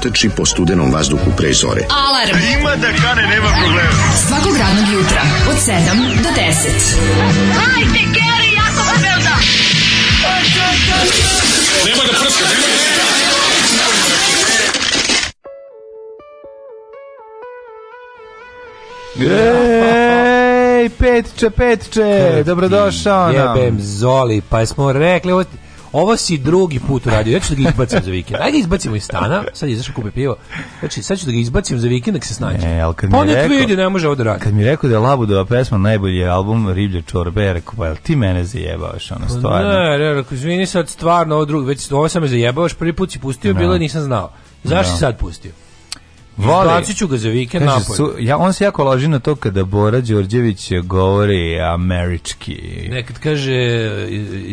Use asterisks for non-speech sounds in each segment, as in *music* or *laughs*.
proteči po studenom vazduhu pre zore. Alarm! A ima da kane, nema problema. Svakog radnog jutra, od 7 do 10. Hajde, Geri, jako se da! Nema da prska, nemoj da prska! Ej, petče, petče, dobrodošao nam. Jebem Zoli, pa smo rekli, ovo Ovo si drugi put uradio. Ja ću da ga izbacim za vikend. Ajde ga izbacimo iz stana. Sad je izašao kupe pivo. Znači, sad ću da ga izbacim za vikend, nek se snađe. Ne, al kad mi pa rekao, vidi, ne može ovo da Kad mi rekao da je Labudova pesma najbolji album Riblje čorbe, ja rekao, pa jel ti mene zajebavaš, ono, pa stvarno? Ne, ne, rekao, izvini sad, stvarno, ovo drugo, već ovo sam me zajebavaš, prvi put si pustio, no. Da. bilo nisam znao. Zašto no. Da. sad pustio? Izbacit ga za vikend Kaži, napolje. Su, ja, on se jako loži na to kada Bora Đorđević govori američki. Nekad kaže...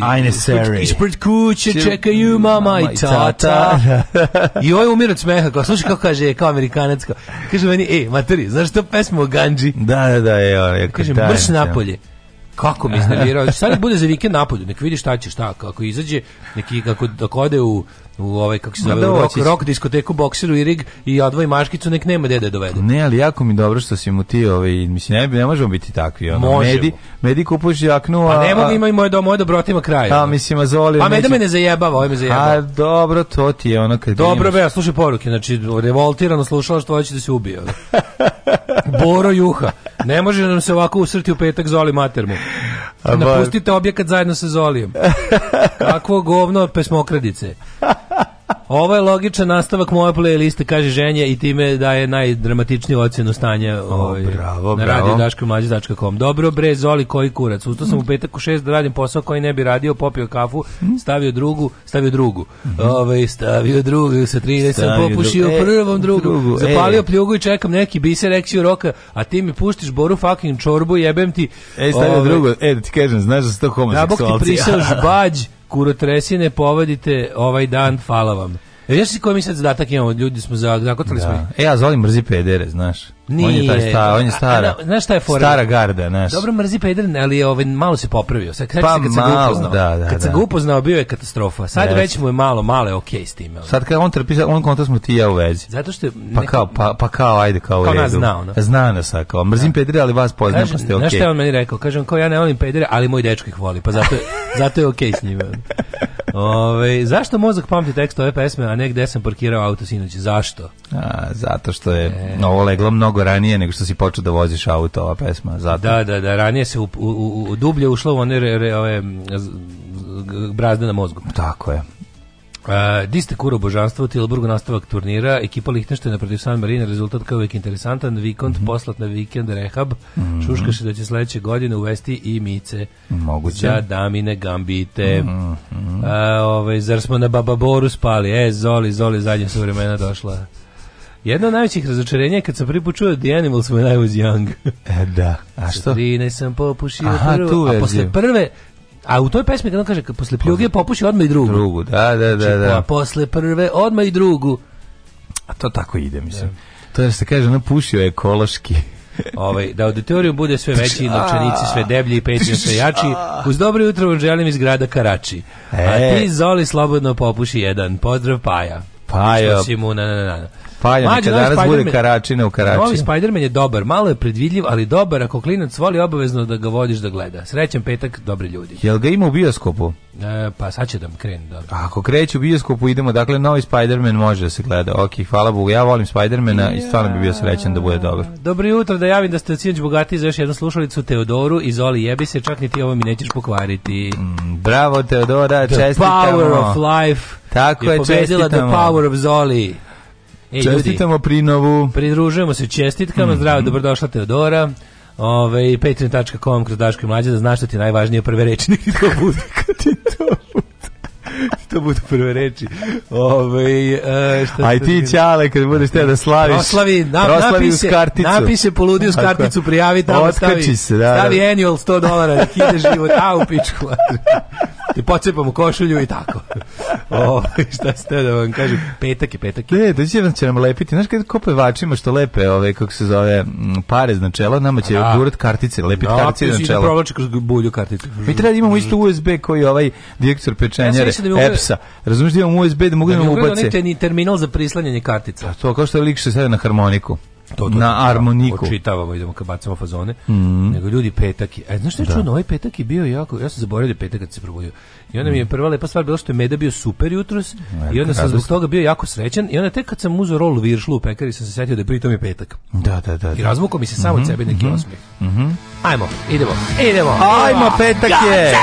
Ajne seri. Ispred kuće čekaju mama i tata. *laughs* I ovaj umir od smeha. Kao, slušaj kako kaže, kao amerikanac. Kao, kaže meni, ej, materi, znaš to pesmu o ganđi? Da, da, da. Je, je, kaže, mrš napolje. Ja kako mi iznervirao. Sad da bude za vikend napolju, nek vidi šta će, šta, kako izađe, neki kako dok ode u u ovaj kako se zove da, rock, rock diskoteku bokseru i rig i odvoji maškicu nek nema dede da dovede. Ne, ali jako mi dobro što si mu ti ovaj mislim ne, ne možemo biti takvi ono. Možemo. Medi, medi kupuješ jaknu a Pa ne mogu ima i moje dom, moje dobro ima kraj. A mislim azoli. Pa meda me ne zajebava, ovaj me zajebava. A dobro, to ti je ono kad Dobro be, slušaj poruke, znači revoltirano slušala što hoće da se ubije. *laughs* Boro Juha. Ne može da nam se ovako usrti u petak Zoli matermu. Napustite objekat zajedno sa Zolijom. Kakvo govno pesmokradice. Ovo je logičan nastavak moje playliste, kaže ženje i time daje najdramatičniju ocjenu stanja o, ovaj, bravo, na radio daškomlađe.com. Dobro bre, Zoli, koji kurac? Ustao sam u mm. petak u šest da radim posao koji ne bi radio, popio kafu, mm. stavio drugu, stavio drugu. Mhm. Ovaj stavio drugu sa 30 sam popušio dru... E, prvom drugu, drugu e. zapalio e. pljugu i čekam neki biser ekciju roka, a ti mi puštiš boru fucking čorbu, jebem ti. Ej, stavio ovaj. drugu. E, da ti kažem, znaš da se to homoseksualci. Da bok ti prišao *laughs* žbađ. Kurotresine povedite ovaj dan, hvala vam. Viš si koji mi sad zadatak imamo, ljudi smo zakotali da. smo. E, ja zvolim mrzi pedere, znaš. Nije. On je, taj sta, on je stara. A, a, znaš šta je fora? Stara garda, znaš. Dobro mrzi pedere, ali je, ovaj, malo se popravio. Sad, sad pa kad malo, sam upoznao, da, da, kad se da. ga upoznao, bio je katastrofa. Sad već mu je malo, malo je okej okay s Ali. Sad kad on trpi, on konta smo ti ja u vezi. Zato što... Neka, pa, kao, pa, pa kao, ajde, kao, kao u redu. Zna, ono. zna kao, mrzim da. pedere, ali vas poznajem, pa ste okej. Okay. Znaš šta je on meni rekao? Kažem, kao ja ne volim pedere, ali moj dečko ih voli, pa zato, *laughs* zato je okej okay s njima. Ove, zašto mozak pamti tekst ove pesme, a ne gde sam parkirao auto sinoć? Zašto? A, zato što je e... ovo leglo mnogo ranije nego što si počeo da voziš auto, ova pesma. Zato. Da, da, da, ranije se u, u, u, u dublje ušlo u one re, re, ove, brazde na mozgu. Tako je. Uh, Diste kuro božanstvo u Tilburgu nastavak turnira, ekipa Lihtenštajna protiv San Marina, rezultat kao uvijek interesantan, vikend, mm -hmm. poslat na vikend rehab, mm -hmm. šuška se da će sledeće godine uvesti i mice. Moguće. Za damine gambite. Mm -hmm. uh, ovaj, zar smo na Bababoru spali? E, Zoli, Zoli, zadnja su vremena došla. Jedno od najvećih razočarenja je kad sam prvi počuo da The Animals when I was young. e, da. A što? 13 sam popušio Aha, prvo, a posle prve A u toj pesmi kad on kaže, posle pljuge popuši odmah i drugu. Drugu, da, da, da. Znači, da. posle prve odmah i drugu. A to tako ide, mislim. Da. To je se kaže, napušio je ekološki. *laughs* ovaj, da auditorijum bude sve veći, novčanici sve deblji i petlje *laughs* sve jači. Uz dobro jutro vam želim iz grada Karači. E. A ti, Zoli, slobodno popuši jedan. Pozdrav, Paja. Pajo. Mu, na, na, na. Paljam, Mađe, danas Spiderman, bude Karačina u Karačinu. Novi Spider-Man je dobar, malo je predvidljiv, ali dobar, ako klinac voli obavezno da ga vodiš da gleda. Srećan petak, dobri ljudi. Jel ga ima u bioskopu? E, pa sad će da krene dobro. Ako kreće u bioskopu, idemo, dakle, novi Spider-Man može da se gleda. Ok, hvala Bogu, ja volim Spider-mana ja. i stvarno bi bio srećan da bude dobro. Dobro jutro, da javim da ste sinoć bogati za još jednu slušalicu Teodoru i Zoli jebi se, čak ni ti ovo mi nećeš pokvariti. Mm, bravo Teodora, The čestitamo. The power of life. Tako je, je pobedila čestitamo. The power of Zoli. E, Čestitamo ljudi, prinovu. Pridružujemo se čestitkama. Mm -hmm. Zdravo, dobrodošla Teodora. Ove, patreon.com kroz Daško i Mlađe da znaš što ti najvažnije prve reči. *laughs* to bude, ti to bude. to budu prve reči. Ove, e, šta Aj ti, Ćale, kad budeš te da slaviš, proslavi, na, proslavi napise, uz karticu. Napiše poludi uz karticu, prijavi tamo, stavi, se, da, da, stavi annual 100 dolara, hide da život, a u pičku. *laughs* ti pocepam u košulju i tako. *laughs* o, ovaj, šta ste da vam kažem, petak je petak. je. Ne, da će, će nam lepiti, znaš kad ko pevačima što lepe, ove, kako se zove, pare na čelo, nama će da. gurat kartice, lepiti da, kartice na čelo. Da, provlači kroz bulju kartice. Mi treba da imamo isto mm. USB koji ovaj direktor pečenja, ja da EPS-a. Razumiješ da imamo USB da mogu da, da imamo ubace. Da mi terminal za prislanjanje kartica. A to kao što je lik što sada na harmoniku to, to, na harmoniku. Očitavamo, idemo kad bacamo fazone. Mm. Nego ljudi petak je. E, znaš što je da. čudno? Ovaj petak je bio jako... Ja sam zaboravio da petak kad se probudio. I onda mm. mi je mhm. prva lepa stvar bila što je Meda bio super jutros Velika i onda sam zbog toga bio jako srećan i onda tek kad sam uzeo rol viršlu u pekari sam se setio da je pritom je petak. Da, da, da. I da. razvukao mi se samo mm -hmm, od mhm, sebe neki mm -hmm. osmih. Mm -hmm. Ajmo, idemo, idemo. Ajmo, petak je!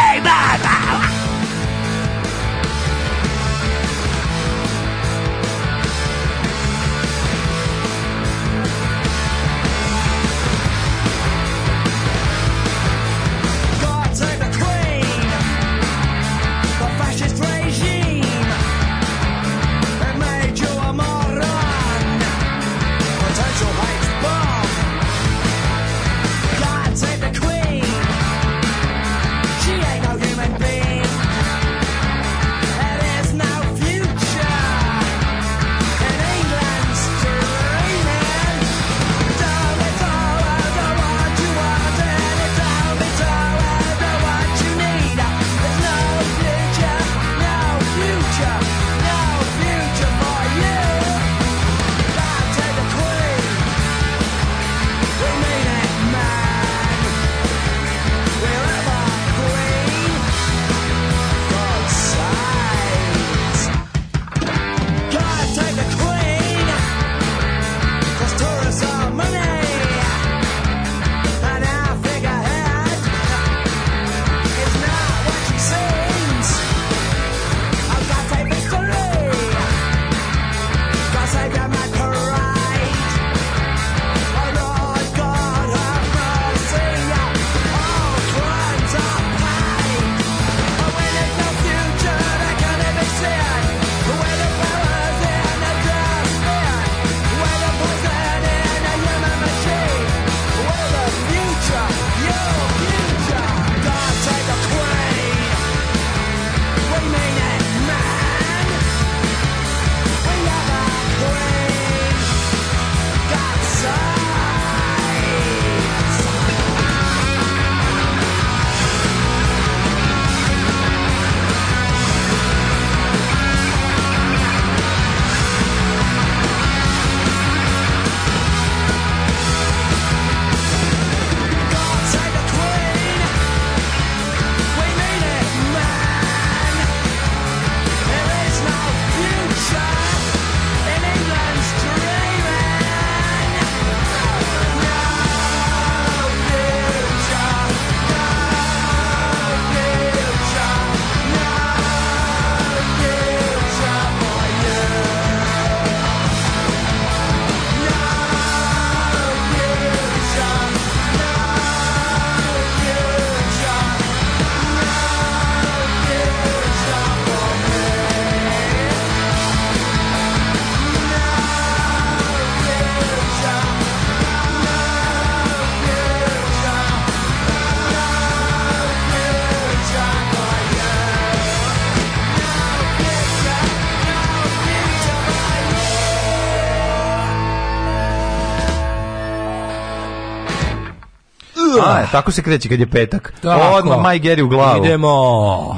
Tako se kreće kad je petak. Tako. Odmah Maj Geri u glavu. Idemo.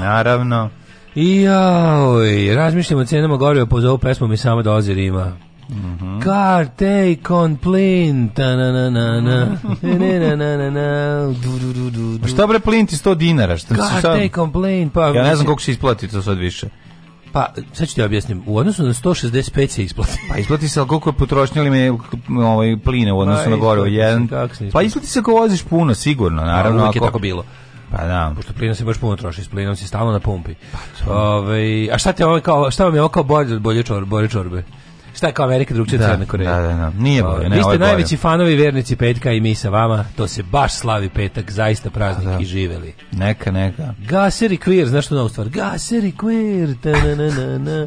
Naravno. I razmišljamo razmišljam o cenama goriva, po zovu pesmu mi samo dolazi Rima. Mm -hmm. Car take on plin ta na na na na na na na na du du du du, du. Pa šta bre plin ti 100 dinara šta Car šta? take on plin pa ja ne znam koliko će isplatiti to sad više Pa, sad ću ti objasnim, u odnosu na 165 se isplati. Pa isplati se, koliko je potrošnja li ovaj, pline u pa, odnosu pa, na gorivo Jedan... Pa isplati se ako voziš puno, sigurno, pa, naravno. Pa, ako... je tako bilo. Pa da. Pošto plina se baš puno troši, s plinom si stalno na pumpi. Pa, Ove, ovaj, a šta, ti ovo ovaj, kao, šta vam je ovo kao bolje, bolje, čor, bolje čorbe? Šta je kao Amerika drugčija da, Crna Koreja? Da, da, da. Nije bolje, ne. Vi ste najveći fanovi vernici petka i mi sa vama. To se baš slavi petak, zaista praznik da. i živeli. Neka, neka. Gaseri queer, znaš što novu stvar? Gaseri queer. Ta na na na.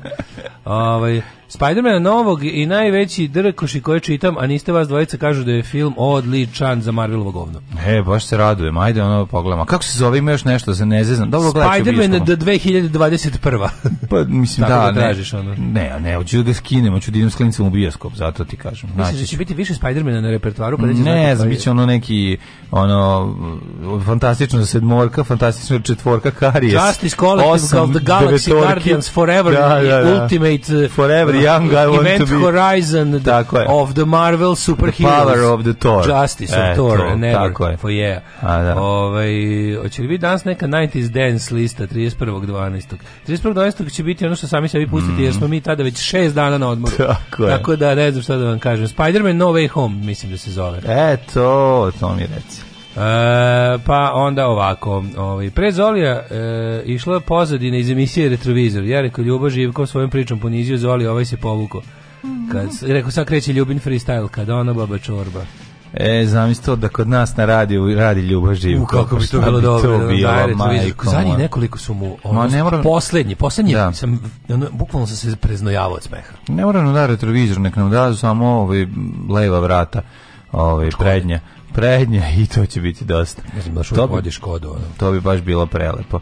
Ovaj spider Spidermana novog i najveći drkoši koje čitam, a niste vas dvojica kažu da je film odličan za Marvelovo govno. E, baš se radujem, ajde ono pogledamo. Kako se zove, ima još nešto, za ne zeznam. Dobro, Spiderman do 2021. pa, mislim, Tako da, da tražiš, ono. ne, ne, hoću da skinem, hoću da idem s klincem u bioskop, zato ti kažem. Mislim, znači, da će biti više Spider-mana na repertuaru? Pa da ne, znači, bit će ono neki, ono, fantastično sedmorka, fantastično četvorka, karijes. Justice Collective of the Galaxy, devetorki. Guardians Forever, da, da, da. Ultimate eh, Forever young I want to be. Event Horizon tako of the Marvel Superheroes. The power of the Thor. Justice of e, Thor. To, never tako je. For yeah. A, da. Ove, ovaj, hoće li biti danas neka 90s dance lista 31.12. 31.12. će biti ono što sami sebi pustiti, mm. jer smo mhm. mi tada već šest dana na odmoru. Tako, je. da ne znam šta da vam kažem. Spider-Man No Way Home, mislim da se zove. E, to, to mi reci. E, pa onda ovako, ovaj, pre Zolija e, išla pozadina iz emisije Retrovizor. Ja rekao, Ljubo Živko svojim pričom ponizio Zoli, ovaj se povukao. Mhm. Kad, rekao, sad kreće Ljubin freestyle, kad ona baba čorba. E, znam isto da kod nas na radiju radi Ljubo Živko. U, kako bi to pa bilo dobro. To bilo, da, majko, Zadnji nekoliko su mu, ono, ne moram, poslednji, poslednji, da. sam, ono, bukvalno sam se preznojavao od smeha. Ne moram da retrovizor, nek nam da samo ovaj, leva vrata, ovaj, prednja prednja i to će biti dosta. Ne znam, baš to bi, Škodu. To bi baš bilo prelepo.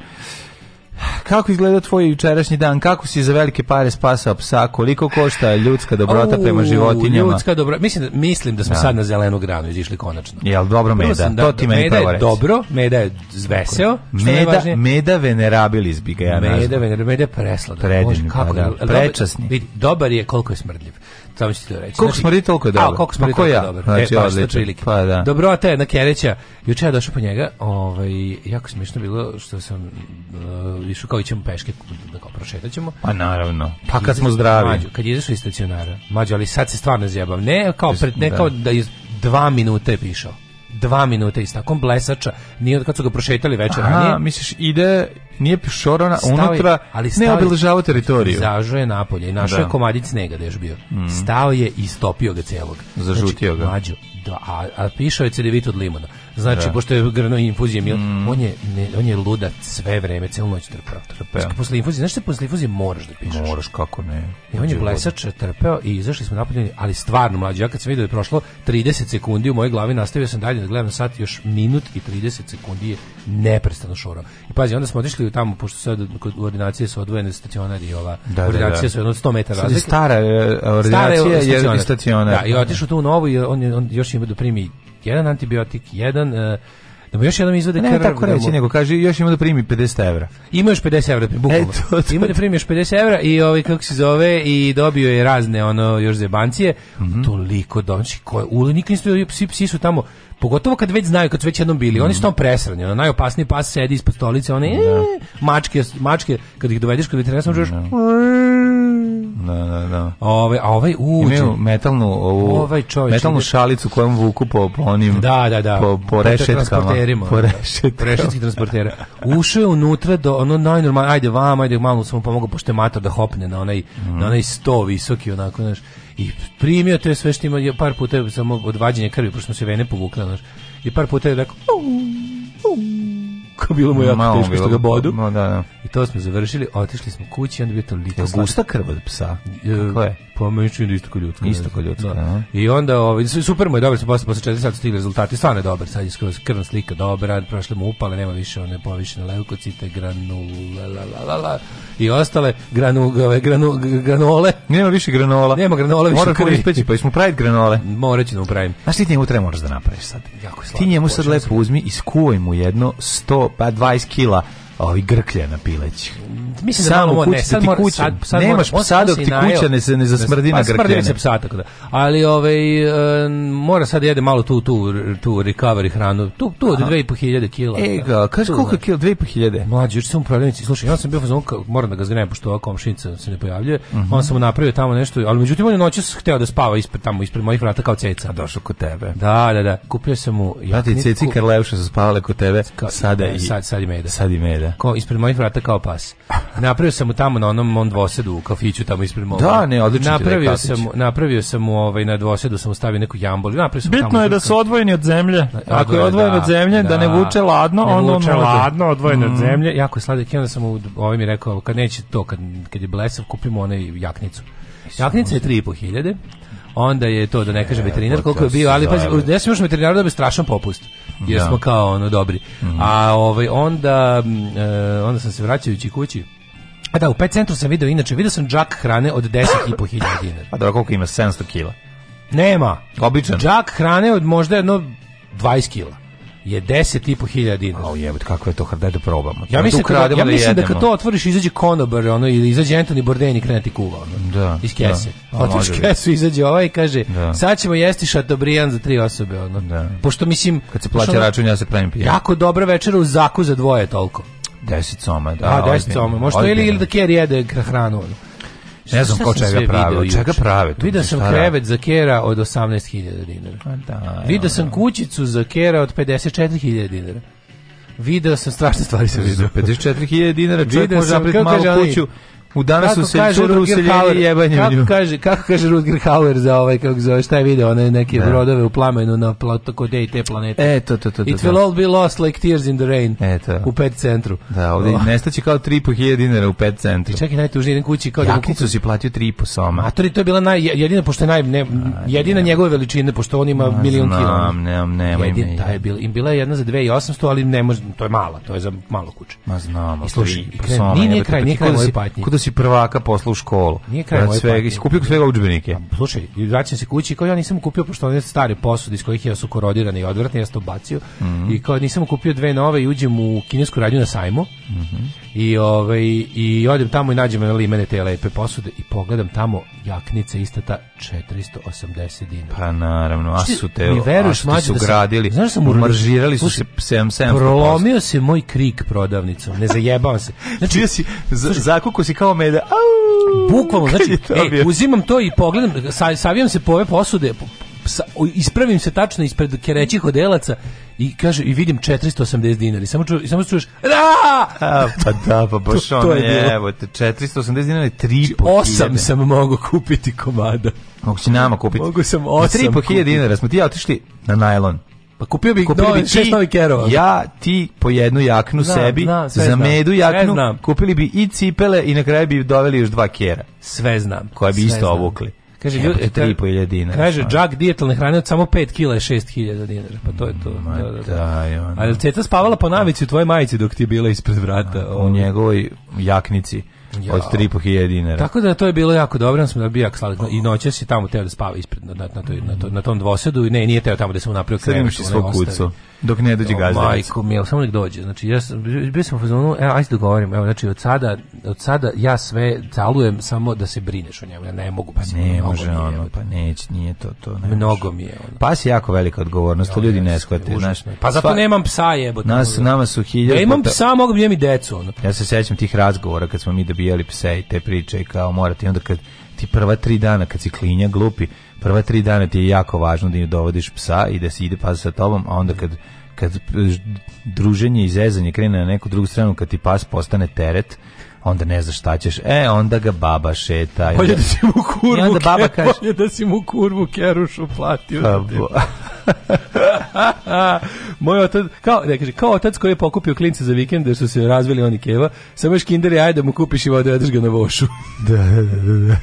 Kako izgleda tvoj jučerašnji dan? Kako si za velike pare spasao psa? Koliko košta ljudska dobrota prema životinjama? Ljudska dobrota. mislim, da- mislim da smo da. sad na zelenu granu izišli konačno. Jel dobro meda? Sam, da, to ti da- meni meda je dobro, meda je zveseo. Meda, je meda venerabilis bi ga ja nazvao. Meda venerabilis, meda je presladak. Predivni, da, prečasni. Dobar je koliko je smrdljiv samo ću ti to reći. Koliko znači, smrdi, toliko je dobro. A, koliko smrdi, pa toliko je dobro. Znači, e, pa, prilike. Pa, da. Dobro, Dobrota na kereća. Juče ja došao po njega, ovaj, jako smišno bilo što sam uh, išao kao ićemo peške da kao prošetat ćemo. Pa naravno. Pa kad smo zdravi. Mađu, kad izašao iz stacionara. Mađo, ali sad se stvarno zjebam. Ne kao, pred, ne da. kao da iz dva minute je pišao dva minute iz takom blesača, nije od kad su ga prošetali večer Aha, ranije. misliš, ide nije šorona unutra, je, ali ne obeležavao teritoriju. Zažuje napolje i našao je da. komadić snega da je još bio. Mm. Stao je i stopio ga celog. Zažutio znači, ga. Mađo, da, a, a pišao je cedevit od limona. Znači, da. pošto je grno infuzije, mm. on, je, ne, on je luda sve vreme, celu noć trpeo. Trpeo. Znači, posle infuzije, znaš što posle infuzije moraš da pišeš? Moraš, kako ne. I on je blesač trpeo i izašli smo napolje, ali stvarno mlađi, ja kad sam vidio da je prošlo 30 sekundi u mojoj glavi, nastavio sam dalje da gledam sat, još minut i 30 sekundi je neprestano šorao. I pazi, onda smo otišli tamo, pošto sad kod ordinacije su odvojene stacionari i ova, da, ordinacije da, da. su jedno 100 metara razlike. Stara e, ordinacija je stacionar. Da, i otišao tu u novu i on, on još ima da primi jedan antibiotik, jedan... Uh, da mu još jednom izvede ne, krv. Ne, tako da mu... reći, nego kaže, još ima da primi 50 €. Ima još 50 evra, bukvalno. E, to, to, ima da primi još 50 € i ovaj, kako se zove, i dobio je razne, ono, još zebancije. Mm -hmm. Toliko donči, da, koje ule, nikad nisu, psi, psi su tamo, Pogotovo kad već znaju, kad su već jednom bili. Oni su mm. tamo presrani. na najopasniji pas sedi ispod stolice. One, e, da. mačke, mačke, kad ih dovedeš kod veterinarstva, čuješ... No, no, no. Ove, a ovaj uđe. Imaju metalnu, ovu, ovaj čovječ, metalnu šalicu kojom vuku po, po onim... Da, da, da. Po, po rešetkama. Po da. rešetkama. transportera. Ušao je unutra do ono najnormalno, ajde vam, ajde malo sam pomogao, pošto je mater da hopne na onaj, mm. na onaj sto visoki, onako, znaš i primio te sve što ima, ja par puta sam od vađenja krvi, pošto smo se vene povukle znaš, i par puta je rekao, kako bilo mu jako teško bilo, što ga bodu. No, da, da. I to smo završili, otišli smo kući, onda je to toliko gusta krv od psa. E, kako je? Po pa meni čini da isto kao ljudska. Isto kao ljudska. Da. I onda ovaj super mu je dobro, posle posle 4 sata stigli rezultati, stvarno je dobar, sad je skroz krvna slika dobra, prošle mu upale, nema više one povišene leukocite, granula la, la, la, la, i ostale granu, granu, granole. Nema više granola. Nema granola više. Moraš ispeći, pa ćemo praviti granole. Moraće da mu pravim. A ti njemu treba možeš da napraviš sad. Jako slatko. Ti njemu sad lepo da- uzmi i skuvaj mu jedno 100 pa 20 kg ovaj grklja na pileći mislim da kući, sad mora, sad, sad nemaš mora, psa dok ti kuća ne, se ne da zasmrdi na grkljene. Pa se psa, tako da. Ali ovaj, e, mora sad jede malo tu, tu, tu recovery hranu, tu, tu od 2500 kila. E, ga, kaži koliko da. kila, 2500? Mlađi, još sam u prodavnici, slušaj, ja sam bio fazon, moram da ga zgrenem, pošto ova komšinica se ne pojavljuje, mm -hmm. on sam mu napravio tamo nešto, ali međutim on je noćas hteo da spava ispred, tamo, ispred mojih vrata kao ceca. A došao kod tebe. Da, da, da, kupio sam mu... Da ti ceci Karlevša su spavale kod tebe, sada e, i... Sad, sad i meda. Sad i meda. Ko, ispred mojih vrata kao pas. *laughs* napravio sam mu tamo na onom mom dvosedu u kafiću tamo ispred mola. Da, ne, odlično. Napravio sam napravio sam mu ovaj na dvosedu sam mu stavio neku jambol. Napravio sam Bitno tamo je da su odvojeni od zemlje. Da, Ako je da, da. odvojen od zemlje da, da ne vuče ladno, ne on vuče on ladno, odvojen mm. od zemlje. Jako je sladak i onda sam mu ovaj mi rekao kad neće to kad kad je blesav kupimo onaj jaknicu. Jaknica je 3.500 onda je to da ne kaže e, veterinar koliko je bio, ali pa ja sam još veterinar da bi strašan popust. Jer smo kao ono dobri. Mhm. A ovaj onda mm, e, onda sam se vraćajući kući Pa da, u pet centru sam video, inače, video sam džak hrane od 10,5 hiljada dinara. Pa da, koliko ima? 700 kila? Nema. Običan. Džak hrane od možda jedno 20 kila je 10,5 hiljada dinara. Au jebote, kako je to hrda da probamo. Ja da da mislim, da, ja mislim da, kad to otvoriš izađe konobar ono, ili izađe Anthony Bourdain i krene ti kuva. Ono, da, iz kese. Da, pa Otvoriš kesu, izađe ovaj i kaže da. sad ćemo jesti šatobrijan za tri osobe. Ono. Da. Pošto mislim... Kad se plaća račun, ja se pravim pijan. Jako dobra večera u zaku za dvoje toliko. 10 soma, da. A, 10 ovaj soma. Možda ovaj ili, ili da Kjer jede hranu. Ne znam ko čega prave, od čega prave tu. Vidio sam krevet za kera od 18.000 dinara. Pa da. Vidio sam da. kućicu za kera od 54.000 dinara. Video sam strašne stvari sam vidio. 54.000 dinara, čovjek može napraviti malu kuću U danas kako su se čudru useljenje i jebanje kako Kaže, kako kaže Rutger Hauer za ovaj, kako zove, šta je video, one neke ne. Da. brodove u plamenu na plato kod te i te planete. E, to, to, to. to It to. will all be lost like tears in the rain. E, to. U pet centru. Da, ovdje oh. nestaće kao 3.500 dinara u pet centru. I e, čekaj, najtužnije, jedan kući kao... Da Jaknicu da si platio 3.5 soma. A to je, to je bila naj, jedina, pošto je naj, ne, da, jedina njegove veličine, pošto on ima milion kilo. Znam, nema, Jedin, ta je bila, im bila je jedna za 2800, ali ne može, to je mala, to je za malo kuće. Ma znam, slušaj, pa nije kraj, nije kraj moje patnje. Kuda kući prvaka posla u školu. Nije kraj moje sve, kupio svega udžbenike. Pa, slušaj, vraćam se kući kao ja nisam kupio pošto one stare posude iz kojih ja su korodirane i odvratne, ja sam to bacio. Mm -hmm. I kao nisam kupio dve nove i uđem u kinesku radnju na sajmu. Mm -hmm. I ovaj i odem tamo i nađem na limene te lepe posude i pogledam tamo jaknica ista ta 480 dinara. Pa naravno, a su te, mi veruješ, a su da gradili, znaš da sam umaržirali su se 7 Prolomio se moj krik prodavnicom, ne zajebavam se. *laughs* Znači, si, za, si kao meda. Au, Bukvalno, znači, e, uzimam to i pogledam, savijam se po ove posude, sa, ispravim se tačno ispred kerećih odelaca i kaže i vidim 480 dinara i samo čuješ i samo čuješ ra pa da pa baš to, to on je evo te 480 dinara i 3 8 sam mogu kupiti komada mogu si nama kupiti mogu sam 8 3 po 1000 dinara smo ti otišli na najlon Pa kupio bih kupili novi, bi šest novi kerova. Ja, ti po jednu jaknu znam, sebi, znam, za medu jaknu, kupili bi i cipele i na kraju bi doveli još dva kera. Sve znam. Koja bi isto obukli. Kaže ljudi e, 3.500 dinara. Kaže džak dijetalne hrane od samo 5 kg je 6.000 dinara. Pa to je to. Ma, da, da, da. Ali ceta spavala po navici u tvojoj majici dok ti je bila ispred vrata. U njegovoj jaknici ja. od 3.500 dinara. Tako da to je bilo jako dobro, smo da bijak slali i noćas je tamo teo da spava ispred na, na, to, na, to, na tom dvosedu i ne, nije teo tamo da se mu napravio krenuo. Sve svog kucu dok ne dođe gazdanic. Majko, mil, samo nek dođe. Znači, ja sam, bio sam u fazonu, evo, ajde da dogovorim, evo, znači, od sada, od sada ja sve calujem samo da se brineš o njemu, ja ne mogu, pa, pa ne može ono, je, pa neće, nije to, to ne Mnogo mi je ono. Pas je jako velika odgovornost, to ljudi ne shvate, znaš. Pa zato nemam psa jebote. Nas, nama su hiljadu. Ja imam psa, mogu bi da mi decu, ono. Ja se sećam tih razgovora kad smo mi dobijali pse i te priče i kao morate, i onda kad ti prva tri dana kad si klinja glupi, prva tri dana ti je jako važno da dovodiš psa i da se ide pas sa tobom, a onda kad kad druženje i zezanje krene na neku drugu stranu, kad ti pas postane teret, onda ne znaš šta ćeš. E, onda ga baba šeta. Bolje da si mu kurvu, I onda baba kaže, bolje da si mu kurvu kerušu platio. Pa *laughs* Moj otac, kao, ne, kaže, kao otac koji je pokupio klince za vikend, da su se razvili oni keva, samo još kinder i ajde da mu kupiš i odvedeš ga na vošu. *laughs* Da, da, da, da, da.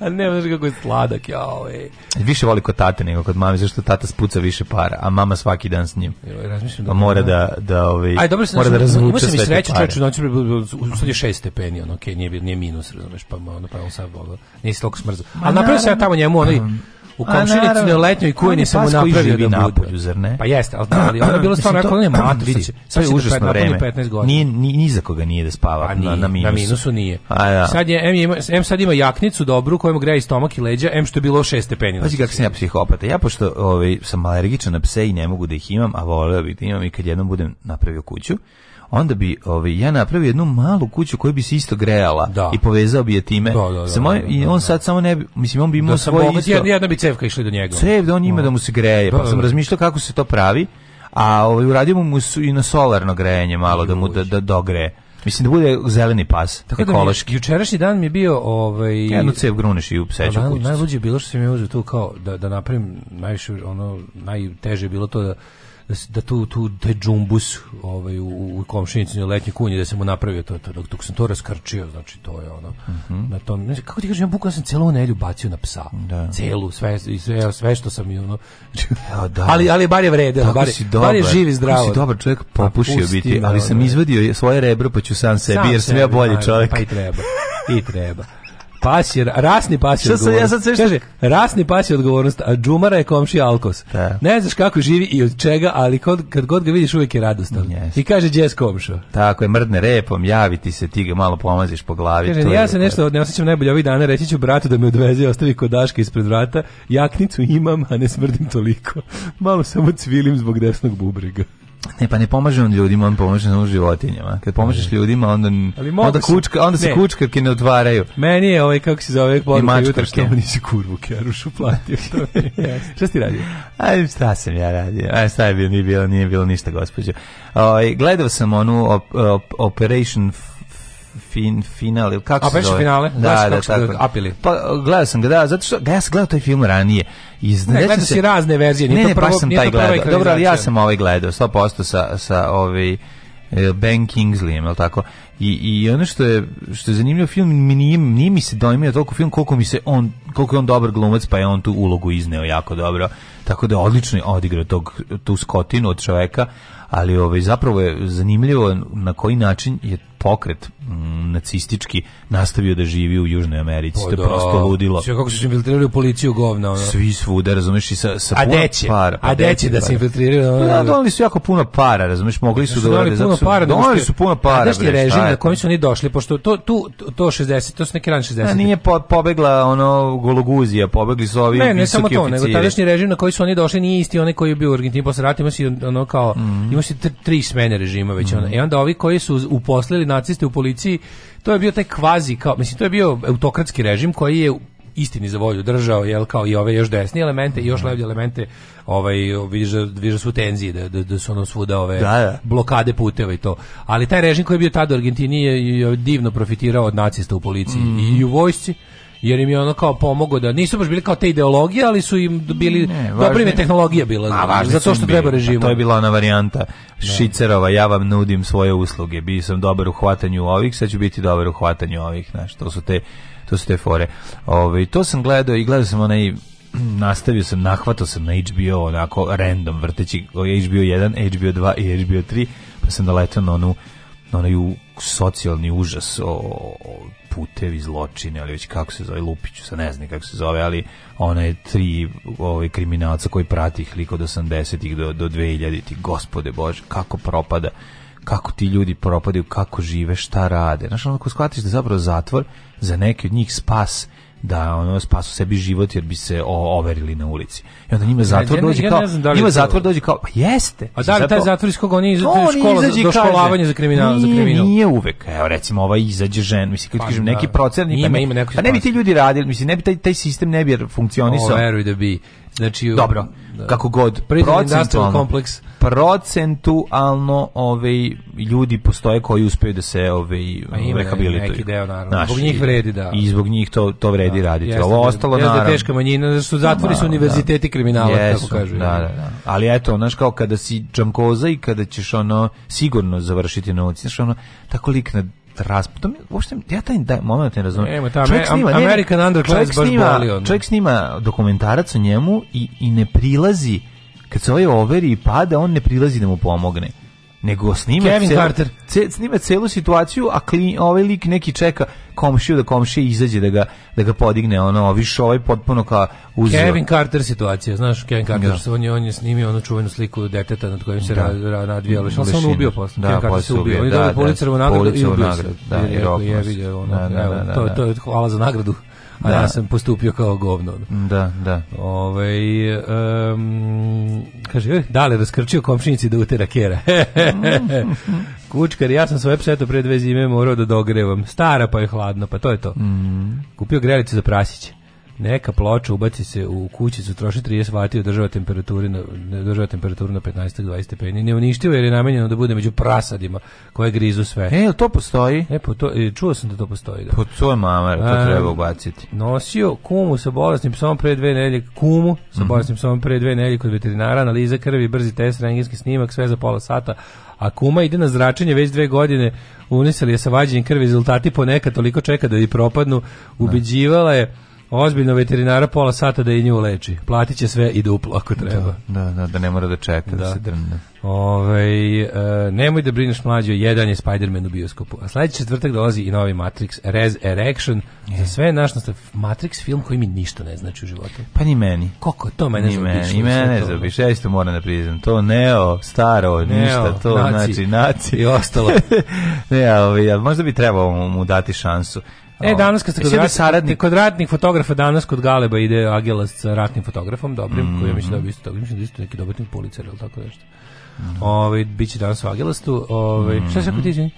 A ne, znaš kako je sladak, jao, ej. Više voli kod tate nego kod mame, zašto tata spuca više para, a mama svaki dan s njim. Razmišljam pa da... Pa mora da, da, ovaj, Aj, mora da razvuče sve te pare. Ima sam i sreće, čovječ, u sad je šest stepeni poeni, ono, okej, okay, nije, nije minus, razumeš, pa ono, pa on sad, ono, nisi toliko smrzao. Ali napravio se ja tamo njemu, ono, um, u komšinicu na letnjoj kujni sam mu napravio da na zar ne? Pa jeste, ali, da, ali *clears throat* ono je bilo stvarno, ako ne mater, vidi, sad je užasno vreme. 15 godina. Nije, ni, ni za koga nije da spava pa nije, na, na minusu. Na minusu nije. A, ja. Sad je, M, ima, M sad ima jaknicu dobru kojom greje stomak i leđa, M što je bilo 6 stepeni. Pazi kako sam ja psihopata. Ja pošto ovaj, sam alergičan na pse i ne mogu da ih imam, a voleo bih da imam i kad jednom budem napravio kuću, onda bi ovaj ja napravio jednu malu kuću koja bi se isto grejala da. i povezao bi je time. Da, da, da samo da, da, i on sad samo ne bi, mislim on bi imao svoje isto. Jedna, jedna bi cevka išla do njega. Cev da on ima da mu se greje, pa sam razmišljao kako se to pravi. A ovaj uradimo mu i na solarno grejanje malo da mu da, da dogre. Mislim da bude zeleni pas, Tako ekološki. Da mi, jučerašnji dan mi je bio ovaj jednu cev gruneš i u pseću pa kućicu. Najluđe je bilo što se mi uzeo tu kao da da napravim najviše ono najteže je bilo to da da, da tu, tu taj džumbus ovaj, u, u komšinicu letnje kunje da se mu napravio to, to dok, dok sam to raskrčio znači to je ono mm -hmm. na tom, znači, kako ti kažem, ja bukvalno sam celo nelju bacio na psa da. celu, sve, sve, sve što sam i ono ja, da. ali, ali bar je vredilo bar, si dobar, bar je živ i zdravo si dobar čovjek pa popušio pusti, biti, ali sam izvadio svoje rebro pa ću sam sebi sam jer sam ja bolji čovjek pa i treba, i treba *laughs* Pas je, rasni pas je odgovornost. Ja sad sve Kaže, rasni pas je odgovornost, a džumara je komši alkos. Da. Ne znaš kako živi i od čega, ali kod, kad god ga vidiš uvijek je radostan. Yes. I kaže, džes komšo. Tako je, mrdne repom, javi ti se, ti ga malo pomaziš po glavi. Kaže, ja da se nešto ne osjećam najbolje ovih dana, reći ću bratu da me odveze, ostavi kod Daška ispred vrata, jaknicu imam, a ne smrdim toliko. *laughs* Malo samo cvilim zbog desnog bubrega. Ne, pa ne pomaže on ljudima, on pomaže samo životinjama. Kad pomažeš ljudima, onda, onda, kučka, onda se ne. kučkarke ne otvaraju. Meni je ovaj, kako se zove, poruka jutra što mu nisi kurvu keruš uplatio. *laughs* šta si radio? Aj, šta sam ja radio? Aj, šta je bilo, nije bilo, nije bilo ništa, gospođo. O, ovaj, gledao sam onu op, op, Operation fin, final ili kako A, se zove? finale? Da, da, da tako. Apili. Pa gledao sam ga, da, zato što da, ja sam gledao taj film ranije. I ne, gledao si razne verzije, nije ne, to prvo, sam taj gledao. Dobro, ali ja sam ovaj gledao 100% sa sa ovaj Ben Kingsleyem, je tako? I, I ono što je, što je zanimljivo film, mi nije, nije mi se dojmio toliko film koliko, mi se on, koliko je on dobar glumac, pa je on tu ulogu izneo jako dobro. Tako da je odlično odigrao tog, tu skotinu od čoveka, ali ovaj, zapravo je zanimljivo na koji način je pokret m, mm, nacistički nastavio da živi u Južnoj Americi. Pa, to je da. prosto ludilo. Sve kako su se infiltrirali u policiju govna. Ono. Svi svude, razumeš, i sa, sa a puno deće, para. Pa a deće, deće da, da se da. infiltriraju. Pa da, ono, da, donali su jako puno para, razumeš, mogli su da urade. Puno para, donali su puno para. Znaš ti režim na kojem su oni došli, pošto to, tu, to, 60, to su neki ran 60. A, nije po, pobegla ono gologuzija, pobegli su ovi ne, ne samo to, oficiri. nego tadašnji režim na koji su oni došli nije isti onaj koji je bio u Argentini posle rata, ima si ono kao, mm ima si tri smene režima već. Mm ono. I mhm. e onda ovi koji su uposlili naciste u policiji, to je bio taj kvazi, kao, mislim, to je bio autokratski režim koji je istini za volju držao jel kao i ove još desni elemente i još levlje elemente ovaj viže da, da su tenzije da, da, da su ono svuda ove da, da. blokade puteva i to ali taj režim koji je bio tada u Argentini je, je divno profitirao od nacista u policiji mm. i u vojsci jer im je ono kao pomogao da nisu baš bili kao te ideologije, ali su im bili ne, dobra im je tehnologija bila a, za što treba režimu. Pa to je bila ona varijanta da. Šicerova, ja vam nudim svoje usluge, bio sam dobar u hvatanju ovih, sad ću biti dobar u hvatanju ovih, znaš, to su te to su te fore. Ove, ovaj, to sam gledao i gledao sam onaj *clears throat* nastavio sam, nahvatao sam na HBO onako random, vrteći HBO 1, HBO 2 i HBO 3, pa sam doletao na onu na onaj u socijalni užas o, o putevi zločine, ali već kako se zove Lupiću, sa ne znam kako se zove, ali ona je tri ovaj kriminalca koji prati ih lik od 80-ih do do 2000-ih, gospode bože, kako propada kako ti ljudi propadaju, kako žive, šta rade. Znaš, onako shvatiš da je zapravo zatvor za neki od njih spas da ono spasu sebi život jer bi se o, overili na ulici. I onda njima zatvor dođe kao da njima zatvor dođe kao pa jeste. A da li taj zatvor iz koga oni iz škola do školavanja za kriminal, za kriminal. Nije uvek. Evo recimo ovaj izađe žen, mislim kad pa, kažem da. neki procenat, pa, ne, pa ne bi ti ljudi radili, mislim ne bi taj taj sistem ne bi funkcionisao. Veruj da bi Znači, dobro, da. kako god, Prvi procentualno, kompleks. procentualno ovaj, ljudi postoje koji uspeju da se ovaj, rehabilituju. Neki deo, naravno. Naš, zbog njih vredi, da. I zbog njih to, to vredi da. raditi. Jeste, Ovo da- ostalo, jeste da naravno. Jeste teška manjina, da su zatvori su univerziteti da. kriminala, jesu, tako kažu. Da, da, da. Ali eto, znaš, kao kada si džamkoza i kada ćeš ono sigurno završiti na ulici, znaš, ono, tako lik na tekst rasp... To mi, uopšte, ja taj moment ne razumijem. Ema, ta čovjek snima, American Underclass baš boli. On. Čovjek snima dokumentarac o njemu i, i ne prilazi, kad se ovaj overi i pada, on ne prilazi da mu pomogne nego snima Kevin celu, Carter. Ce, snima celu situaciju, a klin, ovaj lik neki čeka komšiju da komšija izađe da ga, da ga podigne, ono, više ovaj potpuno kao uz... Kevin Carter situacija, znaš, Kevin Carter, da. on, je, on je snimio onu čuvenu sliku deteta nad kojim se da. radvijalo, rad, rad, rad, on se on ubio posle, da, Kevin Carter se ubio, on je da, dobio da, policarovu nagradu i ubio se. Da, i rekao, je vidio, ono, da, da, da, da, to, da. to je hvala za nagradu a da. ja sam postupio kao govno. Da, da. Ove, ovaj, um, kaže, da li raskrčio komšinici da utera kera. *laughs* Kučkar, ja sam svoje pse pre dve zime morao da dogrevam. Stara pa je hladno, pa to je to. Mm. Kupio grelicu za prasiće. Neka ploča ubaci se u kućicu, troši 30 vati, održava temperaturu na, održava temperaturu na 15-20 stepeni. Ne uništiva jer je namenjeno da bude među prasadima koje grizu sve. E, to postoji? E, po to, e, čuo sam da to postoji. Da. Po to je mama, to treba ubaciti. Nosio kumu sa bolesnim psom pre dve nedelje, kumu sa mm -hmm. bolesnim psom pre dve nedelje kod veterinara, analiza krvi, brzi test, rengenski snimak, sve za pola sata a kuma ide na zračenje već dve godine, unisali je sa vađenjem krvi, rezultati ponekad toliko čeka da i propadnu, da. ubeđivala je Ozbiljno veterinara pola sata da i nju leči. Platit će sve i duplo ako treba. Da, da, da, da ne mora da čeka da, da se drne. Ove, e, nemoj da brineš mlađo, jedan je Spider-Man u bioskopu. A sledeći četvrtak dolazi i novi Matrix Res Erection. Je. Za e. sve naš nastav, Matrix film koji mi ništa ne znači u životu. Pa ni meni. Koliko to mene ni meni, I mene zabiš, ja isto moram da priznam. To neo, staro, neo, ništa, to naci, znači naci. I ostalo. *laughs* ne, ali, možda bi trebao mu dati šansu. E, danas kad ste kod, da ratni, saradnik... kod ratnih fotografa, danas kod Galeba ide Agelas sa ratnim fotografom, dobrim, mm -hmm. koji je mislim da bi isto, mislim da isto neki dobatnik policer ili tako nešto. Mm -hmm. Ove, ovaj, bit će danas u Agelastu. Ove, ovaj, mm -hmm. Šta se ako ti ženi?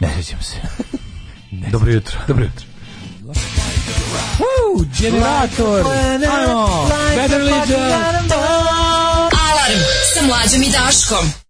Ne sjećam se. *laughs* ne Dobro jutro. Dobro jutro. Woo, generator! Ajmo! Better Legion! Alarm sa mlađom i Daškom!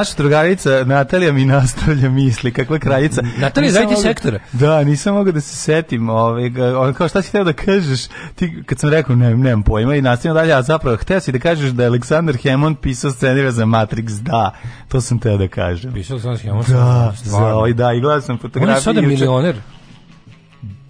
naša drugarica Natalija mi nastavlja misli, kakva kraljica. Natalija zajti sektor. Da, nisam mogao da se setim. on ovaj, ovaj, kao šta si hteo da kažeš? Ti, kad sam rekao, ne, nemam pojma i nastavljam dalje, a zapravo hteo si da kažeš da je Aleksandar Hemond pisao scenarij za Matrix, da. To sam teo da kažem. Pisao sam Hemond? Da, za, ovaj, da, i gledao sam fotografiju. On je sada milioner.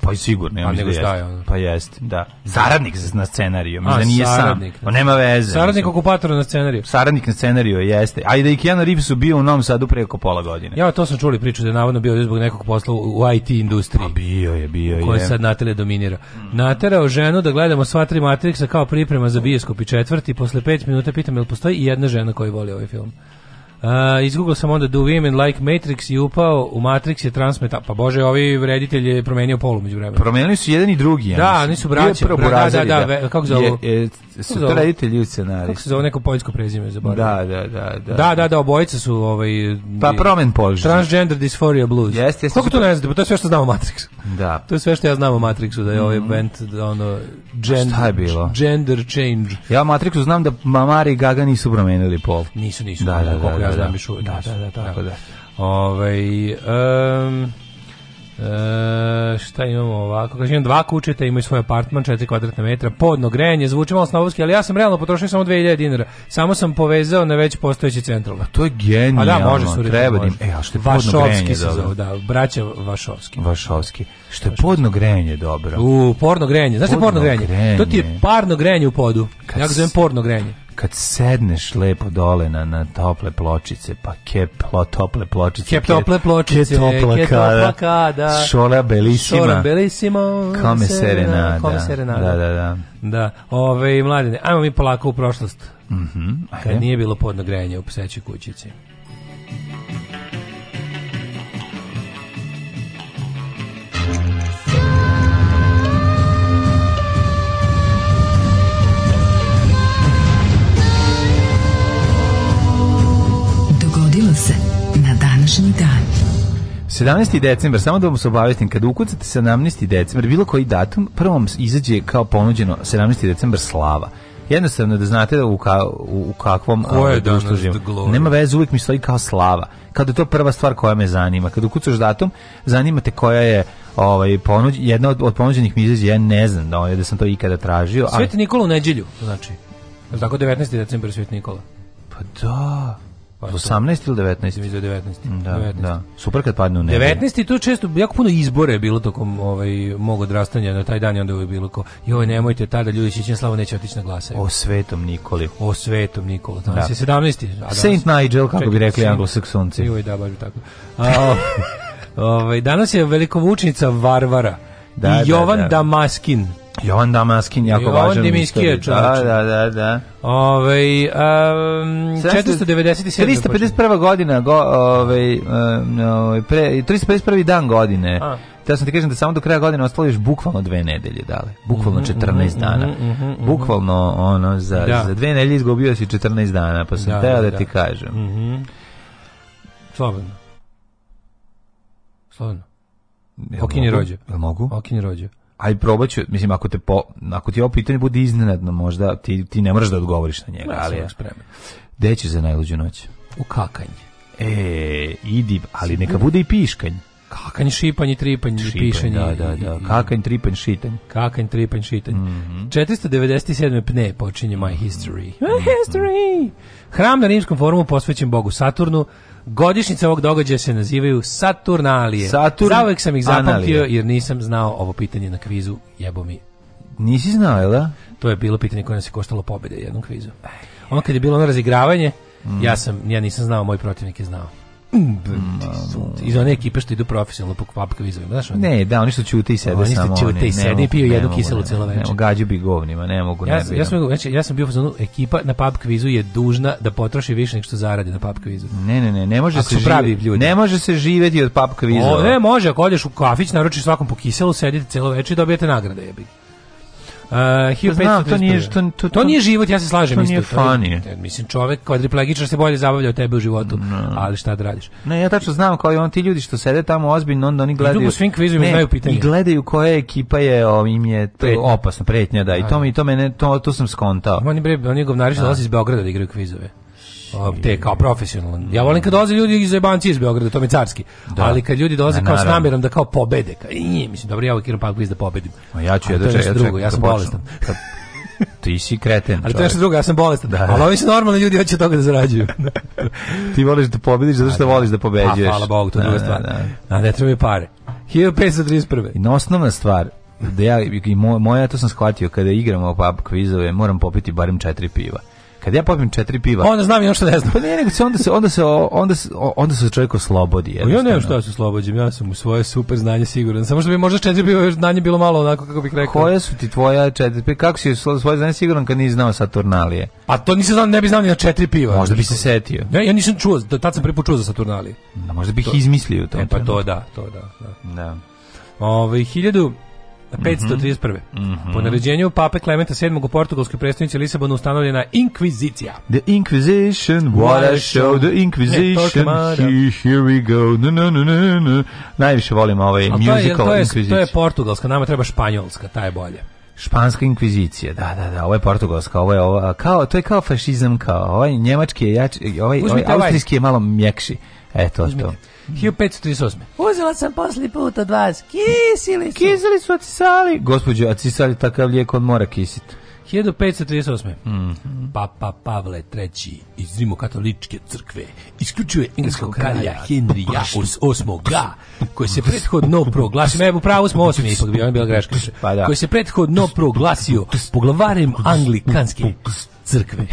Pa sigurno, ja mislim da je. Pa jeste, da. Saradnik na scenariju, mislim da nije saradnik, sam. Da. Pa nema veze. Saradnik okupatora na scenariju. Saradnik na scenariju jeste. A i da je Keanu Reeves bio u Novom Sadu preko pola godine. Ja, to sam čuli priču da je navodno bio zbog nekog posla u IT industriji. Pa bio je, bio je. Koji sad natele dominira. Naterao ženu da gledamo sva tri Matrixa kao priprema za bioskop i četvrti. Posle pet minuta pitam, je li postoji jedna žena koja voli ovaj film? Uh, izgugao sam onda Do Women Like Matrix i upao u Matrix je transmeta. Pa bože, ovi reditelj je promenio polu među vremena. Promenili su jedan i drugi. Ja da, nisu braće. Bra, da, da, da, da, kako zove? Je, je, su to reditelji scenarij. Kako se zove neko poljsko prezime za Da, da, da, da. Da, da, da, obojica su ovaj Pa promen polži. Transgender dysphoria blues. Jeste, jeste. Kako to ne znate? Pa to je sve što znamo o Matrixu. Da. To je sve što ja znam o Matrixu da je ovaj mm. ovaj band da ono gender, Šta je bilo? gender change. Ja Matrixu znam da Mamari i Gaga nisu promenili pol. Nisu, nisu. Da, da, da, da da, znam još uvijek. Da, da, da, da, tako da. Ovaj, um, E, šta imamo ovako? Kaže, imam dva kućeta, imaju svoj apartman, 4 kvadratna metra, podno grejanje, zvuči malo snovski, ali ja sam realno potrošio samo 2000 dinara. Samo sam povezao na već postojeći central. to je genijalno. A da, može su Treba da im, e, a što je podno grejanje Vašovski da, braća Vašovski. Vašovski. Što je podno grejanje dobro? U, porno grejanje. Znaš porno, porno grejanje? grejanje? To ti je parno grejanje u podu. Kad ja ga zovem porno grejanje kad sedneš lepo dole na, na tople pločice, pa kep, lo, tople pločice. Kep tople pločice, kep topla ke kada, kada. Šora belisima. Šora belisima. Kome serenada. Da, kome serenada. Da, da, da. Da, ove, i mladine, ajmo mi polako u prošlost. Mm -hmm, kad nije bilo podno grejanje u psećoj kućici. 17. decembar, samo da vam se obavijestim, kad ukucate 17. decembar, bilo koji datum, prvo vam izađe kao ponuđeno 17. decembar slava jednostavno da znate da u, ka, u, u kakvom Koje društvu živimo. Nema veze, uvijek mi stoji kao slava. Kada je to prva stvar koja me zanima. Kada ukucaš datum, zanima te koja je ovaj, ponuđ, jedna od, od ponuđenih mi izađe, ja ne znam da, ovaj, da sam to ikada tražio. Sveti Nikola u neđelju, znači. Je Tako 19. decembar Sveti Nikola. Pa da... Pa 18 ili 19? 19. Da, 19. Mm, da, da. Super kad padne u nebo. 19. tu često, jako puno izbora je bilo tokom ovaj, mog odrastanja na taj dan je onda je bilo ko, joj nemojte tada ljudi će slavo neće otići na glasaju. O svetom Nikoli. O svetom Nikoli. Da. Danas da. je 17. A Saint Nigel, kako čekaj, bi rekli anglosaksonci. Joj, da, baš tako. A, *laughs* ovaj, danas je velikovučnica Varvara. Da, I da, Jovan da, da. Damaskin, Jovan Damaskin, jako Jovan važan. Jovan Dimiskija, da, čovječe. Da, da, da. Ove, um, 497. 351. godina, go, ove, um, pre, 351. dan godine. A. Ja sam ti kažem da samo do kraja godine ostalo još bukvalno dve nedelje dale. Bukvalno 14 mhm, mhm, dana. Mhm, bukvalno ono za da. za dve nedelje izgubio si 14 dana, pa sam da, teo da, da, da. ti kažem. Mhm. Mm Slobodno. Slobodno. Okinje rođe. Jel mogu? Okinje rođe aj probaću, mislim, ako, te po, ako ti ovo pitanje bude iznenadno, možda ti, ti ne moraš da odgovoriš na njega, ali ja. spreman. Gde ćeš za najluđu noć? U kakanje. E, idi, ali neka bude i piškanj. Kakanje, šipanje, tripanje, šipanj, pišanje. Da, da, da. Kakanje, tripanje, šitanje. Kakanje, tripanje, šitanje. Mhm. Mm -hmm. 497. pne počinje My mhm. History. Mhm. My History! Hram na rimskom forumu posvećen Bogu Saturnu, Godišnjice ovog događaja se nazivaju Saturnalije. Saturn Zauvek sam ih zapamtio jer nisam znao ovo pitanje na kvizu, jebo mi. Nisi znao, je da? To je bilo pitanje koje nas je koštalo pobjede jednom kvizu. Ono kad je bilo ono razigravanje, mm. ja, sam, ja nisam znao, moj protivnik je znao. Mm, iz one ekipe što idu profesionalno po kvapka vizovima, znaš? Ne, da, oni što ćute i sede samo. Oni što ćute i sede i piju jednu mogu, kiselu celo večer. Ne, gađu bi govnima, ne mogu ja, ne. Ja, ja sam znači, ja sam bio fazonu ekipa na pub kvizu je dužna da potroši više nego što zaradi na pub kvizu. Ne, ne, ne, ne može se pravi Ne može se živeti od pub kviza. ne, može, ako odeš u kafić, naručiš svakom po kiselu, sedite celo večer i dobijete nagrade, jebi. Uh, 1500 znam, to nije to, to, to, to nije život, ja se slažem to isto. To nije to je, mislim čovjek kvadriplegičar se bolje zabavlja od tebe u životu, no. ali šta da radiš? Ne, ja tačno znam koji on ti ljudi što sede tamo ozbiljno, onda oni gledaju. Idu svim kvizovima imaju pitanje. I gledaju koja ekipa je, im je to pretnja. opasno pretnja da i to mi to mene to to sam skontao. Oni bre, oni govnari što da. dolaze iz Beograda da igraju kvizove te kao profesionalno. Ja volim kad dolaze ljudi iz Jebanci iz Beograda, to mi carski. Da. Ali kad ljudi dolaze kao s namjerom da kao pobede, ka, i, mislim, dobro, ja uvijek idem da pobedim. A ja ću ja da drugo, ja sam bolestan. Ti si kreten. Ali to je nešto ja sam bolestan. Da. Ali ovi su normalni ljudi, hoće toga da zarađuju. *laughs* Ti voliš da pobediš, zato što da. voliš da pa, pobeđuješ. A hvala Bogu, to je da, druga stvar. Da, A ne treba mi pare. 1531. I na osnovna stvar, da ja, i moja, to sam shvatio, kada igramo pub kvizove, moram popiti barem četiri piva. Kad ja popim četiri piva. Onda znam i ono što ne znam. Pa ne, nego se onda se onda se onda se, onda se čovjek oslobodi. Pa ja ne znam šta da se oslobođim, ja sam u svoje super znanje siguran. Samo što bi možda četiri piva znanje bilo malo onako kako bih rekao. Koje su ti tvoja četiri piva? Kako si svoje znanje siguran kad nisi znao Saturnalije? Pa to nisi znao, ne bi znao ni na četiri piva. Možda bi se setio. Ne, ja nisam čuo, da tad sam prepočuo za Saturnalije. Da, možda bih to, izmislio to. E, pa to da, to da. Da. da. Ove, ovaj, hiljadu, 531. Mm -hmm. Po naređenju pape Klementa VII u portugalskoj predstavnici Lisabona ustanovljena Inkvizicija. The Inquisition, what a show, the Inquisition, ne, here, here we go, no, no, no, no, no. Najviše volim ovaj A musical to je, to, je, to je portugalska, nama treba španjolska, ta je bolje. Španska inkvizicija, da, da, da, ovo je portugalska, ovo je ovo, kao, to je kao fašizam, kao, ovaj njemački je jači, ovaj, ovaj, ovaj austrijski je malo mjekši, eto to. 1538. Uzela sam posli put od vas. Kisili su. Kisili su acisali. Gospodje, acisali takav lijek od mora kisit. 1538. Mm. Papa Pavle III iz Rimokatoličke crkve isključuje engleskog kralja Henrija VIII-ga, koji se prethodno proglasio, evo pravo smo osmi, ipak bio, bila greška, pa da. koji se prethodno proglasio poglavarem anglikanske *laughs* crkve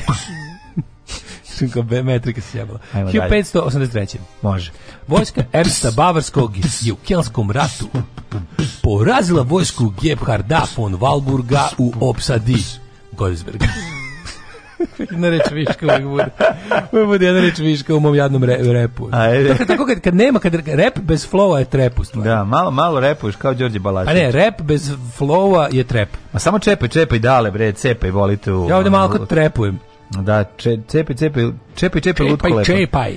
metrika se sjebala. 1583. Može. Vojska Ersta Bavarskog je u Kjelskom ratu porazila vojsku Gebharda von Walburga u opsadi Goldsberga. jedna reč viška uvijek bude. Uvijek bude jedna reč viška u mom jadnom re, repu. Ajde. Tako, dakle, tako kad, kad nema, kad rep bez flowa je trepu stvarno. Da, malo, malo repuješ kao Đorđe Balašić. A ne, rep bez flowa je trep. Ma samo čepaj, čepaj dale, bre, cepaj, volite u... Ja ovdje malo trepujem. Da, čepi, čepi, cepi, čepi, čepi, lutko lepo. Čepaj,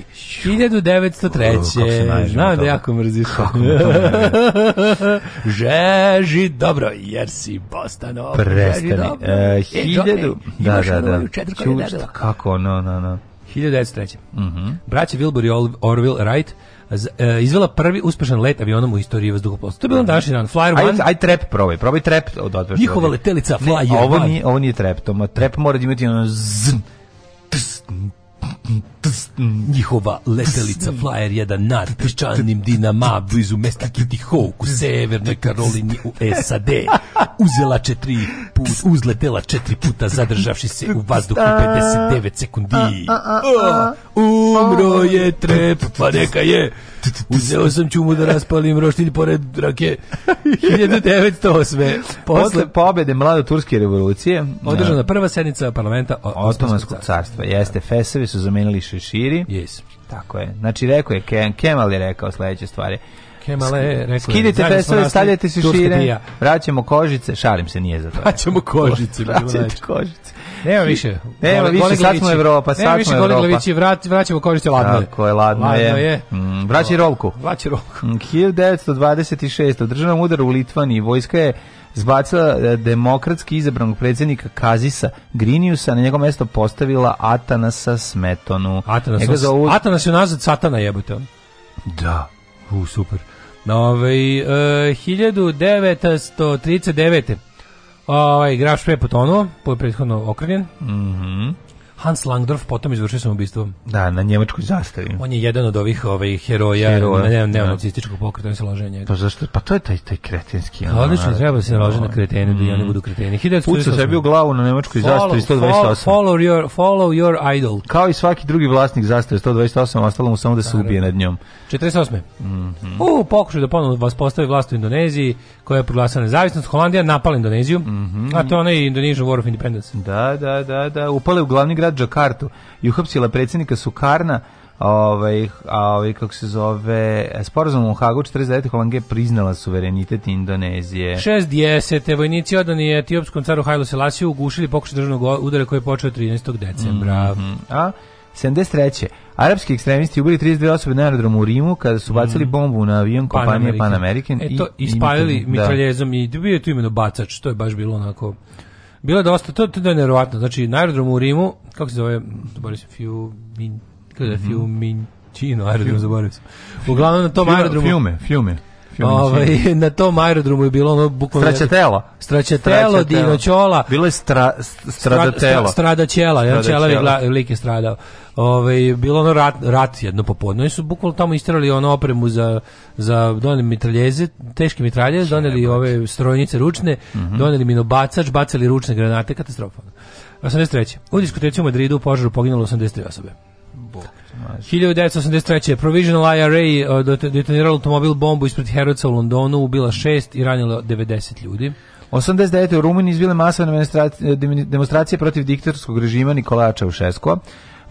1903. Znam da jako mrziš. *laughs* Žeži dobro, jer si Bostanov. Prestani. E, e hiljadu... E, da, da, da. Čušta, kako, no, no, no. 1903. Mm -hmm. Braća Wilbur i Orville Wright e, izvela prvi uspešan let avionom u istoriji vazduhoplovstva. To je bilo mm -hmm. današnji dan. Flyer aj, One. Aj, trep probaj, probaj trep od odvrša. Njihova letelica Flyer ne, ovo Nije, ovo nije trep, to ma trep mora da imati ono zzn, tzn, njihova letelica Flyer 1 nad pičanim Dinama blizu mesta Kitty Hawk u Severnoj Karolini u SAD. Uzela četiri put, uzletela četiri puta zadržavši se u vazduhu 59 sekundi. Umro je trep, pa neka je. *laughs* Uzeo sam čumu da raspalim roštilj pored rake 1908. *laughs* Posle pobede mlade turske revolucije da. održana prva sednica parlamenta Otomanskog carstva. Jeste, fesevi su zamenili šeširi. Yes. Tako je. Znači, rekao je, Kemal je rekao sledeće stvari Hemale, rekli. Skidite pesove, da stavljate se šire. Vraćamo kožice, šalim se, nije za to. Vraćamo kožice, *laughs* vraćate kožice. Nema više. Nema više, gole sad smo Evropa, sad smo više Evropa. Nema više vrat, vraćamo kožice, ladno je. Tako je, ladno, ladno je. je. Mm, vraći rolku. Vraći rolku. 1926. Mm, u udar u Litvani vojska je zbacila e, demokratski izabranog predsjednika Kazisa Griniusa, na njegovo mesto postavila Atanasa Smetonu. Atanas, Atanas je nazad satana jebote. Da. U, super. Nove, ovaj, e, 1939. Ovaj, graf je potonuo, po prethodno okrenjen. Mhm. Mm Hans Langdorf potom izvršio samoubistvo. Da, na njemačkoj zastavi. On je jedan od ovih ovih ovaj, heroja, heroja ne, da. neonacističkog pokreta, on se lože njega. Pa zašto? Pa to je taj taj kretenski. Pa odlično, treba da se nalože na kretene, da i oni mm. budu kreteni. Puca sebi u glavu na njemačkoj zastavi 128. Follow your follow your idol. Kao i svaki drugi vlasnik zastave 128, ostalo mu samo da se ubije nad njom. 48. Mhm. U pokušaj da ponovo vas postavi vlast u Indoneziji, koja je proglasila nezavisnost, Holandija napala Indoneziju. Mhm. A to je onaj Indonesian War of Independence. Da, da, da, da, upale u glavni grad Vlada Džakartu i uhapsila predsjednika Sukarna, ovaj, ovaj, kako se zove, e, sporazum u Hagu 49. Holandija priznala suverenitet Indonezije. 60. vojnici odani etiopskom caru Hajlu Selasiju ugušili pokušaj državnog udara koji je počeo 13. decembra. Mm -hmm. A 73. Arapski ekstremisti ubili 32 osobe na aerodromu u Rimu kada su bacili mhm. bombu na avion kompanije Pan American. Pan American e to, i, ispalili da. mitraljezom i bio je tu imeno bacač, to je baš bilo onako... Bilo je dosta, to, to je nevjerovatno. Znači, na aerodromu u Rimu, kako se zove, Boris, sam, Fiumin, kada je Fiumin, mhm. Čino, aerodrom, zaboravio sam. Uglavnom na tom aerodromu... Fiume, Fiume. Ovaj, ovaj, na tom aerodromu je bilo ono bukvalno... Straćatelo. Straćatelo, Dinoćola. Bilo je stra, stradatelo. Stradaćela, jedan čelavi lik je stradao. Ove, ovaj, bilo ono rat, rat jedno popodne. Oni su bukvalno tamo isterali ono opremu za, za doneli mitraljeze, teške mitraljeze, doneli ove strojnice ručne, mm -hmm. doneli minobacač, bacali ručne granate, katastrofa. 83. U diskoteci u Madridu u požaru poginulo 83 osobe. Bog. 1983. Provisional IRA eh, detonirala automobil bombu ispred Herodca u Londonu, ubila šest i ranilo 90 ljudi. 89. u Rumuniji izbile masovne eh, demonstracije protiv diktatorskog režima Nikolača u Čaušeskova.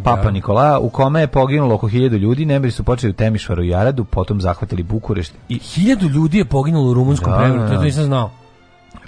Papa da. Nikola, u kome je poginulo oko hiljadu ljudi, nemiri su počeli u Temišvaru i Aradu, potom zahvatili Bukurešt. I hiljadu ljudi je poginulo u rumunskom da, premeru, to da, da. nisam znao.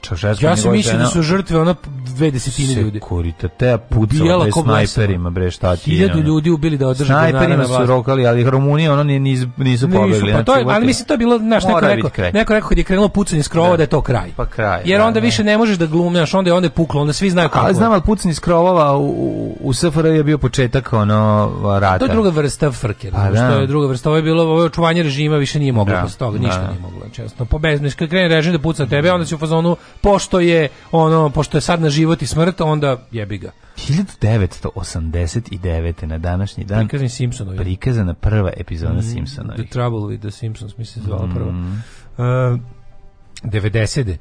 Čaušesku ja sam mislim da su žrtve ona dve desetine ljudi. Kurita, te pucala bez da snajperima, bre, šta ti Hiljadu ono. ljudi ubili da održe Snajperima su rokali, ali Rumunija ono niz, nisu pobegli. Pa znači, to je, ali mislim, to je bilo, znaš, neko rekao, neko rekao kad je krenulo pucanje skrova da je to kraj. Pa kraj. Jer da, onda da. više ne možeš da glumljaš, onda je onda puklo, onda svi znaju kako. Ali znam, ali pucanje skrovova u, u SFR je bio početak ono rata. To je druga vrsta frke, pa, što je druga vrsta, ovo je bilo ovo očuvanje režima, više nije moglo posle toga, ništa nije moglo. Često, pobezniš, kad krene režim da puca tebe, onda si u fazonu Japanu, pošto je ono, pošto je sad na život i smrt, onda jebi ga. 1989. na današnji dan prikazan Simpsonovi. prikazana prva epizoda mm, Simpsonovih. The Trouble with the Simpsons, mislim, zvala mm. prva. Mm. Uh, 90.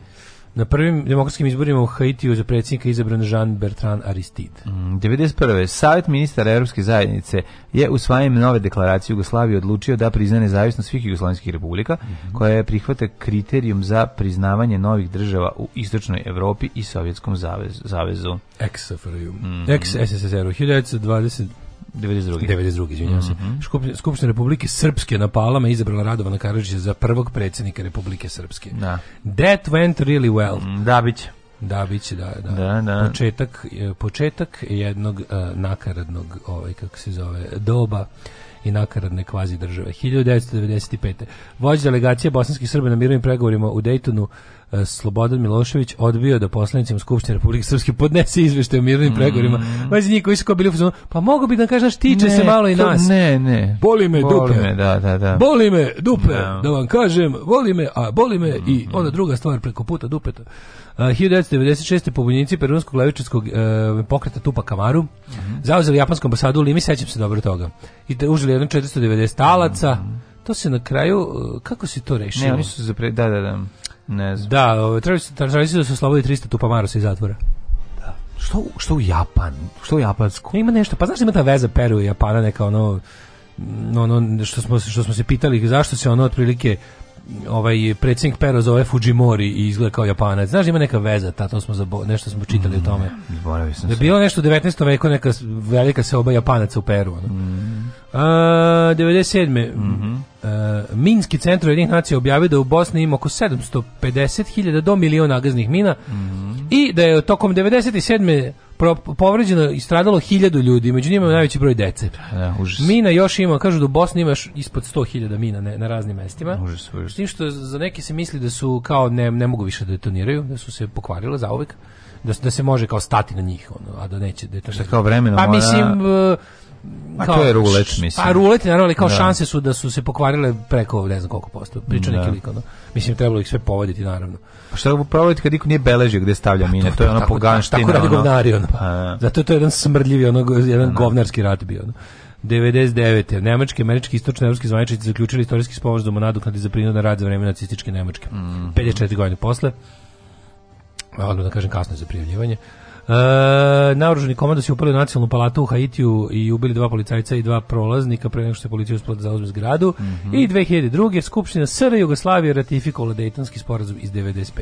Na prvim demokratskim izborima u Haitiju za predsjednika izabran Jean Bertrand Aristide. Mm, 91. Savjet ministara Europske zajednice je u svajem nove deklaraciji Jugoslavije odlučio da priznaje nezavisnost svih jugoslavijskih republika, mm -hmm. koja je prihvata kriterijum za priznavanje novih država u istočnoj Evropi i Sovjetskom zavezu. Ex-SFRU. Mm -hmm. ex 1920 92. 92. izvinjavam se. Mm -hmm. Skupština Republike Srpske na Palama izabrala Radovana Karadžića za prvog predsednika Republike Srpske. Da. That went really well. Mm, da, biće. Da, biće, da, da. da, da. Početak, e, početak jednog uh, nakaradnog, ovaj, kako se zove, doba i nakaradne kvazi države. 1995. Vođa delegacije bosanskih Srba na mirovnim pregovorima u Dejtonu E, Slobodan Milošević odbio da poslanicima Skupštine Republike Srpske podnese izveštaj o mirnim pregovorima. Mm. Mazi njih koji su kao bili fuzonu, pa mogu bi da kažeš tiče ne, se malo i nas. ne, ne. Boli me boli dupe. Me, da, da, da. Boli me dupe, no. Da. da vam kažem, boli me, a boli me mm. i mhm. onda druga stvar preko puta dupeta. Uh, 1996. pobunjenici perunskog levičarskog uh, pokreta Tupa Kamaru mm -hmm. zauzeli japansku ambasadu u Limi, sećam se dobro toga. I da užili 1490 talaca. Mm -hmm. To se na kraju, e, kako se to rešilo? Ne, oni su zapre... Da, da, da. Ne znam. Da, ovaj, treba tražili su da su oslobodi 300 tupamarosa iz zatvora. Da. Što, što u Japan? Što u Japansku? ima nešto, pa znaš da ima ta veza Peru i Japana, neka ono, ono što smo, što smo se pitali, zašto se ono otprilike ovaj predsjednik Pero zove Fujimori i izgleda kao Japanac. Znaš, da ima neka veza, ta, to smo zabo, nešto smo čitali o tome. Mm, zaboravio sam. Da je bilo nešto u 19. veku neka velika seoba Japanaca u Peru. Ono. Mm. Uh, 97. Mm -hmm. uh, Minski centar jednih nacija objavio da u Bosni ima oko 750.000 do miliona gaznih mina mm -hmm. i da je tokom 97 pro, povređeno i stradalo hiljadu ljudi, među njima je najveći broj dece. Ja, da, da, užas. Mina još ima, kažu da u Bosni imaš ispod 100.000 mina ne, na raznim mestima. Užas, užas. tim što za neke se misli da su kao ne, ne mogu više da detoniraju, da su se pokvarile zauvek, da, da se može kao stati na njih, ono, a da neće detonirati. Šta kao vremena? Pa mislim... Ona... E, a kao, to je rulet, mislim. Pa rulet, naravno, ali kao da. šanse su da su se pokvarile preko, ne znam koliko posto. Priča da. neki lik, ono. Mislim, trebalo ih sve povaditi, naravno. Pa šta mu provjeriti kad iko nije beležio gde stavlja pa, mine, to, to je ona poganština. Tako radi govnari, ono. A, pa, pa, da. Zato je to jedan smrdljivi, ono, jedan a, da, da. govnarski rat bio, ono. 99. Nemački, američki, istočni evropski zvaničnici zaključili istorijski sporazum o nadoknadi za prinudan rad za vreme nacističke Nemačke. Mm -hmm. 54 godine posle, odmah da kažem kasno za prijavljivanje, E, naoružani komando se upali u nacionalnu palatu u Haitiju i ubili dva policajca i dva prolaznika pre nego što je policija uspela da zauzme zgradu. Mm -hmm. I 2002. Skupština SR Jugoslavije ratifikovala Dejtonski sporazum iz 95.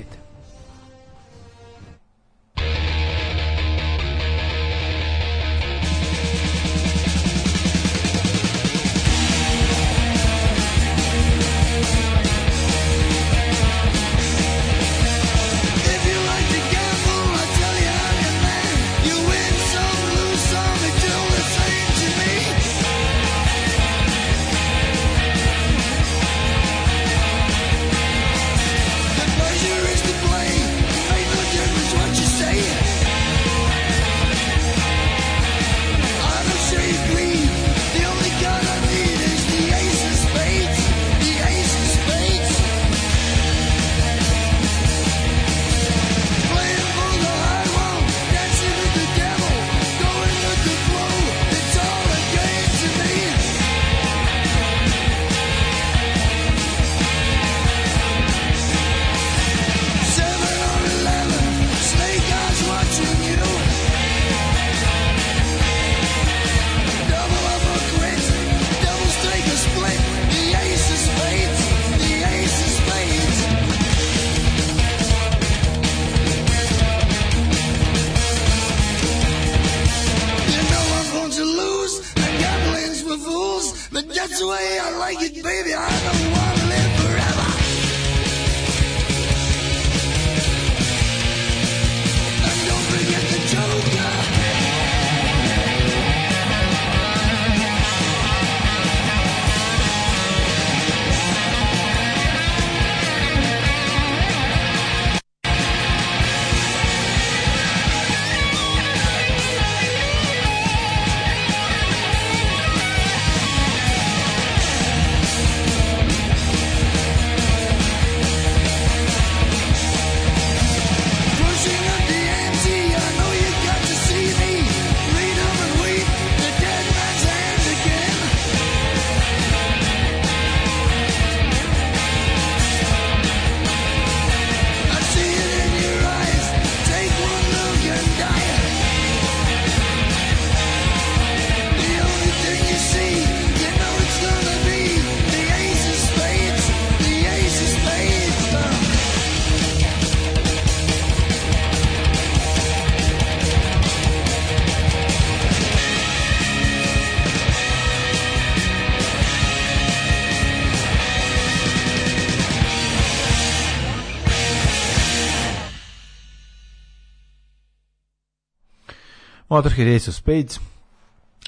Motorhead Ace of Spades,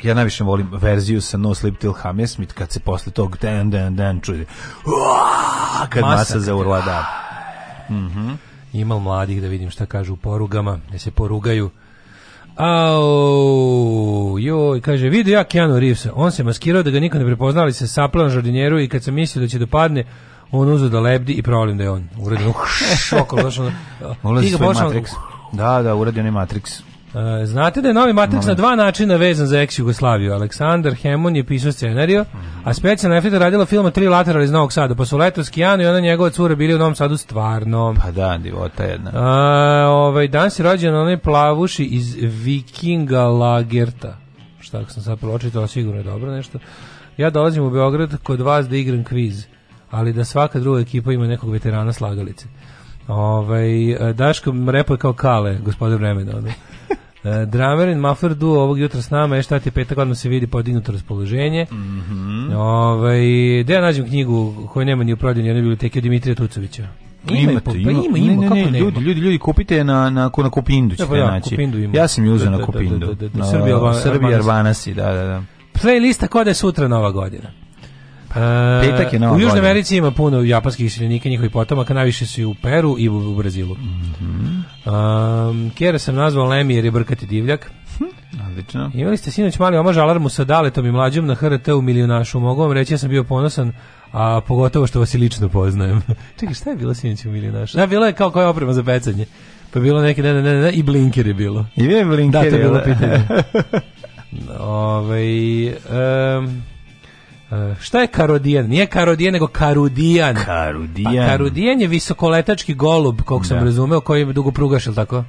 ja najviše volim verziju sa No Sleep Till Hammersmith kad se posle tog dan dan dan čuje Uaa, kad masa, masa zaurla da. Mhm. Mm Ima mladih da vidim šta kažu u porugama, da se porugaju. Au, joj, kaže, vidi ja Keanu Reevesa, on se maskirao da ga niko ne prepoznali se saplan žardinjeru i kad sam mislio da će dopadne, da on uzo da lebdi i provalim da je on. Uredno, *laughs* šokol, došao. Ulazi svoj Matrix. Da, da, uradio je Matrix. Uh, znate da je novi Matrix na dva načina vezan za ex-Jugoslaviju. Aleksandar Hemon je pisao scenariju, mm -hmm. a specijalna efekta radila film Tri laterala iz Novog Sada, pa su leto s i ona njegova cura bili u Novom Sadu stvarno. Pa da, divota jedna. Uh, ovaj, dan si rođen onaj plavuši iz Vikinga Lagerta. Šta ako sam sad pročitao, sigurno je dobro nešto. Ja dolazim u Beograd kod vas da igram kviz, ali da svaka druga ekipa ima nekog veterana slagalice. Ovaj, e, Daško repo je kao kale, gospodin vremena. Ono. Uh, e, Dramerin Mafler duo ovog jutra s nama je šta ti petak odmah se vidi podignuto raspoloženje. Mm -hmm. Ovaj gde da ja nađem knjigu koju nema ni u prodaju ni u biblioteki od Dimitrija Tucovića. Ima, imate, pa, ima, ima, ima, ne, ne, kako ne, ljudi, ljudi, ljudi, kupite je na, na, na Kupindu ćete e, pa ja, naći. Kupindu Ja sam ju uzeo da, na da, Kupindu. Da, da, da, da, da, da, da, da, da, da, da, da, da, E, Petak je nova U Južnoj Americi ima puno japanskih iseljenika, njihovi potomaka, najviše su i u Peru i u, u Brazilu. Mm -hmm. um, Kjera sam nazvao Lemi jer je brkati divljak. Hm, odlično. Imali ste sinoć mali omaž alarmu sa Daletom i mlađom na HRT u Milionašu. Mogu vam reći, ja sam bio ponosan, a pogotovo što vas i lično poznajem. *laughs* Čekaj, šta je bilo sinoć u Milionašu? Da, bilo je kao koja oprema za pecanje. Pa bilo neki, ne, ne, ne, ne, i blinker je bilo. I je blinker. Da, to je bilo pitanje. *laughs* Ove, ovaj, um, Eh, šta je karodijan? Nije karodijan, nego karudijan. Karudijan. Pa, karudijan je visokoletački golub, koliko sam da. razumeo, koji je dugo prugaš, ili tako?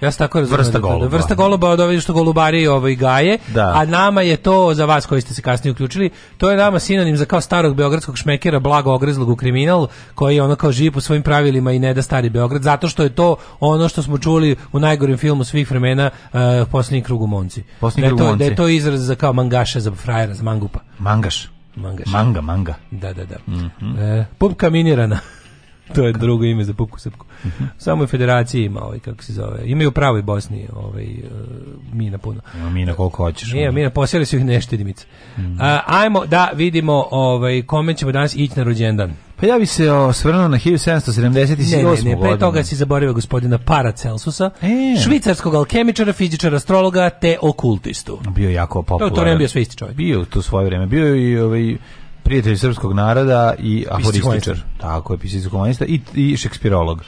Ja sam tako razumeo. Vrsta goluba. Da, vrsta goluba od ovih što golubari ovo i gaje, da. a nama je to, za vas koji ste se kasnije uključili, to je nama sinonim za kao starog beogradskog šmekera, blago ogrezlog u kriminal, koji je ono kao živi po svojim pravilima i ne da stari Beograd, zato što je to ono što smo čuli u najgorim filmu svih vremena, uh, eh, posljednji krug u Monci. Posljednji da krug u Monci. Da je to izraz za kao mangaša, za frajera, za mangupa. Mangaš. Manga, manga. Da, da, da. Mm -hmm. e, pupka minirana to je drugo ime za pupku srpku. Samo u federaciji ima, ovaj, kako se zove, imaju pravo i Bosni, ovaj, e, mina puno. Ima mina koliko hoćeš. Nije, mina, posjeli su ih neštedimice. Mm -hmm. ajmo da vidimo ovaj, kome ćemo danas ići na rođendan. Pa ja bi se osvrnuo na 1778. Ne, ne, ne, pre toga si zaboravio gospodina Paracelsusa, e. švicarskog alkemičara, fizičara, astrologa te okultistu. Bio jako popularan. To, to vreme bio sve isti čovjek. Bio u to svoje vrijeme. Bio i ovaj, prijatelj srpskog naroda i aforističar. Tako je, pisac humanista i, i šekspirolog.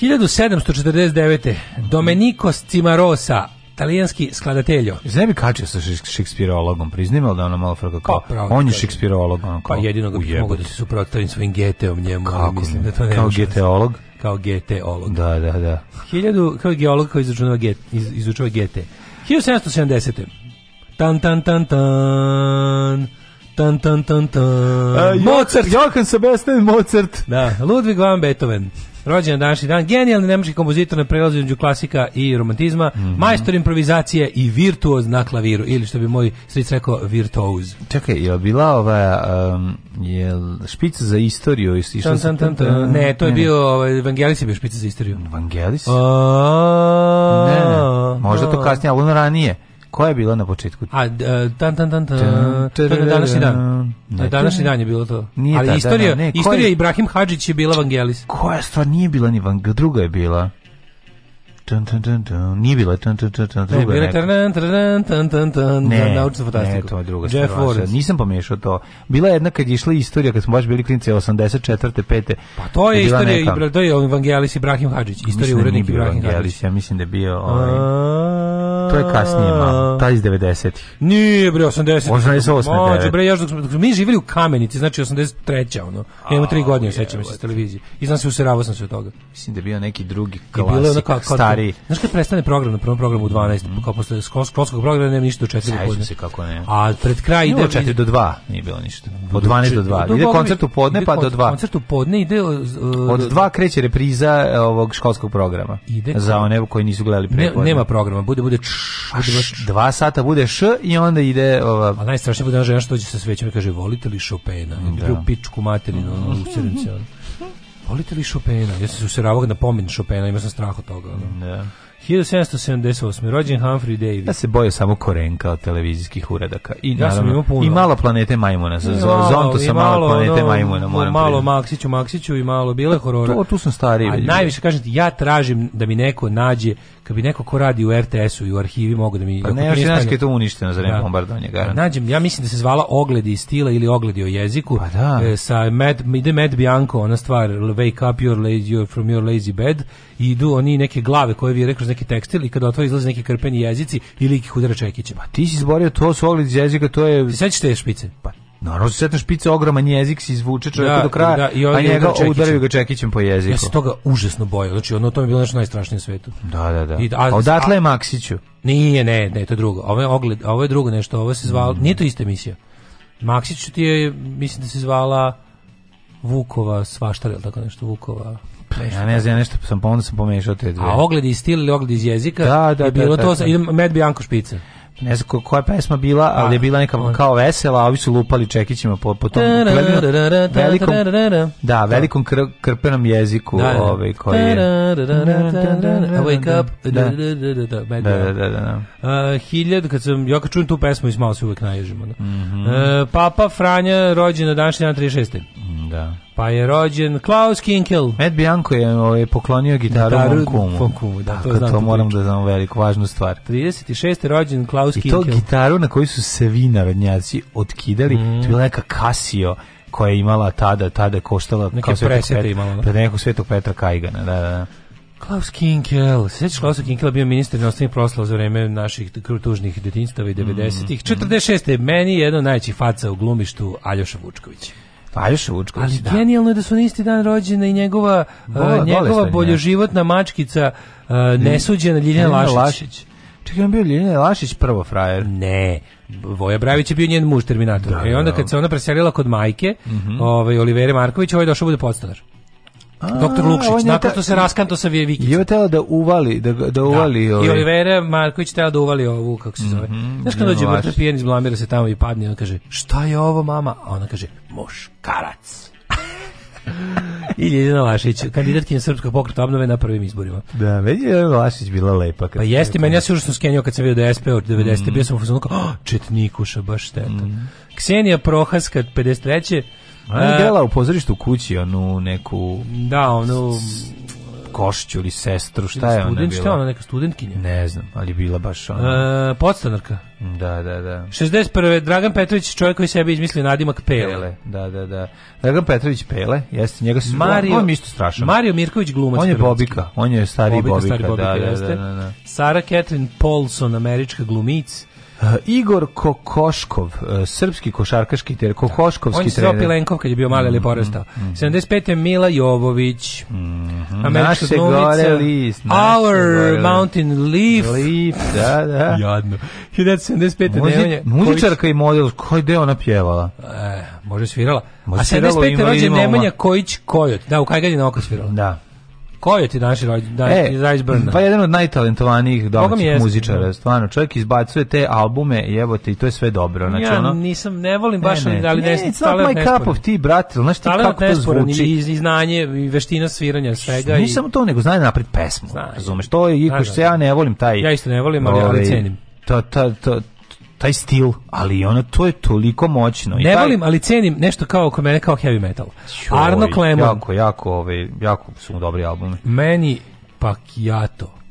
1749. Domenico Scimarosa, talijanski skladateljo. Znači bi kačio sa šekspirologom, priznajem, ali da ono malo fraka kao, pa, on je šekspirolog. pa jedinog ga bih mogao da se suprotavim svojim geteom njemu, ali mislim da to ne Kao da geteolog? Kao geteolog. Da, da, da. 1000, kao geolog koji izučava get, iz, izučava gete. 1770. Tan, tan, tan, tan. Tan, tan, tan, tan. Uh, Mozart. Johann Sebastian Mozart. Da, Ludwig van Beethoven. Rođen na današnji dan, genijalni nemački kompozitor na prelazu između klasika i romantizma, mm -hmm. majstor improvizacije i virtuoz na klaviru, ili što bi moj stric rekao, virtuoz. Čekaj, je bila ova um, je špica za istoriju? Išla tan, tan, tan, tan, Ne, to je ne, bio, ovaj, Evangelis je bio špica za istoriju. Evangelis? Ne, možda to kasnije, ali ono ranije. Koja je bila na početku? A, dan, e, dan, dan, To je današnji dan. Na dan je bilo to. Nije Ali da, istorija, da, istorija Ibrahim Hadžić je bila Vangelis. Koja stvar nije bila ni Vangelis, druga je bila. Dun, dun, dun, dun. Nije bila dun, dun, dun, dun, druga ne, neka. Ne, naučnu Ne, to je druga Jeff stvar. Nisam pomiješao to. Bila je jedna kad je išla istorija, kad smo baš bili klinice 84. 5. Pa to je, je istorija, neka... to je Evangelis Ibrahim Hadžić. Istorija da urednik Ibrahim Hadžić. Ja mislim da je bio... Ovaj to je kasnije malo, taj iz 90-ih. Nije bre 80. 88. Mađo bre, ja smo mi živeli u Kamenici, znači 83. ono. Ja imam 3 godine, sećam se s televizije. I znam se useravao sam se od toga. Mislim da je bio neki drugi klasik, kao, stari. Znaš kad prestane program na prvom programu u 12, mm. kao posle školskog programa nema ništa do 4 podne. Sećam se kako ne. A pred kraj ide od 4 do 2, nije bilo ništa. Od 12 do 2. Ide koncert u podne pa do 2. Koncert u podne ide pa e- od 2 kreće repriza e, ovog školskog programa. Ide. Za one koji nisu gledali pre. Nema programa, bude bude Bude dva sata bude š i onda ide ova a najstrašnije bude žena što dođe sa svećom i kaže volite li Chopina da. u pičku materinu mm. ono, usirim volite li Chopina jesi sam se usiravao na pomen Chopina ima sam strah od toga ono. da 1778. rođen Humphrey Davy. Ja se boje samo korenka od televizijskih uradaka. I, ja sam imao puno. I malo planete majmona. Sa malo, zonto sa malo, planete no, majmuna. Moram malo priznat. Maksiću, Maksiću i malo bile horora. To, tu sam stariji. A najviše kažete, ja tražim da mi neko nađe, kad bi neko ko radi u RTS-u i u arhivi mogu da mi... Pa ne, još je to uništeno za vreme da. bombardovanja. Nađem, ja mislim da se zvala Ogledi stila ili Ogledi o jeziku. Pa da. E, sa Matt, ide Matt Bianco, ona stvar, wake up your lazy, from your lazy bed. I idu oni neke glave koje vi rekli neki tekstil i kad otvori izlaze neki krpeni jezici ili ih udara čekićem. Pa ti si izborio to s ogled jezika, to je... Ti sećaš špice? Pa Naravno se setim špice ogroman jezik se izvuče čovjek da, do kraja, da, da i a njega udaraju ga čekićem po jeziku. Ja se toga užasno bojao. Znači ono to mi je bilo nešto najstrašnije na svetu. Da, da, da. I, a, a odatle je Maksiću. Nije, ne, ne, to je drugo. Ovo je ogled, ovo je drugo nešto, ovo se zvalo, mm. nije to ista emisija. Maksiću ti je mislim da se zvala Vukova svaštar ili tako nešto Vukova Nešto ja ne znam, ja nešto sam, pa onda sam pomešao te dve. A ogled iz stila ili ogled iz jezika? Da, da, je da, bilo da, da, to, da. Med Bianco špice ne znam koja pesma bila, ali je bila neka kao vesela, a ovi su lupali čekićima po, po tom velikom, da, da, velikom kr, krpenom jeziku da, da. ovaj, koji je... Wake up, da, da, da, da, da. Hiljad, kad sam, ja kad čujem tu pesmu, ismao se uvek naježimo. Da. Mhm. E, Papa Franja rođen na današnji dan 36. Mm Da. Pa je rođen Klaus Kinkel. Ed Bianco je ovaj, poklonio gitaru, gitaru kumu. kumu. da, to, znam to moram da znam veliku važnu stvar. 36. rođen Klaus Kinkel. I to gitaru na koju su se vi narodnjaci otkidali, mm. to je bila neka Casio koja je imala tada, tada koštala neke kao Svetog imala. Da. Pred nekog Svetog Petra Kajgana, da, da. da. Klaus Kinkel, sećaš Klaus Kinkela bio ministar inostranih proslava za vreme naših krutužnih detinjstava i 90-ih. Mm. 46. meni jedno najveći faca u glumištu Aljoša Vučković. Pa, Ajoša Vučković, Ali da. genijalno je da su na isti dan rođene i njegova, e, Bola, uh, njegova boljoživotna mačkica, uh, nesuđena Ljiljana Lašić. Lašić. Čekaj, on bio Ljiljana Lašić prvo frajer? Ne, Voja Bravić je bio njen muž Terminator. Da, I e, onda da. kad se ona preselila kod majke, mm -hmm. ovaj, Olivere Marković, ovaj došao da bude podstanar. Doktor Lukšić, nakon što se raskanto sa Vijevikić. je tela da uvali, da, da, da uvali... Da. Ovaj. I Olivera Marković tela da uvali ovu, kako se zove. Mm -hmm, Znaš kad dođe mrtav pijen, blamira se tamo i padne, on kaže, šta je ovo mama? A ona kaže, muškarac. *laughs* I Ljeljana Lašić, kandidatkinja Srpskog pokreta obnove na prvim izborima. Da, već je Lašić bila lepa. Kad pa jeste, meni ja se užasno skenio kad sam vidio da je SP od 90. Mm. Bio sam u fazonu kao, oh, četnikuša, baš šteta. Mm. Ksenija Prohaska, 53. Ona je igrala e. u pozorištu u kući, onu neku... Da, onu... Košću ili sestru, šta je ona bila? Šta ona, neka studentkinja? Ne znam, ali bila baš ona. E, podstanarka. Da, da, da. 61. Dragan Petrović, čovjek koji sebi izmislio nadimak Pele. Pele. Da, da, da. Dragan Petrović Pele, jeste njega se... Mario, on, on isto strašan. Mario Mirković glumac. On je Bobika, on je stari Bobika. Bobika, stari da, Bobika, da, da, da, da, da. Sara Catherine Paulson, američka glumica. Eh, Igor Kokoškov, eh, srpski košarkaški ter da. Kokoškovski trener. On je Pilenkov kad je bio mali ali mhm, porastao. Mm -hmm. 75. Mila Jovović. Mm -hmm. Američka Naše glumica. gore list. Our gore mountain leaf. Leaf, da, da. *laughs* Jadno. 1975. Muzi, Nemanja. Muzičarka i model, koji deo ona pjevala? E, može svirala. Može A 75. rođen Nemanja Kojić Kojot. Da, u Kajgani na oko svirala. Da. Ko je ti naš Rajsburn? Da, e, pa jedan od najtalentovanijih domaćih muzičara, da. stvarno. Čovjek izbacuje te albume i evo ti, to je sve dobro. Znači, ja ono, nisam, ne volim baš, ne, ne, ali ne, it's not my cup of tea, brate, znaš ti kako to zvuči. I, i znanje, i veština sviranja, svega. Nije samo to, nego znanje napred pesmu, razumeš, to je, ikoš da, se ja ne volim taj... Ja isto ne volim, ali, ali ovaj, cenim. To, to, to, taj stil, ali ono to je toliko moćno. Ne volim, ali cenim nešto kao kod mene kao heavy metal. Joj, Arno Klemon. Jako, jako, ove, ovaj, jako su mu dobri albumi. Meni Pacquiao,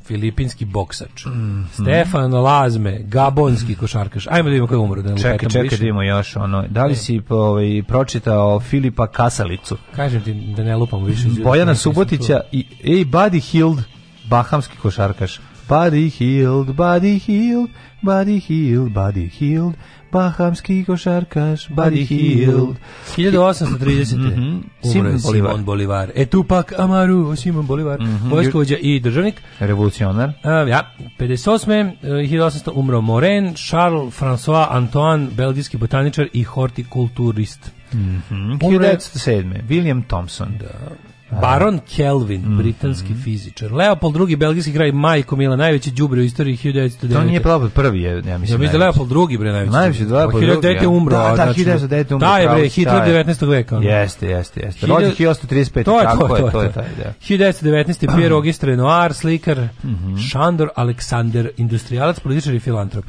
filipinski boksač. Mm, Stefan Lazme, gabonski košarkaš. Ajmo da vidimo koji je Da čekaj, čekaj, da vidimo još ono. Da li ne. si po, ovaj, pročitao Filipa Kasalicu? Kažem ti da ne lupamo više. Bojana Subotića i Ej Buddy Hild, bahamski košarkaš. Body healed, body healed, body healed, body healed, Bahamski košarkaš, body healed. 1830. Mm Simon Bolivar. E tu pak Tupac Amaru, Simon Bolivar, mm -hmm. vojskovođa i državnik. Revolucionar. Uh, ja, 58. 1800 eh, umro Moren, Charles François Antoine, belgijski botaničar i hortikulturist. Mm -hmm. 1907. William Thompson. Da. Baron Kelvin, mm, britanski mm. fizičar. Leopold II, belgijski kraj Majko Mila, najveći đubre u istoriji 1909. To nije Leopold prvi, je, ja mislim. Ja mislim da Leopold II bre najveći. Najveći Leopold II. 1909 umro. Da, da, 1909 znači, umro. Taj bre Hitler 19. veka. Jeste, jeste, jeste. Rođen 1835, tako je, to je taj, da. 1919. Pierre Auguste Renoir, slikar, mhm. Šandor Aleksander, industrijalac, političar i filantrop.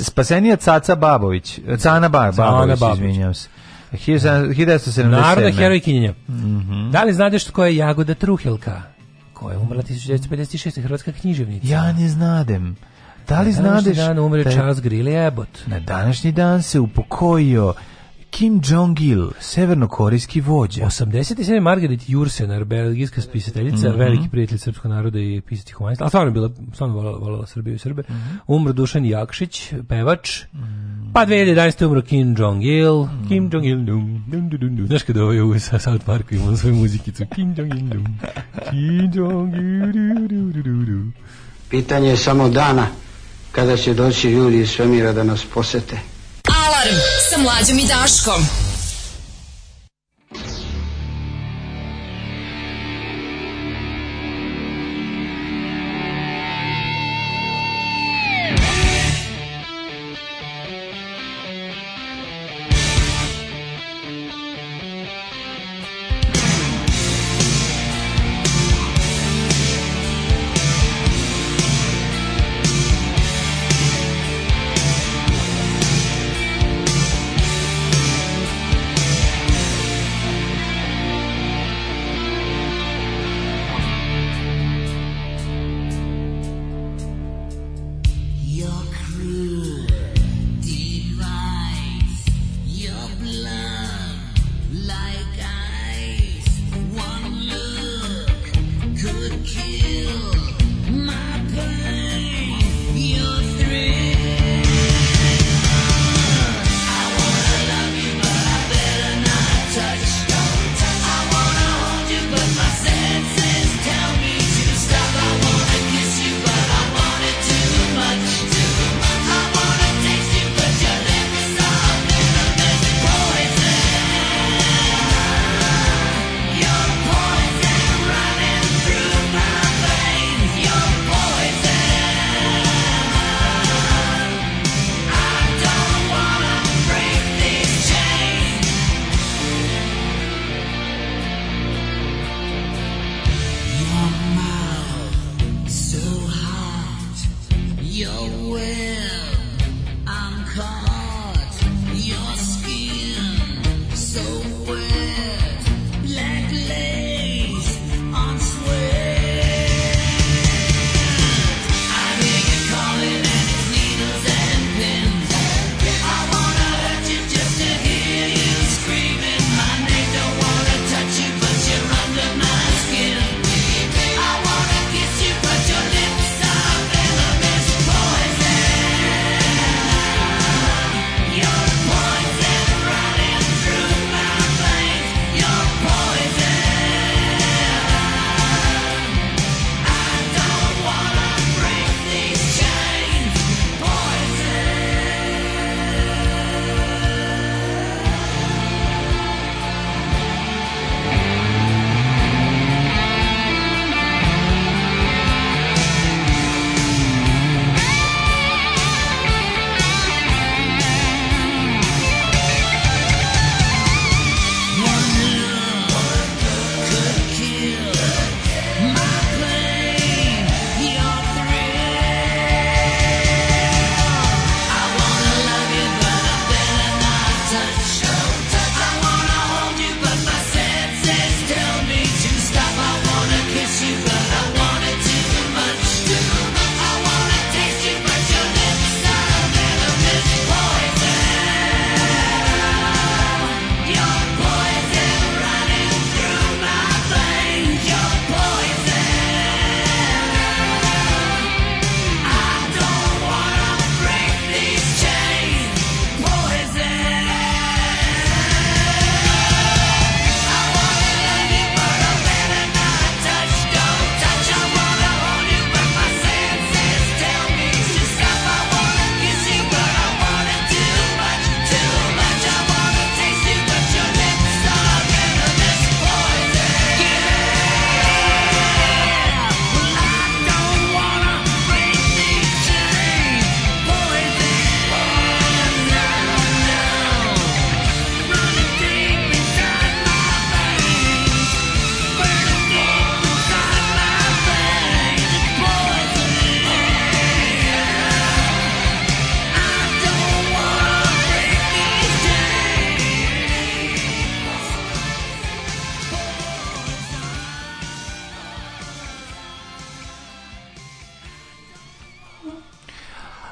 Spasenija Caca Babović, Cana Babović, izvinjavam se. 1977. Narodna herojkinjenja. Mm -hmm. Da li znadeš što je Jagoda Truhelka? Koja je umrla 1956. Hrvatska književnica? Ja ne znadem. Da li znadeš... Na današnji dan umre taj... Da Charles Greeley Abbott. Na današnji dan se upokojio Kim Jong-il, severnokorijski vođa. 87. Margaret Jursenar, belgijska spisateljica, mm -hmm. veliki prijatelj srpskog naroda i pisati humanista, ali stvarno je bila, stvarno voljela Srbiju i Srbe. Mm -hmm. Umr Dušan Jakšić, pevač. Mm Pa 2011. umro Kim Jong-il. Kim Jong-il, dum, dum, dum, dum, dum. Znaš kada ovaj u South Parku ima on svoju muzikicu? Kim Jong-il, Kim Jong-il, du, du, du, du. Pitanje je samo dana kada će doći ljudi iz svemira da nas posete. Alarm sa mlađom i Daškom.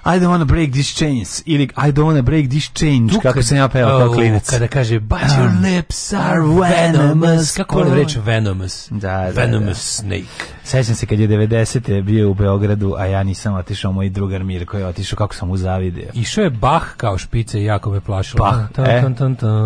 I don't wanna break these chains ili I don't wanna break these chains Tuk, kako sam ja pevao oh, kao klinac. Kada kaže but um, your ah. lips are venomous. Kako volim reći venomous? Da, da, da. venomous da. snake. Sećam se kad je 90. bio u Beogradu, a ja nisam otišao, moj drugar Mirko je otišao, kako sam mu zavidio. Išao je Bach kao špice i jako me plašilo. Bach, tan, e? tan, tan, tan.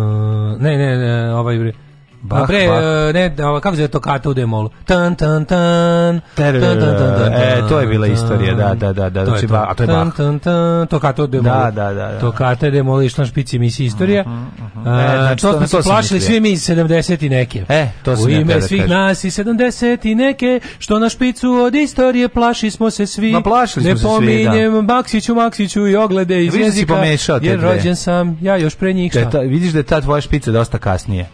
Ne, ne, ne, ovaj Bach, Dobre, Bach. E, ne, da, kako se to kata u demolu? Tan, tan, tan. tan, tan, tan, tan, e, to je bila istorija, da, da, da. da to znači, je to. Ba, a to je Bach. Tan, tan, to kata u demolu. Da, da, da. da. To kata je demolu išla špici emisija istorija. Uh -huh, uh -huh. E, znači, to, to smo plašili svi mi 70 i neke. E, to su U ime da svih nas i 70 i neke, što na špicu od istorije plaši smo se svi. Ma plašili smo se svi, da. Ne pominjem Baksiću, Maksiću i oglede iz jezika. Vidiš da si pomešao te dve. Jer rođen sam, ja još pre njih šta. Da vidiš da je ta tvoja špica dosta kasnije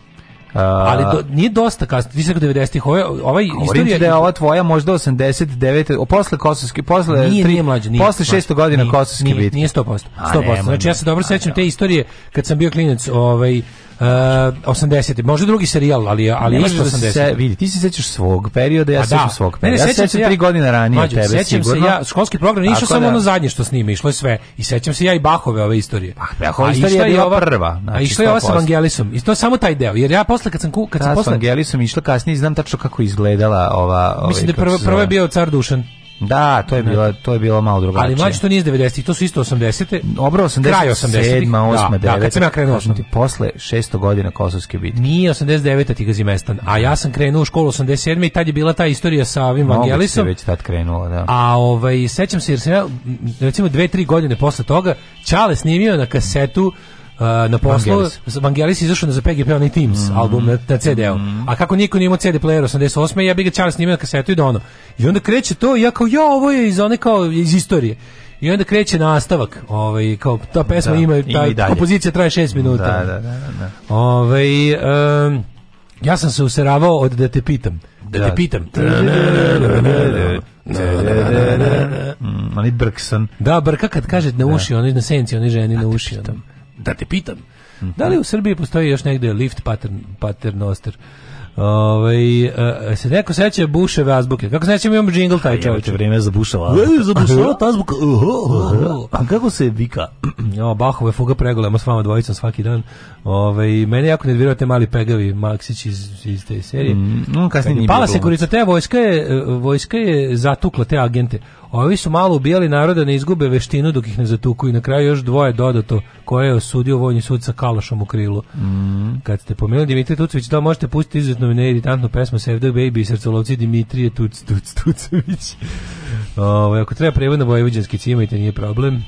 ali do, nije dosta kasno, ti se 90-ih, ovaj, ovaj istorija... da je ova tvoja možda 89. O, posle Kosovske, posle... Nije, tri, nije mlađe, nije. Posle 600 godina Kosovske bitke. Nije 100%. 100%. Znači, ja se dobro sećam te istorije kad sam bio klinac, ovaj, Uh, eh, 80. Možda drugi serijal, ali ali isto 80. Da se, vidi, ti se sećaš svog perioda, ja pa se sećam da. svog perioda. Ne, ne, ja sećam se 3 ja, godine ranije mađu, tebe sećam sigurno. se ja školski program nije išao da samo ono zadnje što snima, išlo je sve. I sećam se ja i Bahove ove istorije. Ah, pa, Bahova pa, istorija je bila ova, prva. Znači, a išlo je ova sa Evangelisom. I to samo taj deo, jer ja posle kad sam ku, kad sam posle Evangelisom išla kasnije, znam tačno kako izgledala ova Mislim ovaj da prvo prvo je bio Car Dušan. Da, to je bilo, to je bilo malo drugačije. Ali mlađi to nije iz 90-ih, to su isto 80-te. Dobro, 80 kraj 8 da, 9. Da, kad sam ja krenuo znači, posle 600 godina Kosovske bitke. Nije 89-ta ti Gazimestan, a ja sam krenuo u školu 87 i tad je bila ta istorija sa ovim Vangelisom. već tad krenulo, da. A ovaj sećam se jer sam ja recimo 2-3 godine posle toga Čale snimio na kasetu uh, Uh, na poslu Vangelis izašao za PGP onaj Teams mm -hmm. album na, na cd Mm -hmm. A kako niko nije imao CD player 88, ja bih ga čala snimio na kasetu i da ono I onda kreće to i ja kao ja ovo je iz one kao iz istorije. I onda kreće nastavak, ovaj kao ta pesma da, ima ta ima kompozicija traje 6 minuta. Da, da, da, da. da. Ovaj um, ja sam se useravao od da te pitam. Da, da te pitam. Mali brksan. Da, brka kad kaže na da. uši, oni na senci, oni ženi na da uši. Da da te pitam, mm -hmm. da li u Srbiji postoji još negde lift pattern, paternoster? Ovaj uh, se neko seća Buševe azbuke. Kako sećam imam jingle taj čovjek. vreme za Buševa. Ne, za Buševa azbuka. Uh, *laughs* uh, A kako se vika? *clears throat* Jo, Bahove fuga pregolemo s vama dvojicom svaki dan. Ovaj meni jako nerviraju te mali pegavi Maksić iz iz te serije. Mm, no, kasnije Pala se kurica te vojska je e, vojska je zatukla te agente. Ovi su malo ubijali naroda ne izgube veštinu dok ih ne zatuku i na kraju još dvoje dodato koje je osudio vojni sud sa kalašom u krilu. Mm. Kad ste pomenuli Dimitrije Tucović, da možete pustiti izuzetno needitantnu pesmu Save the Baby i srcolovci Dimitrije Tuc, Tuc, Tucović. Ove, ovaj, ako treba prevod na vojvođanski cimajte, nije problem.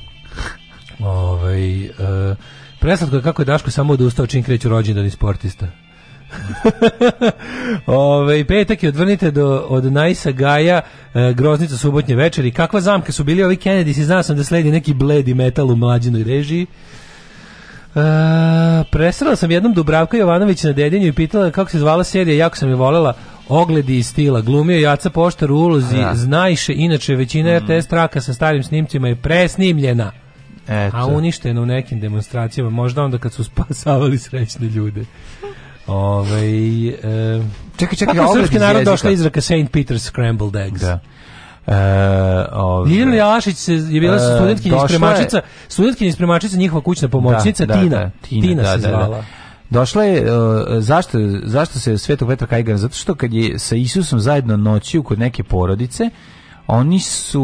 Ove, ovaj, e, preslatko je kako je Daško samo odustao čim kreću rođendan i sportista. *laughs* Ove, petak je odvrnite do, od Najsa Gaja, e, groznica subotnje večeri. Kakva zamka su bili ovi Kennedy, si znao sam da sledi neki bledi metal u mlađinoj režiji. E, presrala sam jednom Dubravka Jovanović na dedinju i pitala kako se zvala serija, jako sam je volela ogledi i stila, glumio Jaca Poštar u ulozi, ja. Da. znajše, inače većina mm. RTS traka sa starim snimcima je presnimljena. Eto. A uništena u nekim demonstracijama, možda onda kad su spasavali srećne ljude. Ovaj e, čekaj, čekaj, kako srpski narod došla izraka St. Peter's scrambled eggs. Da. E, ove, ovaj, Ljiljana Jelašić se, je bila e, studentkinja ispremačica, studentkinja iz ispremačica, njihova kućna pomoćnica, da, da, Tina. Da, Tina, Tina da, se da, da. zvala. Došla je, uh, zašto, zašto se Svetog Petra Kajgara? Zato što kad je sa Isusom zajedno noćio kod neke porodice, oni su,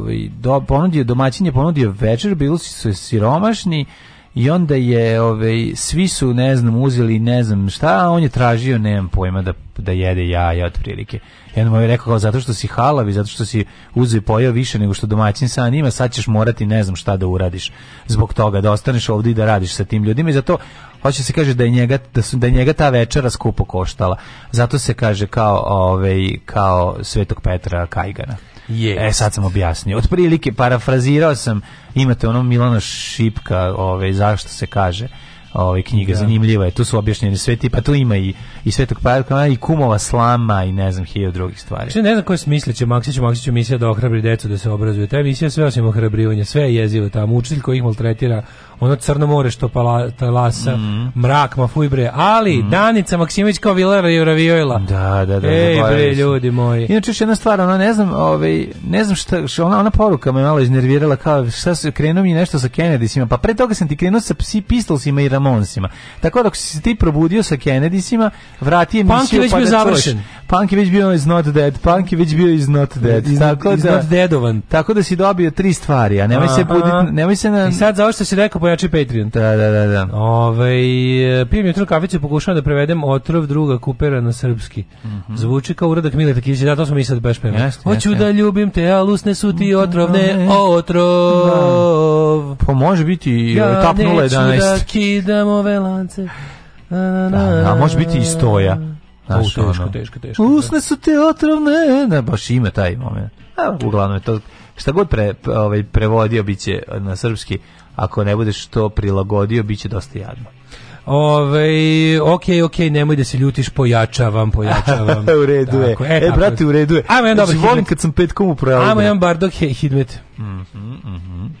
uh, do, ponudio, domaćin je ponudio večer, bili su siromašni, i onda je ovaj svi su ne znam uzeli ne znam šta a on je tražio nemam pojma da da jede jaja otprilike ja mu je rekao kao zato što si halav i zato što si uzeo i pojeo više nego što domaćin sa njima, sad ćeš morati ne znam šta da uradiš zbog toga da ostaneš ovdje i da radiš sa tim ljudima i zato hoće se kaže da je njega da su da je njega ta večera skupo koštala zato se kaže kao ovaj kao Svetog Petra Kajgana Je. E, sad sam objasnio. Otprilike, parafrazirao sam, imate ono Milana Šipka, ovaj zašto se kaže, ovaj knjiga, da. zanimljiva je, tu su objašnjeni sve ti, pa tu ima i i Svetog Pavla i kumova slama i ne znam hiljadu drugih stvari. Znači, ne znam je smisli će Maksić Maksić emisija da ohrabri decu da se obrazuju. Ta emisija sve osim ohrabrivanja, sve je jezivo tamo, učitelj koji ih maltretira, ono crno more što pala, talasa, mm. mrak, mafujbre, ali mm. Danica Maksimović kao Vilera i Raviola. Da, da, da. Ej, da bre, ljudi moji. Inače, još jedna stvar, ona, ne znam, ovaj, ne znam šta, šta ona, ona poruka me malo iznervirala, kao, šta se, krenuo mi nešto sa Kennedysima, pa pre toga sam ti krenuo sa Psi Pistolsima i Ramonsima. Tako da, ako si ti probudio sa Kennedysima, vrati emisiju Punk je pa već pa bio završen. Punk je već bio is not dead, Punk je već bio is not dead. Is, tako is da, not deadovan. Tako da si dobio tri stvari, a nemoj Aha. se budit, nemoj se na... I sad za ovo što si rekao pojači Patreon. Da, da, da. da. Ove, ovaj, pijem jutro kaficu, pokušavam da prevedem otrov druga kupera na srpski. Mm -hmm. Zvuči kao uradak Mileta Kivića, da, to smo mi sad baš pevali. Hoću yes, da ljubim te, a lusne su ti otrovne, da. otrov. Da. Pa može biti ja tap 011. Ja neću da kidam ove lance. Da, da, a može biti i stoja. Znaš, teško, ono, teško, teško. Da. Usne su te otrovne, ne, baš ima taj moment. A, uglavnom je to, šta god pre, ovaj, prevodio biće na srpski, ako ne budeš to prilagodio, biće dosta jadno. Ove, ok, ok, nemoj da se ljutiš, pojačavam, pojačavam. *laughs* u redu je. e, e brate, u redu je. Ajmo jedan dobar znači, Volim kad sam petkom upravljeno. Ajmo jedan bardok hidmet. Mhm, mm mhm. Mm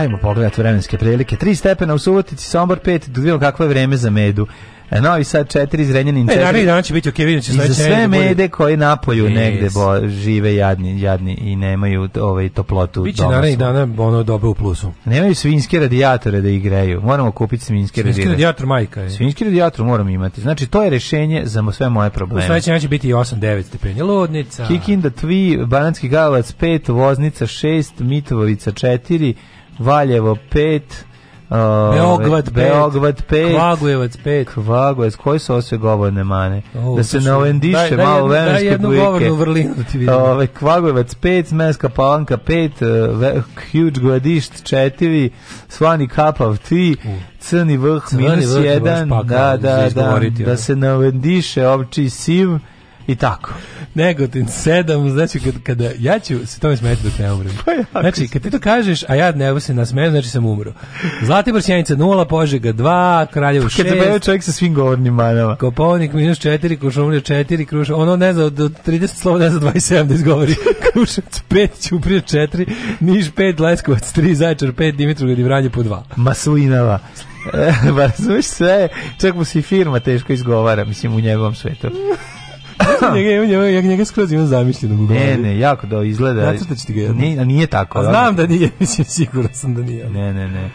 Hajmo pogledati vremenske prilike. 3 stepena u Subotici, Sombor 5, da kakvo je vreme za medu. E, e no, i Sad 4, Zrenjanin 4. E, naravno, dan će biti okej, okay, vidjet će sledeće. sve da mede koji napolju yes. negde bo, žive jadni, jadni i nemaju ovaj, toplotu Biće doma. Biće naravno dana ono dobro u plusu. Nemaju svinjske radijatore da igreju. Moramo kupiti svinjske radijatore. Svinjski radijator majka je. Svinjski radijator moram imati. Znači, to je rešenje za sve moje probleme. U sledećem će biti 8-9 stepeni. Ludnica. Kikinda 3, Bananski gavac 5, Voznica 6, Mitovovica 4, Valjevo 5, Uh, Beograd 5, Beograd 5, Kvagujevac 5. Kvagujevac, koji su ovo sve govorne mane? Oh, da se naovendiše malo veneske bujike. Daj jednu govornu vrlinu da ti vidim. Ove, Kvagujevac 5, Smenska palanka 5, uh, Huge Gladišt 4, Svani Kapav 3, uh. Crni vrh minus 1, da, da, da, da, da, da se naovendiše opći Siv, I tako. Negotin 7, znači kad, kada, ja ću se tome smeti dok ne umrem. Pa znači, kad ti to kažeš, a ja ne se na nasmeju, znači sam umro. Zlatibor Sjenica 0, Požega 2, Kraljevo 6. Kad te čovjek sa svim govornim manama. Kopovnik minus 4, Kušumlija 4, Kruša, ono ne zna, do 30 slova ne zna 27 da izgovori. *laughs* Krušac 5, Ćuprija 4, Niš 5, Leskovac 3, Zajčar 5, Dimitrov i po 2. Maslinava. ba, *laughs* e, pa sve, čak mu se i firma teško izgovara, mislim, u njegovom svetu njega, njega, ja njega skroz imam zamišljeno. Ne, ne, jako da izgleda. Nacrtaću ti ga jedno. Nije, nije tako. A znam da nije, *laughs* mislim, siguran sam da nije. Ne, ne, ne.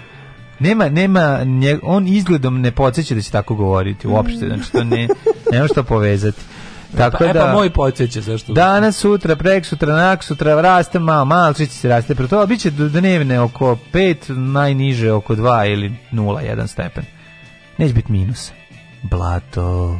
Nema, nema, nje, on izgledom ne podsjeća da će tako govoriti uopšte, znači to ne, nema što povezati. E, tako pa, da, e pa da- moj podsjeća zašto. Danas, sutra, prek sutra, nak sutra, raste malo, malčić se raste. Pro to, bit će dnevne oko 5, najniže oko 2 ili 0, 1 stepen. Neće biti minus. Blato.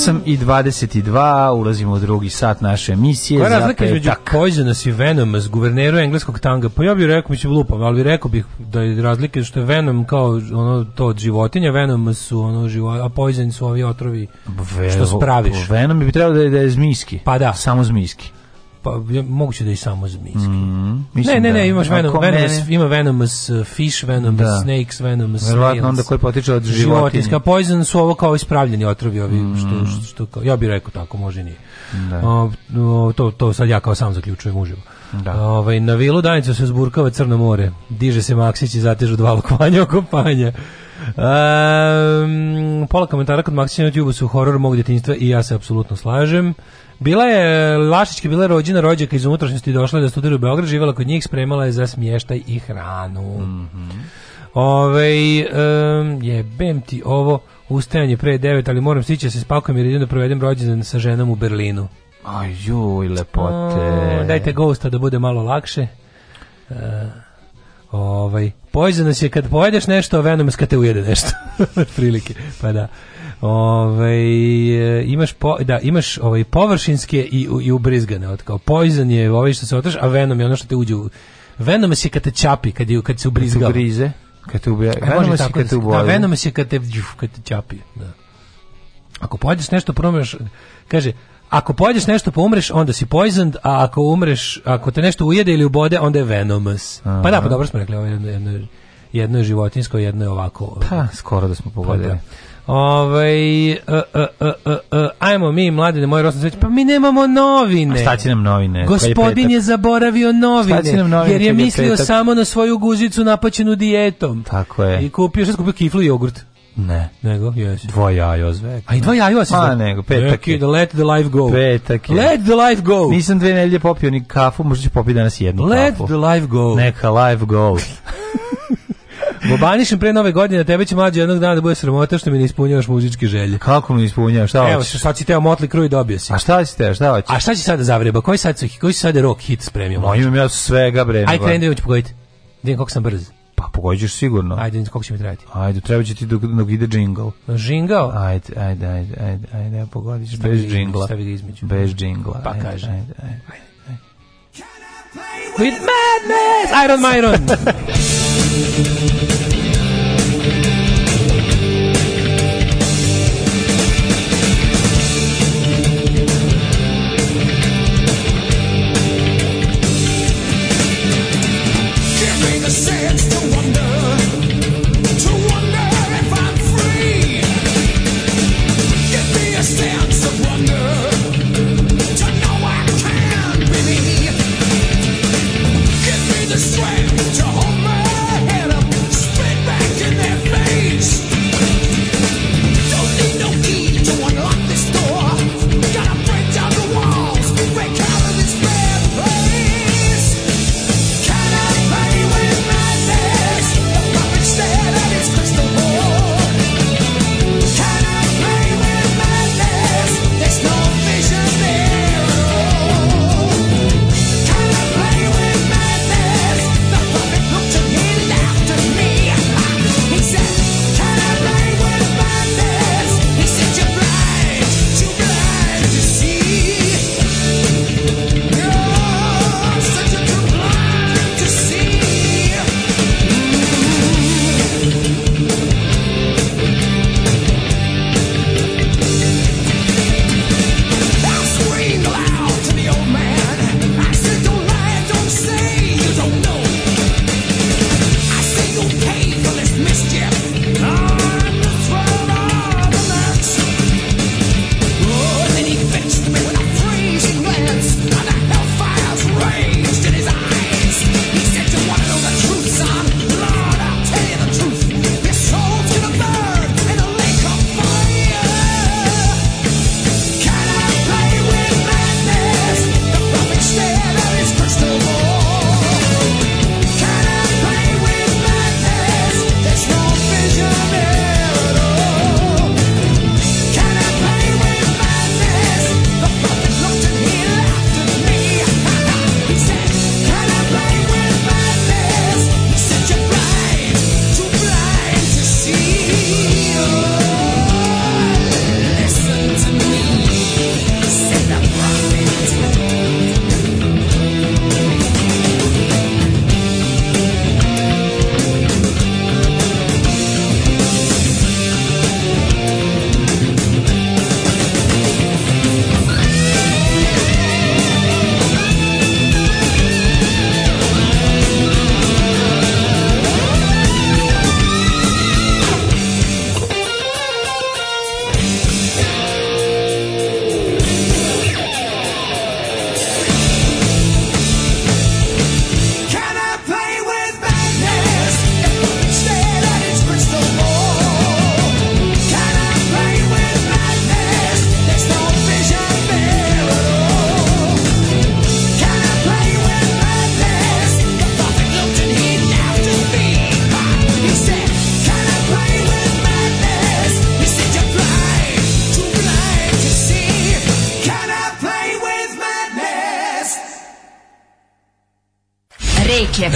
8 i 22, ulazimo u drugi sat naše emisije. Koja razlika između Poisonous i Venom guverneru engleskog tanga? Pa ja bih rekao, mi se lupam, ali rekao bih da je razlika što je Venom kao ono to od životinja, Venom su ono živo, a Poison su ovi otrovi Ve, što spraviš. Venom bi trebalo da je, da je zmijski. Pa da. Samo zmijski. Pa, moguće da i samo zmijski. Mm, ne, ne, ne, da. imaš da. Venom, venomous, ima Venomous Fish, Venomous da. Snakes, Venomous Verovatno onda koji potiče od životinja. Životinska poison su ovo kao ispravljeni otrovi, ovi, mm. što, što, kao, ja bih rekao tako, može nije. Da. O, to, to sad ja kao sam zaključujem uživo. Da. Ove, ovaj, na vilu Danica se zburkava Crno more. Diže se Maksić i zatežu dva lokvanja okopanja. panja. Um, pola komentara kod Maksića na YouTube su horor mog djetinjstva i ja se apsolutno slažem. Bila je Lašićka, bila je rođena rođaka iz unutrašnjosti, došla je da studira u Beograd, živela kod njih, spremala je za smještaj i hranu. Mm ovaj Ove, um, jebem ti ovo ustajanje pre 9, ali moram stići da se spakujem jer idem da provedem rođendan sa ženom u Berlinu. Ajoj, lepote. O, dajte ghosta da bude malo lakše. Uh, e, ovaj, Poizan nas je kad pojedeš nešto, a Venom te ujede nešto. *laughs* Prilike, pa da. Ove, e, imaš po, da imaš ovaj površinske i i ubrizgane otkao. kao je ovaj što se otrš, a venom je ono što te uđe u Venom se kad te čapi, kad, je, kad se ubrizga. Kad ubrize. Kad te ubija. E, venom da se kad te uboli. Da, venom se kad te, kad te čapi. Da. Ako pođeš nešto, promeš, kaže, ako pojedeš nešto pa umreš, onda si poisoned, a ako umreš, ako te nešto ujede ili ubode, onda je venomous. Aha. Pa da, pa dobro smo rekli, ovo jedno, jedno, jedno je životinsko, jedno je ovako. Ovaj. Pa, skoro da smo pa pogodili. Pa, da. Ovaj uh, uh, uh, ajmo mi mladi, da moj rosno sveć pa mi nemamo novine. A šta će nam novine? Gospodin je, zaboravio novine, će nam novine jer je mislio petak? samo na svoju guzicu napaćenu dijetom. Tako je. I kupio, je skupio kiflu i jogurt. Ne. Nego, jesi. Dva jaja zvek. A i dva jaja si. Ma, nego, petak Neki, je. Da let the life go. Petak je. Let the life go. Nisam dve nedelje popio ni kafu, možda ću popiti danas jednu let kafu. Let the life go. Neka life go. *laughs* Bobanišem pre nove godine, da tebe će mlađe jednog dana da bude sramota što mi ne ispunjavaš muzičke želje. Kako mi ne ispunjavaš? Šta hoćeš? Evo, sad si teo Motley Crue i dobio si. A šta si teo? Šta hoćeš? A šta si sada zavreba? Koji sad, koji sad rock hit spremio? Moj imam ja svega bre. Ajde, kreni da ću pogoditi. Vidim koliko sam brz. Pa pogodiš sigurno. Ajde, koliko će mi trebati? Ajde, treba će ti dok, dok ide jingle. Žingao? Ajde, ajde, ajde, ajde, ajde, pogodiš bez džingla. Stavi ga između. Bez džingla. Pa kaže. Ajde, ajde, ajde. With madness! Iron Myron! *laughs*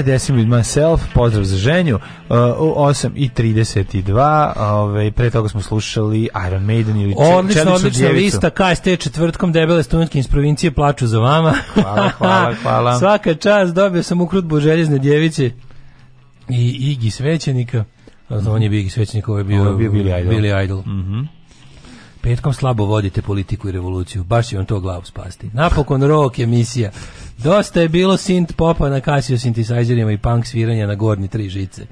I desim with myself, pozdrav za ženju, uh, u 8 i 32, ovaj, pre toga smo slušali Iron Maiden ili Odlično, odlična lista, KST četvrtkom, debele studentke iz provincije plaču za vama. Hvala, hvala, hvala. *laughs* Svaka čast, dobio sam ukrutbu željezne djeviće i Igi svećenika, on je bio Igi svećenik, ovo je bio, ovo bio Billy Idol. Billy Idol. Mm -hmm. Petkom slabo vodite politiku i revoluciju. Baš će vam to glavu spasti. Napokon rock emisija. Dosta je bilo synth popa na Casio sintesajzerima i punk sviranja na gornji tri žice.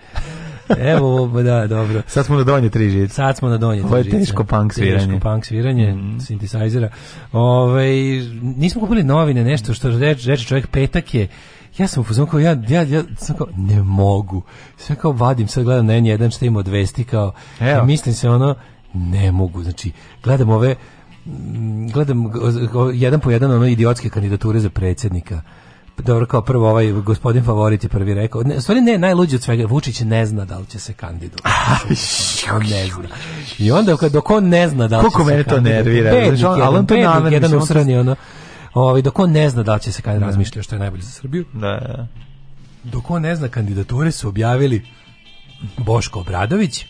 Evo, *laughs* da, dobro. Sad smo na donje tri žice. Sad smo na donje tri Ovo je teško žice. punk sviranje. Teško punk sviranje, mm. sintesajzera. Ove, ovaj, nismo kupili novine, nešto što reče, reče čovjek, petak je ja sam u fazonu kao, ja, ja, ja sam kao, ne mogu. Sve kao vadim, sad gledam na N1 šta ima od vesti, kao, Evo. mislim se ono, ne mogu, znači, gledam ove, mm, gledam jedan po jedan ono idiotske kandidature za predsjednika dobro kao prvo ovaj gospodin favorit je prvi rekao ne, stvari ne najluđi od svega Vučić ne zna da li će se kandidovati *laughs* znači, ne zna i onda kad dok on ne zna da li Koliko će se to nervira bednik, znači, on, jedan, to bednik, namen, jedan usrani ono ovaj, dok on ne zna da li će se kad da. razmišlja što je najbolje za Srbiju da, da, dok on ne zna kandidature su objavili Boško Obradović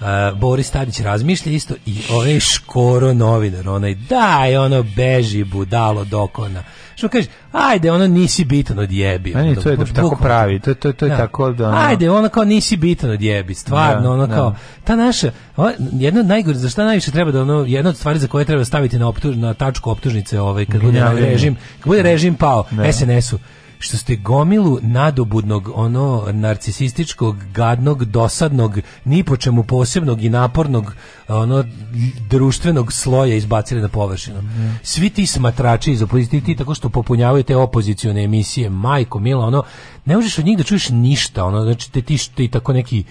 Uh, Boris Tadić razmišlja isto i ovaj škoro novinar, onaj daj ono beži budalo dokona. Što kaže, ajde, ono nisi bitan od jebi. Ono, to je da, tako pravi, to, to, to je da. tako da... Ono... Ajde, ono kao nisi bitan od jebi, stvarno, da, ono da. kao... Ta naša, ono, jedna od najgore, za šta najviše treba da, ono, jedna od stvari za koje treba staviti na, optuž, na tačku optužnice, ovaj, kad bude ja, režim, kad bude režim pao, da. SNS-u, što ste gomilu nadobudnog, ono, narcisističkog, gadnog, dosadnog, ni po čemu posebnog i napornog, ono, društvenog sloja izbacili na površinu. Mm. Svi ti smatrači iz opozicije, ti tako što popunjavaju te opozicione emisije, majko, mila, ono, ne možeš od njih da čuješ ništa, ono, znači, te ti što i tako neki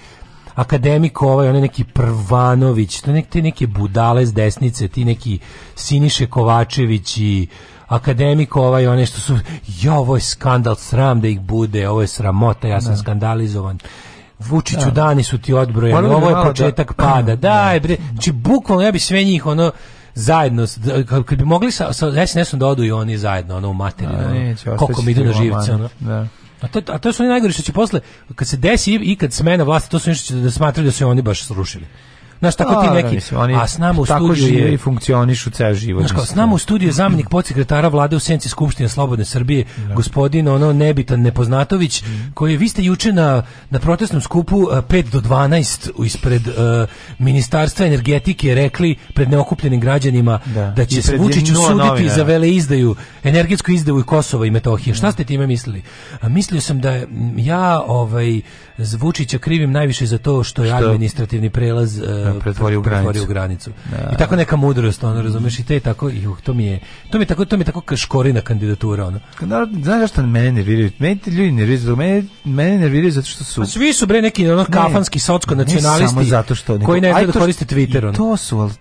akademik ovaj, onaj neki Prvanović, to nek, te neke budale s desnice, ti neki Siniše Kovačević i akademik ovaj one što su ja ovo je skandal sram da ih bude ovo je sramota ja sam ne. Da. skandalizovan Vučiću da. dani su ti odbrojeni da ovo je da- početak *clears throat* da... pada daj bre znači bukvalno ja bi sve njih ono zajedno kad bi mogli sa, sa SNS-om da odu i oni zajedno ono u materinu ono, koliko mi idu na živce ono. da. A to, a to su oni najgori što će posle, kad se desi i kad smena vlasti, to su oni što će da smatraju da su oni baš srušili. Znaš, tako ti da, neki, a s nama u studiju je... i funkcionišu ceo život. Znaš, kao, s nama u studiju je zamjenik podsekretara vlade u Senci Skupštine Slobodne Srbije, da. gospodin ono Nebitan Nepoznatović, mhm. koji je, vi ste juče na, na protestnom skupu 5 e, do 12 ispred uh, Ministarstva energetike rekli pred neokupljenim građanima da, da će se Vučiću suditi za vele izdaju, energetsku izdaju i Kosova i Metohije. Da. Šta mhm. ste time mislili? A, mislio sam da ja ovaj, Vučića krivim najviše za to što je što? administrativni prelaz e, da, pretvorio u granicu. U granicu. Da. I tako neka mudrost, ono, razumeš, i te tako, i uh, to mi je, to mi je tako, to mi je tako škorina kandidatura, ono. Kada, znaš zašto mene nerviraju? Meni ti ljudi nerviraju, mene, mene nerviraju zato što su... A svi su, bre, neki ono, kafanski, socko nacionalisti, ne zato što, neko, koji ne znaju da koriste Twitter, ono. To su, ali,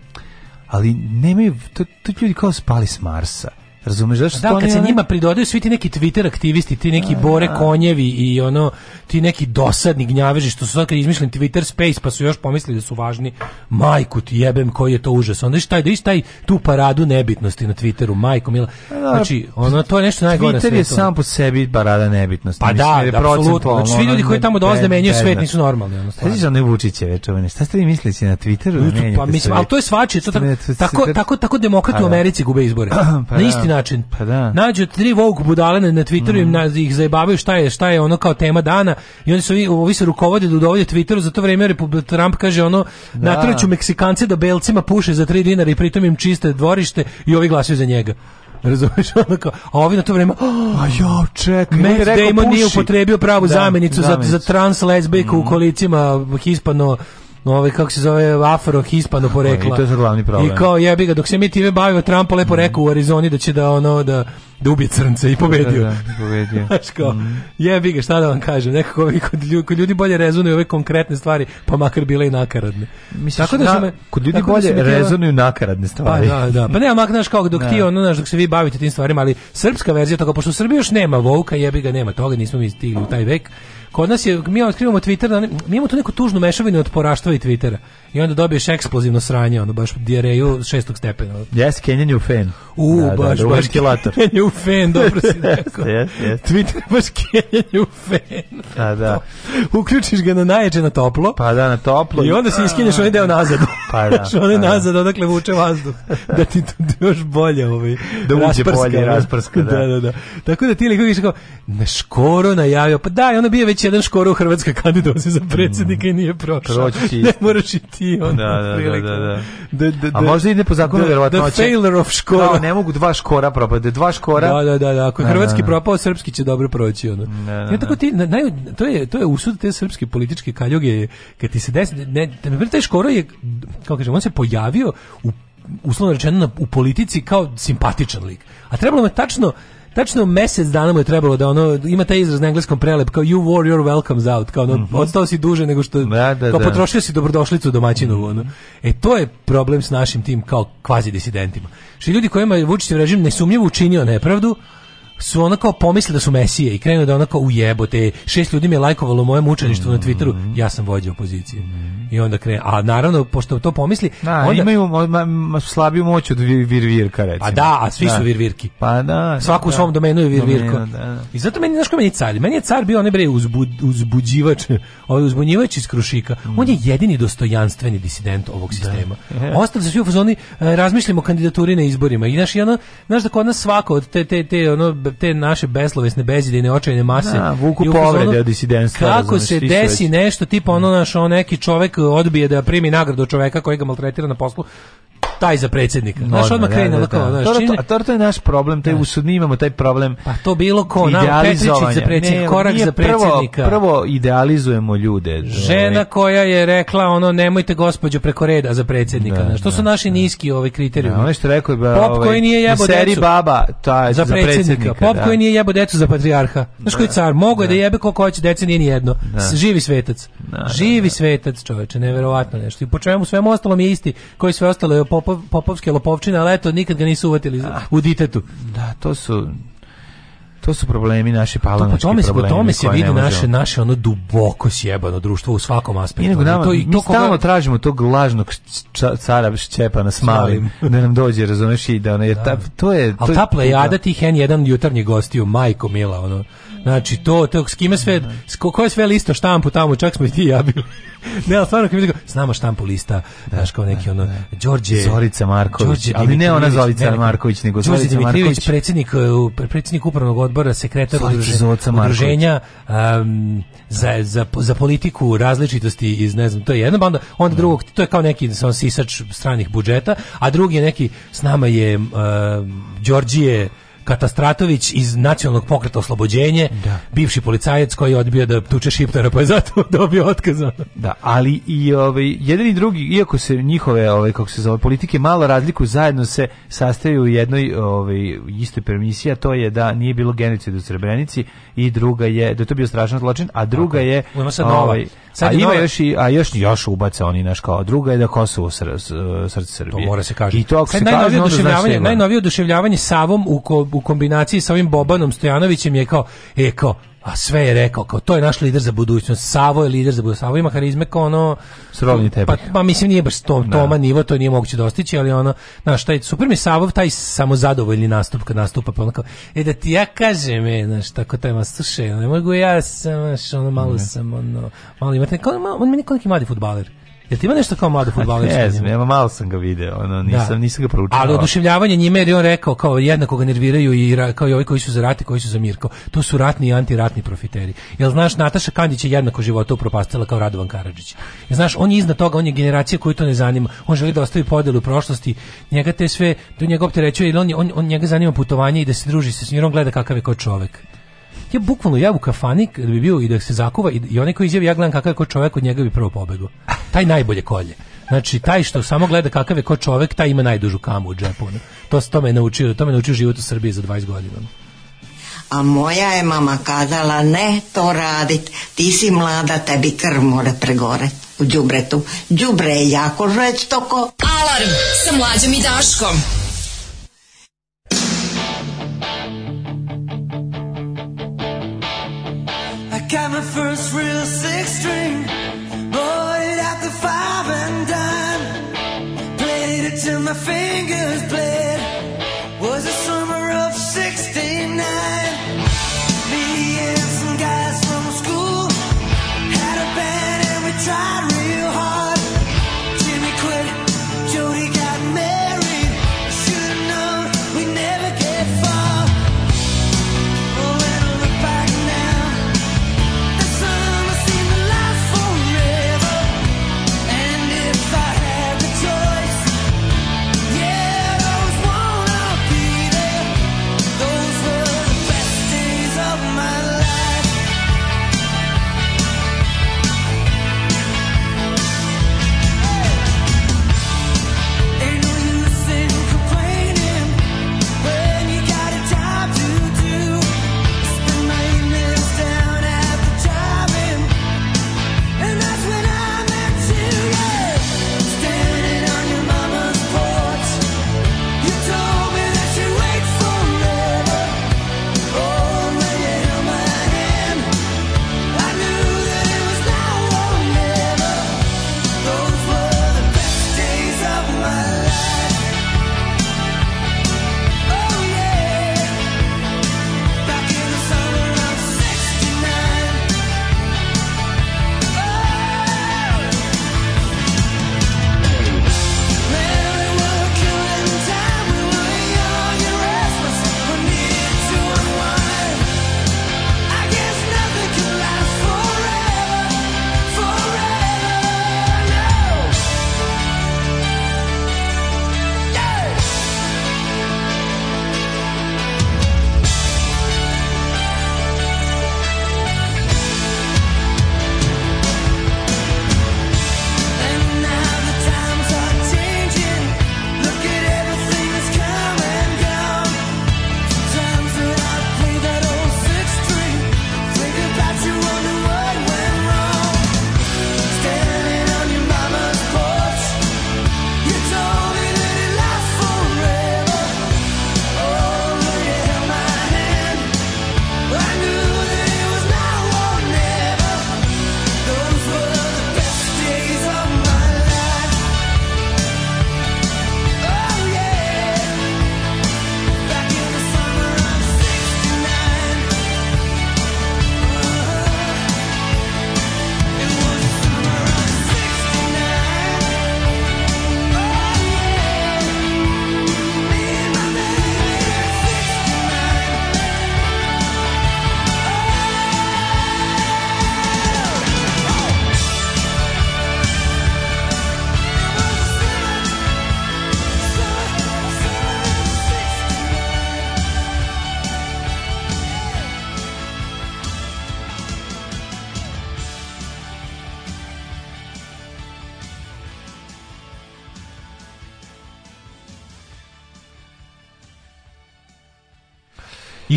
ali nemaju, to, to ljudi kao spali s Marsa Razumeš zašto? Da, kad se ne... njima pridodaju svi ti neki Twitter aktivisti, ti neki a, bore a. Da. konjevi i ono ti neki dosadni gnjaveži što su sad kad izmišljeni Twitter space pa su još pomislili da su važni. Majku ti jebem koji je to užas. Onda šta da taj tu paradu nebitnosti na Twitteru, majko mila. Znači, ono to je nešto najgore Twitter je sam po sebi parada nebitnosti. Pa da, da apsolutno. Znači, svi ljudi koji tamo dolaze da menjaju svet nisu normalni, ono stvarno. Znači, ne Vučićeve, čovene. Šta ste vi mislili na Twitteru? Da pa mislim, al to je svačije, to tako tako tako demokrati u Americi gube izbore. *clears throat* Pa na isti način. Pa da. Nađu tri Vogue budale na, Twitteru, mm. -hmm. im, mhm. ih zajebavaju šta je, šta je ono kao tema dana i oni su, ovi se rukovode da udovode Twitteru, za to vreme Trump kaže ono, da. natraću Meksikance da belcima puše za tri dinara i pritom im čiste dvorište i ovi glasaju za njega. Razumeš *laughs* ono kao, a ovi na to vreme, oh, a ja, čekaj, Matt Damon puši. nije upotrebio pravu da, zamenicu, zamenicu, za, za trans lesbijku mm u mhm. kolicima hispano ovaj kako se zove afro hispano porekla. I to je glavni problem. I kao jebi ga dok se mi time bavimo Trump lepo rekao u Arizoni da će da ono da da ubije crnce i pobedio. Da, da, da pobedio. *laughs* Znaš kao, mm. jebi ga, šta da vam kažem, nekako ovi kod ljudi, kod ljudi bolje rezonuju ove konkretne stvari, pa makar bile i nakaradne. Misliš, tako da, da me, kod ljudi da bolje da rezonuju nakaradne pa stvari. Pa da, da. Pa nema, znaš kao, dok da. ti ono, znaš, dok se vi bavite tim stvarima, ali srpska verzija toga, pošto u Srbiji još nema Volka, jebi ga, nema toga, nismo mi stigli u taj vek, Kod nas je, mi otkrivamo Twitter, mi imamo tu neku tužnu mešavinu od poraštva i Twittera i onda dobiješ eksplozivno sranje, ono baš dijareju šestog stepena. Jes, kenjanje u fen. U, da, baš, da, da, baš kenjanje u fen, dobro si *laughs* rekao. yes, yes. Twitter baš kenjanje u fen. A, da. da. Uključiš ga na najjače na toplo. Pa da, na toplo. I onda se iskinješ onaj deo nazad. Pa da. *laughs* Znaš, onaj pa da. nazad, odakle vuče vazduh. Da ti to *laughs* još bolje ovaj, da uđe rasprska, bolje, rasprska, ovaj. da. da. da, da. Tako da ti liko više kao, na škoro najavio, pa da, i onda bio već jedan škoro u Hrvatskoj kandidao za predsjednika mm. i nije prošao. Proći. Ne moraš i ti Škorski, ono, da, da, da, da, da. The, A možda ide po zakonu verovatno. The failure of škora. Kao, da, ne mogu dva škora propade, dva škora. Da, da, da, da. ako je da, hrvatski da, propao, srpski će dobro proći, onda Da, da, ja, tako ti, naj, to je, to je usud te srpske političke kaljoge, kad ti se desi, ne, ne, pritaj škoro je, kako kažem, on se pojavio u uslovno rečeno u politici kao simpatičan lik. A trebalo je tačno tačno mesec dana mu je trebalo da ono ima taj izraz na engleskom prelep kao you wore your welcomes out kao ono, mm -hmm. ostao si duže nego što da, da, kao da. potrošio si dobrodošlicu domaćinu mm -hmm. ono. E to je problem s našim tim kao kvazi disidentima. Što ljudi kojima je Vučićev režim nesumnjivo učinio nepravdu, su ono kao pomislili da su mesije i krenu da ono kao ujebote, šest ljudi mi je lajkovalo u mojem učeništvu na Twitteru, mhm. ja sam vođa opozicije. Mhm. I onda krene, a naravno, pošto to pomisli... Da, onda, imaju ma, ma, slabiju moć od vir, virvirka, recimo. A da, a svi da. su virvirki. Pa da. Svaku u da. svom domenu je virvirko. Domenu, da, da. I zato meni, znaš ko meni je car? Meni je car bio onaj bre uzbu, uzbuđivač, *laughs* ovaj uzbunjivač iz Krušika. Mm. On je jedini dostojanstveni disident ovog da. sistema. Da. Ostali su svi u fazoni, e, razmišljamo kandidaturi na izborima. I znaš, i ono, znaš da kod nas svako od te, te, te ono, te naše beslovesne bezidejne očajne mase. Da, vuku povrede od disidenstva. Kako se desi nešto tipa ono mm. naš on neki čovjek odbije da primi nagradu čovjeka koji ga maltretira na poslu taj za predsjednika. No, znaš, da, odmah da, krene, da, da, da. Čine... To, to, to, je naš problem, taj da. usudni imamo taj problem. Pa to bilo ko, nam Petričić za predsjednika, ne, korak za predsjednika. Prvo, prvo idealizujemo ljude. Žena koja je rekla ono nemojte gospođo preko reda za predsjednika. Da, znaš, to su naši niski ovi ovaj, kriterijumi. Da, što rekao ba, Pop ovaj, koji nije jebo decu. baba, ta za, predsjednika. predsjednika. Pop koji nije jebo decu za patrijarha. Znaš koji car, mogu je da jebe koliko hoće dece, nije ni jedno. Živi svetac. Živi svetac, čoveče, neverovatno nešto. I po čemu svemu ostalom je isti, koji sve ostalo je pop popov, popovske lopovčine, ali eto, nikad ga nisu uvatili ah, u ditetu. Da, to su to su problemi naše palanački to, po tome, problemi. Po tome se vidi naše, naše ono duboko sjebano društvo u svakom aspektu. Nego, nama, to, i to mi koga... tražimo tog lažnog ča, cara Šćepana s malim, da nam dođe, razumeš, i da ono, je... da. Ta, to je... Ali ta plejada tih N1 jutarnjih gostiju, majko mila, ono, Znači, to, to, s kime sve, mhm. s ko, ko je sve listo štampu tamo, čak smo i ti ja bili. *laughs* ne, ali stvarno, kako s nama štampu lista, znaš, kao neki ono, Đorđe... Zorica Marković, Đorđe ali ne ona Zorica ne, Marković, nego Zorica Đorđe Dimitrijević, predsjednik, e, predsjednik upravnog odbora, sekretar udruženja um, za, za, za politiku različitosti iz, ne znam, to je jedna banda, onda da. drugog, to je kao neki sam sisač stranih budžeta, a drugi je neki, s nama je uh, Đorđije Katastratović iz Nacionalnog pokreta oslobođenje, da. bivši policajac koji je odbio da tuče Šiptara, pa je zato *laughs* dobio otkaz. Da, ali i ovaj jedan i drugi, iako se njihove ovaj kako se zove politike malo razlikuju, zajedno se sastaju u jednoj ovaj istoj premisiji, a to je da nije bilo genocida u Srebrenici i druga je da je to bio strašan zločin, a druga okay. je Ujemo sad ovaj, nova Sad a ima nova... još i a još još ubace oni naš kao druga je da Kosovo sr, srce Srbije. To mora se kaže. I to ako Sad se najnovije kaže, oduševljavanje, najnovije oduševljavanje Savom u, ko, u kombinaciji sa ovim Bobanom Stojanovićem je kao e kao a sve je rekao kao to je naš lider za budućnost. Savo je lider za budućnost. Savo ima harizme kao ono srovni tebe. Pa, pa mislim nije baš to, toma da. nivo, to nije moguće dostići, ali ono naš taj super mi Savov taj samozadovoljni nastup kad nastupa pa onako e da ti ja kažem, e, znaš, tako taj vas slušaj, ne mogu ja sam, znaš, ono malo ne. sam ono malo imate kao on meni kao neki mladi fudbaler. Jel ti ima nešto kao mlado fudbaler? Ne znam, ja malo sam ga video, ono nisam da. nisam ga proučio. Ali oduševljavanje njime jer da je on rekao kao jednako ga nerviraju i kao i ovi koji su za rat i koji su za mirko. to su ratni i antiratni profiteri. Jel znaš Nataša Kandić je jednako života upropastila kao Radovan Karadžić. Jel znaš on je iznad toga, on je generacija koju to ne zanima. On želi da ostavi podelu prošlosti. Njega te sve, to njega opterećuje, jer on, on, on njega zanima putovanje i da se druži sa njim, on gleda kakav je kao čovek ja bukvalno ja u kafani kad bi bio i da se zakuva i, i onaj koji izjavi ja gledam kakav ko čovjek od njega bi prvo pobegao. Taj najbolje kolje. Znači taj što samo gleda kakav je ko čovjek, taj ima najdužu kamu u džepu. To se tome naučio, to me naučio život u Srbiji za 20 godina. A moja je mama kazala ne to radit, ti si mlada, tebi krv mora pregore u đubretu. Đubre je jako žveć toko. Alarm sa mlađom i Daškom. Got my first real six string, bought it at the five and dime, played it till my face.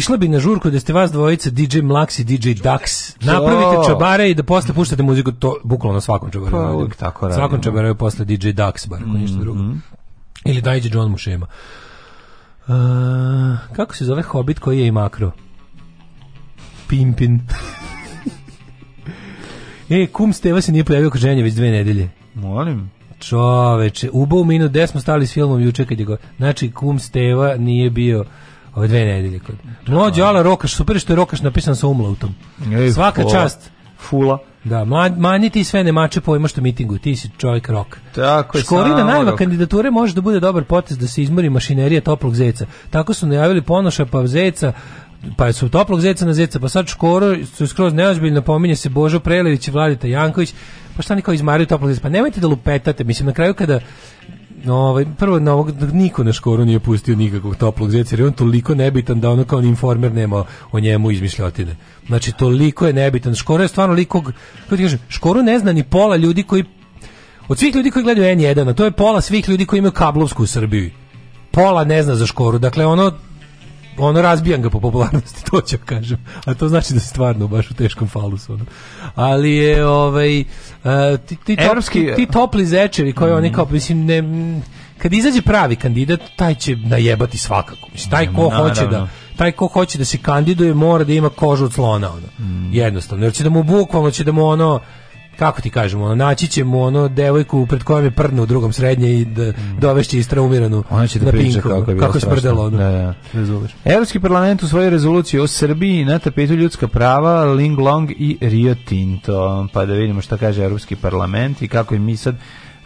Išla bi na žurku da ste vas dvojica DJ Mlax i DJ Dax. Napravite čabare i da posle puštate muziku to bukvalno na svakom čabaru. Pa, uvijek tako radimo. Svakom da. čabaru posle DJ Dax bar ako mm -hmm. drugo. Mhm. Ili Dajđe John Mušema. Uh, kako se zove Hobbit koji je i makro? Pimpin. *laughs* e, kum Steva se nije pojavio kod ženja već dve nedelje. Molim. Čoveče, ubao minut, gde smo stali s filmom juče kad je go... Znači, kum Steva nije bio Ove dve nedelje kod. Mlađi Ala Rokaš, super što je Rokaš napisan sa umlautom. Svaka fula. čast. Fula. Da, mlad, mani ti sve nemače pojma što mitingu, ti si čovjek rok. Tako je. Škorina da najva kandidature može da bude dobar potez da se izmori mašinerija toplog zeca. Tako su najavili ponoša pa zeca, pa su toplog zeca na zeca, pa sad škoro su skroz neozbiljno, pominje se Božo Prelević i Vladita Janković, pa šta niko izmaraju toplog zeca, pa nemojte da lupetate, mislim na kraju kada ovaj, prvo na ovog, niko na škoru nije pustio nikakvog toplog zeca, jer je on toliko nebitan da ono kao ni informer nema o njemu izmišljotine. Znači, toliko je nebitan. Škoro je stvarno likog, kako ti kažem, škoru ne zna ni pola ljudi koji od svih ljudi koji gledaju N1, a to je pola svih ljudi koji imaju kablovsku u Srbiji. Pola ne zna za škoru. Dakle, ono, ono razbijam ga po popularnosti, *laughs* to ću kažem. A to znači da si stvarno baš u teškom falusu. Ono. Ali je ovaj uh, ti ti, top, Evropski... ti, ti topli zečevi koji mm. oni kao mislim ne kad izađe pravi kandidat, taj će najebati svakako. Mislim taj ko Naravno. hoće da taj ko hoće da se kandiduje mora da ima kožu od slona ono. Mm. Jednostavno, jer će da mu bukvalno će da mu ono kako ti kažemo, ono, naći ćemo ono devojku pred kojom je prnu u drugom srednje i da mm. dovešće istraumiranu Ona će da na pinku, kako je, kako je smrdelo. Ono. Da, da. Razumeš. Evropski parlament u svojoj rezoluciji o Srbiji na tapetu ljudska prava, Ling Long i Rio Tinto. Pa da vidimo šta kaže Evropski parlament i kako je mi sad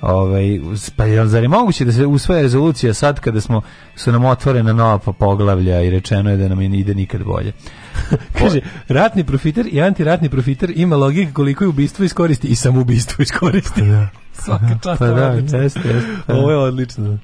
Ovaj pa je zar je moguće da se usvaja rezolucija sad kada smo su nam otvorena nova poglavlja i rečeno je da nam ide nikad bolje. *laughs* Kaže ratni profiter i antiratni profiter ima logiku koliko je ubistvo iskoristi i samoubistvo *laughs* iskoristi. da. Svaka čast. Pa da, jeste, jeste. Pa da. Ovo je odlično. Da.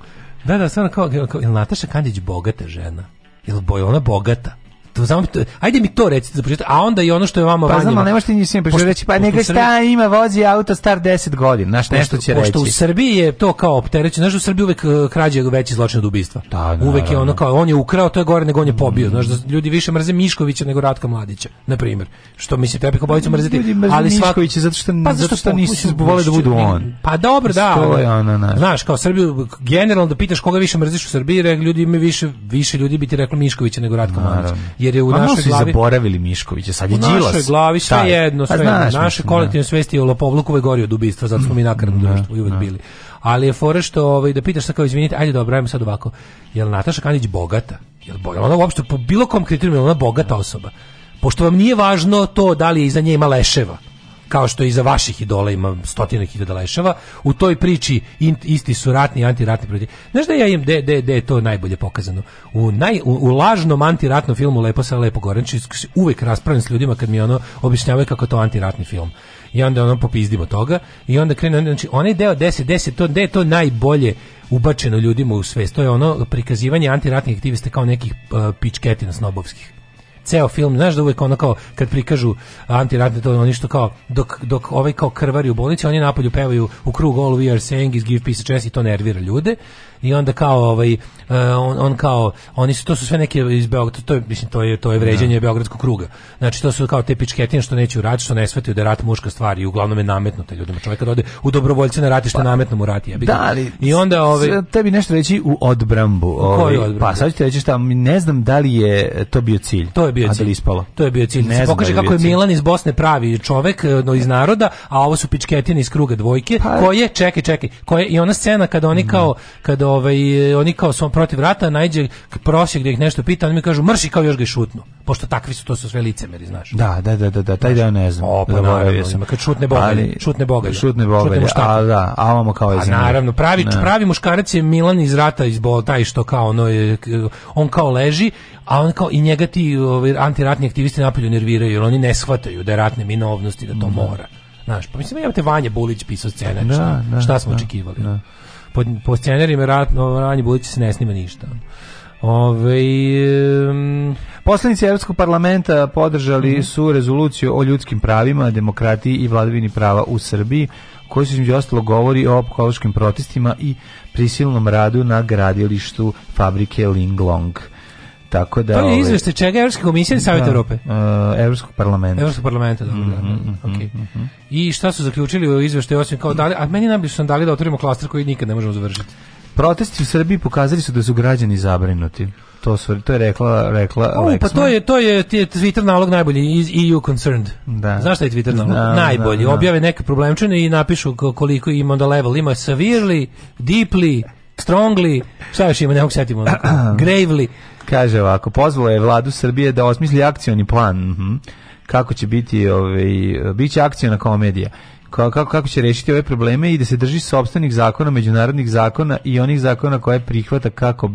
da, da, stvarno kao, kao, kao Nataša Kandić bogata žena. Jel boj ona bogata? to znam, ajde mi to recite za početak, a onda i ono što je vama pa, vanjima. Pa znam, ali nemaš ti nisi pošto, reći, pa neka šta ima, vozi auto star 10 godina, znaš, nešto će pošto reći. Pošto u Srbiji je to kao opterećeno, znaš, da u Srbiji uvek e, krađe veći zločin od ubistva. Da, da uvek je da, ono kao, on je ukrao, to je gore nego on je pobio. Znaš, da ljudi više mrze Miškovića nego Ratka Mladića, na primjer. Što mislim, treba kao bojicu mrziti. Ljudi mrze ali Miškovića zato što, pa, zato što, nisi vole da budu on. Pa dobro, da. Stoje, znaš, kao Srbiju, generalno da pitaš koga više mrziš u Srbiji, ljudi ima više, više ljudi bi ti reklo Miškovića nego Ratka Mladića jer je u A pa našoj glavi zaboravili Miškovića, sad je Đilas. U našoj glavi sve je jedno, sve pa jedno. Naše kolektivne da. svesti u lopovluku je gori od ubistva, zato smo mi nakaradno da, društvo i uvek da. bili. Ali je fora što ovaj, da pitaš sad kao izvinite, ajde dobro, ajmo sad ovako. Jel Nataša Kandić bogata? Jel bogata? Ona uopšte po bilo kom kriterijumu ona bogata osoba. Pošto vam nije važno to da li je iza nje ima leševa kao što i za vaših idola ima stotine hiljada leševa, u toj priči isti su ratni i antiratni protiv. Znaš da ja im, de da, da, da je to najbolje pokazano? U, naj, u, u lažnom antiratnom filmu Lepo sa Lepo Gorančić uvek raspravljam s ljudima kad mi ono objašnjavaju kako je to antiratni film. I onda ono popizdimo toga i onda krene, znači onaj deo 10, 10, to, gde je to najbolje ubačeno ljudima u svest, to je ono prikazivanje antiratnih aktivista kao nekih uh, pičketina snobovskih ceo film, znaš da uvek ono kao kad prikažu antiratne to oni kao dok dok ovaj kao krvari u bolnici, oni napolju pevaju u krug all we are saying is give peace a chance i to nervira ljude i onda kao ovaj e, on, on, kao oni su to su sve neke iz Beograda to je mislim to je to je vređanje da. beogradskog kruga znači to su kao te pičketine što neću uraditi što ne shvataju da je rat muška stvar i uglavnom je nametnuta ljudima čovjek kad da ode u dobrovoljce na ratište pa, nametno mu rati ja da, ali, i onda ovaj tebi nešto reći u odbrambu ovaj, pa sad ću reći šta ne znam da li je to bio cilj to je bio da cilj ispalo to je bio cilj ne pokaže da kako je Milan iz Bosne pravi čovjek e, iz e. naroda a ovo su pičketine iz kruga dvojke pa, koje čekaj čekaj koje i ona scena kad oni mhm. kao kad ovaj, oni kao su protiv rata, najđe prosjek gde da ih nešto pita, oni mi kažu mrši kao još ga šutnu. Pošto takvi su, to su sve licemeri, znaš. Da, da, da, da, da taj znaš, deo ne znam. O, pa da, naravno, sam, kad šutne bogalje, ali, šutne bogalje. Šutne bogalje, a da, a ovamo kao je zemlje. A naravno, pravi, ne. pravi muškarac je Milan iz rata izbol, taj što kao ono je, on kao leži, a on kao i njega ti ovaj, antiratni aktivisti napolju nerviraju, jer oni ne shvataju da je ratne minovnosti, da to mora. Znaš, pa mislim, ja te Vanja Bulić pisao scenarij, šta, šta, smo očekivali. Da po, po scenerima Ranje Bulić se ne snima ništa. Ove, um, Poslanici Europskog parlamenta podržali mm -hmm. su rezoluciju o ljudskim pravima, demokratiji i vladavini prava u Srbiji, koji se između ostalo govori o ekološkim protestima i prisilnom radu na gradilištu fabrike Linglong. Tako da, to je ovaj, izveštaj čega Evropske komisije i Savjeta da, Evrope? Uh, Evropskog parlamenta. Evropskog parlamenta, dobro. Mm -hmm, da, mhm, okay. mm -hmm. I šta su zaključili u izveštaju osim kao dali, a meni najbliže su nam dali da otvorimo klaster koji nikad ne možemo završiti. Protesti u Srbiji pokazali su da su građani zabrinuti. To su to je rekla rekla o, pa to je to je Twitter nalog najbolji iz EU concerned. Da. Znaš šta je Twitter nalog? Da, najbolji. Da, da. Objave neke problemčine i napišu koliko ima onda level. Ima severely, deeply, strongly, šta još ima, ne setimo. *clears throat* Gravely. Kaže ovako, pozvalo je vladu Srbije da osmisli akcioni plan. Uh mhm. -huh. Kako će biti, ovaj, biće akcijona komedija. Kako, kako će rešiti ove probleme i da se drži sobstvenih zakona, međunarodnih zakona i onih zakona koje prihvata kako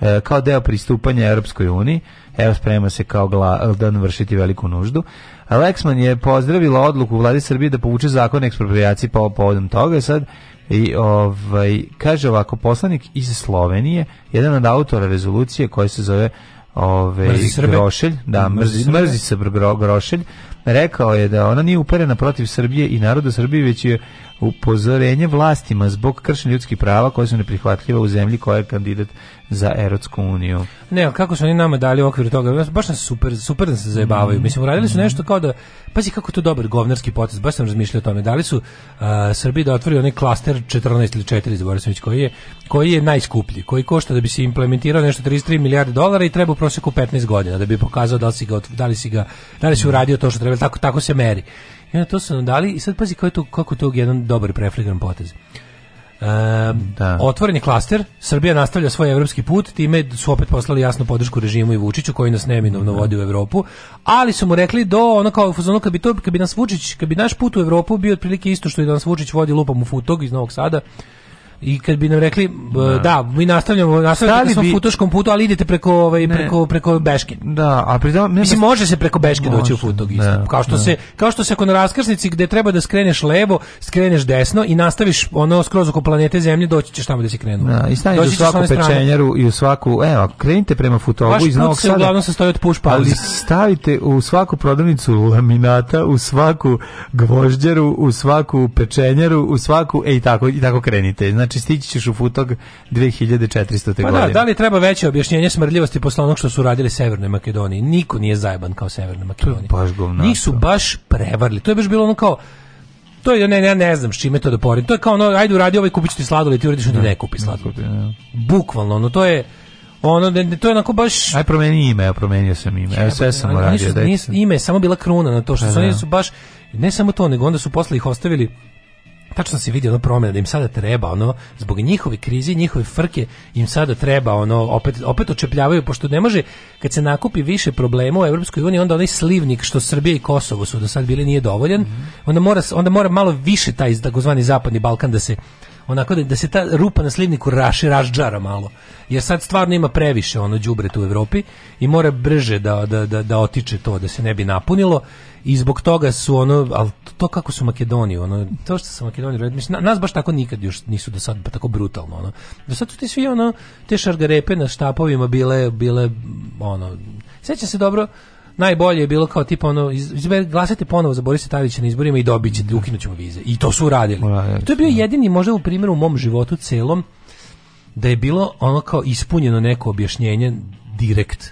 e, kao deo pristupanja Europskoj uniji. Evo sprema se kao gla, da vršiti veliku nuždu. Lexman je pozdravila odluku vlade Srbije da povuče zakon o ekspropriaciji po povodom toga. Sad i ovaj kaže ovako poslanik iz Slovenije, jedan od autora rezolucije koja se zove ovaj Grošelj, da, mrzi, mrzi, se Grošelj, rekao je da ona nije uperena protiv Srbije i naroda Srbije, već je upozorenje vlastima zbog kršenja ljudskih prava koje su neprihvatljiva u zemlji koja je kandidat za Erotsku uniju. Ne, kako su oni nama dali u okviru toga? Baš nas super, super da se zajebavaju. Mm. Mislim, uradili su nešto kao da... Pazi kako to dobar govnarski potez, baš sam razmišljao o tome. Dali su uh, Srbiji da otvori onaj klaster 14 ili 4, zaboravio sam već koji je, koji je najskuplji, koji košta da bi se implementirao nešto 33 milijarde dolara i treba u prosjeku 15 godina da bi pokazao da li si ga, da li si ga, da li si uradio to što treba jel tako, tako se meri. I onda to su nam dali i sad pazi kako je to, kako je to jedan dobar prefligan potez. E, da. Otvoren je klaster, Srbija nastavlja svoj evropski put, time su opet poslali jasnu podršku režimu i Vučiću koji nas neminovno da. vodi u Evropu, ali su mu rekli do ono kao fuzonu kad bi to kad bi nas Vučić, kad bi naš put u Evropu bio otprilike isto što i da nas Vučić vodi lupom u futog iz Novog Sada, i kad bi nam rekli ne. Da. da, mi nastavljamo nastavljamo sa bi... futoškom putu, ali idete preko ovaj preko preko Beške. Da, a pri ne mislim može se preko Beške može, doći u futog da, isto. Kao što ne. Da. se kao što se kod raskrsnici gde treba da skreneš levo, skreneš desno i nastaviš ono skroz oko planete Zemlje doći ćeš tamo da si krenuo. Da, i staneš u svaku pečenjaru i u svaku, evo, krenite prema futogu Vaš iz Novog Sada. uglavnom sastoji od push pauze. Ali stavite u svaku prodavnicu laminata, u svaku gvožđaru, u svaku pečenjaru, u svaku, e i tako i tako krenite. Znači, znači stići ćeš u futog 2400. godine. Pa Da, da li treba veće objašnjenje smrdljivosti posle onog što su radili Severnoj Makedoniji? Niko nije zajeban kao Severnoj Makedoniji. To je baš govnato. Njih su baš prevarili. To je baš bilo ono kao to je ne, ne, ne znam s čime to da porim. To je kao ono, ajde uradi ovaj kupiću ti sladoled, ti uradiš da ne kupi sladoled. Da. Bukvalno, ono, to je ono to je onako baš aj promeni ime ja promenio sam ime evo sve sam uradio da ime je samo bila kruna na to što pa su oni da. su baš ne samo to nego onda su posle ih ostavili tačno se vidi ono promjena da im sada treba ono zbog njihove krize, njihove frke im sada treba ono opet opet očepljavaju pošto ne može kad se nakupi više problema u Evropskoj uniji onda onaj slivnik što Srbija i Kosovo su do sad bili nije dovoljan, mm -hmm. onda mora onda mora malo više taj takozvani zapadni Balkan da se onako da, da se ta rupa na slivniku raši, rašđara malo. Jer sad stvarno ima previše ono đubreta u Evropi i mora brže da, da, da, da otiče to da se ne bi napunilo i zbog toga su ono, al to kako su Makedoniju, ono, to što su Makedoniju radili, mislim, nas baš tako nikad još nisu do sad pa tako brutalno, ono. Do sad su ti svi, ono, te šargarepe na štapovima bile, bile, ono, sećam se dobro, najbolje je bilo kao tipa ono izber, glasajte ponovo za Borisa Tadića na izborima i dobit ćete, ukinućemo vize. I to su uradili. To je bio jedini možda u primjeru u mom životu celom da je bilo ono kao ispunjeno neko objašnjenje direkt.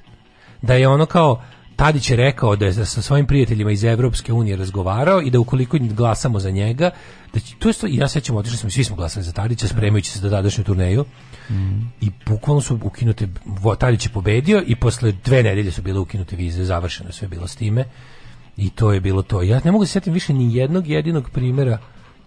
Da je ono kao Tadić je rekao da je sa svojim prijateljima iz Evropske unije razgovarao i da ukoliko glasamo za njega, da će, to je sto, ja sećam, otišli smo, svi smo glasali za Tadića, spremajući se za tadašnju turneju mm. i bukvalno su ukinute, Tadić je pobedio i posle dve nedelje su bile ukinute vize, završeno sve bilo s time i to je bilo to. Ja ne mogu se sjetiti više ni jednog jedinog primjera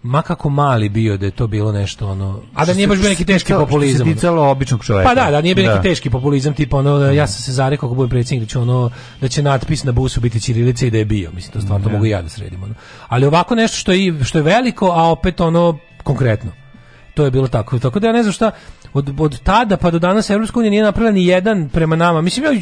ma kako mali bio da je to bilo nešto ono a da nije baš bio neki teški populizam se običnog čovjeka pa da da nije bio da. neki teški populizam tipa ono da. ja sam se zarekao kako budem predsjednik da će ono da će natpis na busu biti ćirilica i da je bio mislim to stvarno to da. mogu ja da sredim ono. ali ovako nešto što je što je veliko a opet ono konkretno to je bilo tako tako da ja ne znam šta od, od tada pa do danas Evropska unija nije napravila ni jedan prema nama. Mislim, ja,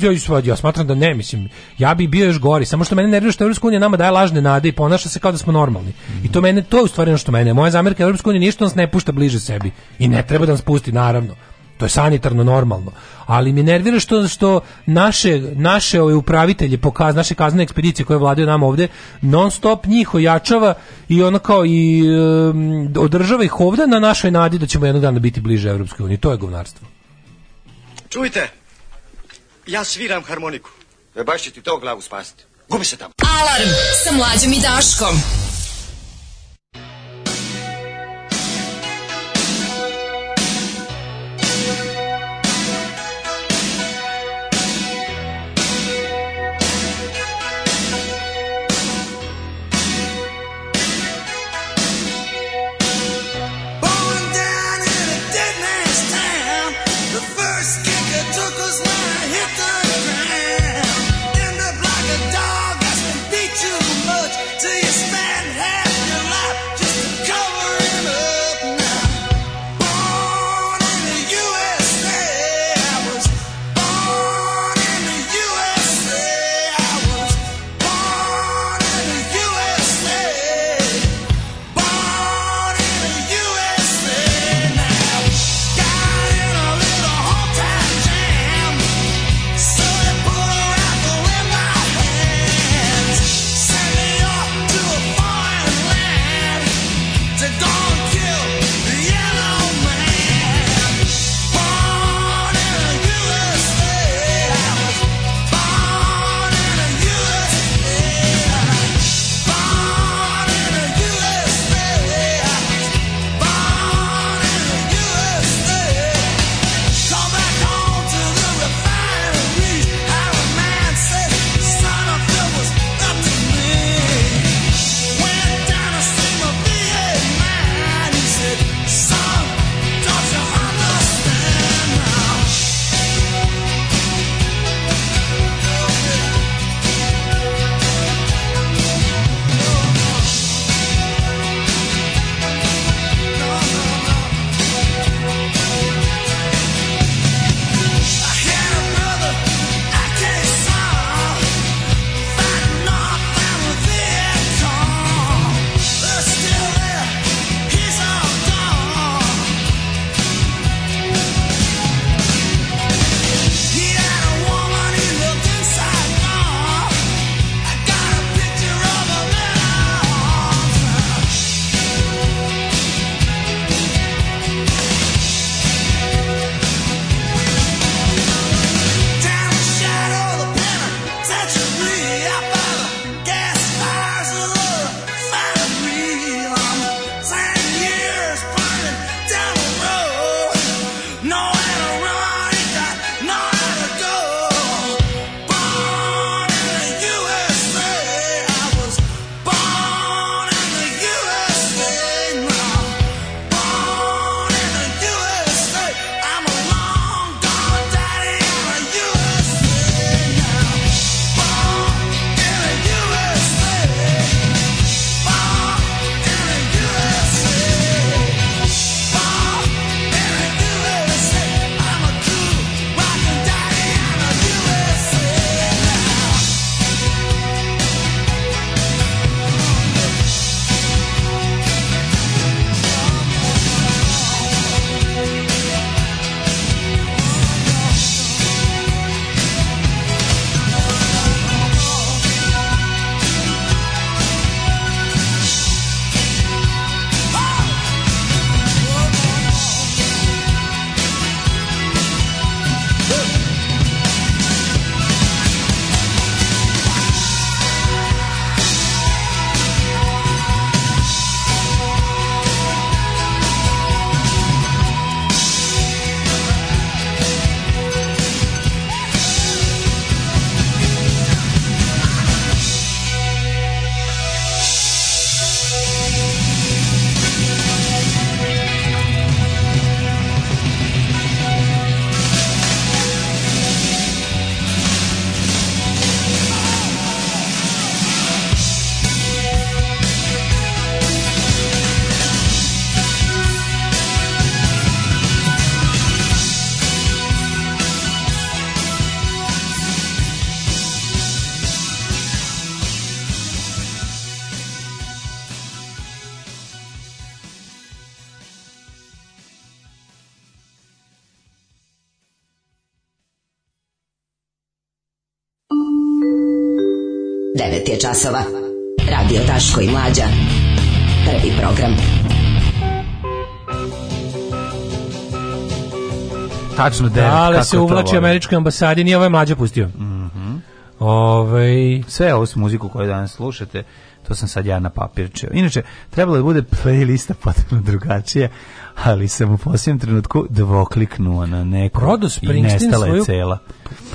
ja, ja smatram da ne, mislim, ja bi bio još gori, samo što mene nervira što Evropska unija nama daje lažne nade i ponaša se kao da smo normalni. I to mene, to je u stvari ono što mene, moja zamjerka Evropska unija ništa nas ne pušta bliže sebi i ne treba da nas pusti, naravno. To je sanitarno normalno. Ali mi nervira što, što naše, naše ove upravitelje, pokaz, naše kazne ekspedicije koje vladaju nam ovde, non stop njih ojačava i ona kao i um, održava ih ovde na našoj nadi da ćemo jednog dana biti bliže Evropskoj uniji. To je govnarstvo. Čujte, ja sviram harmoniku. E baš će ti to glavu spasiti. Gubi se tamo. Alarm sa mlađom i Daškom. tačno 9. Dale se uvlači američki ambasadi, nije ovaj mlađe pustio. Mhm. Mm Ove... Ovaj, Sve ovu muziku koju danas slušate, to sam sad ja na papirčeo. Inače, trebalo da bude playlista *laughs* potpuno drugačija, ali sam u posljednjem trenutku dvokliknuo na neko i nestala svoju, je cela.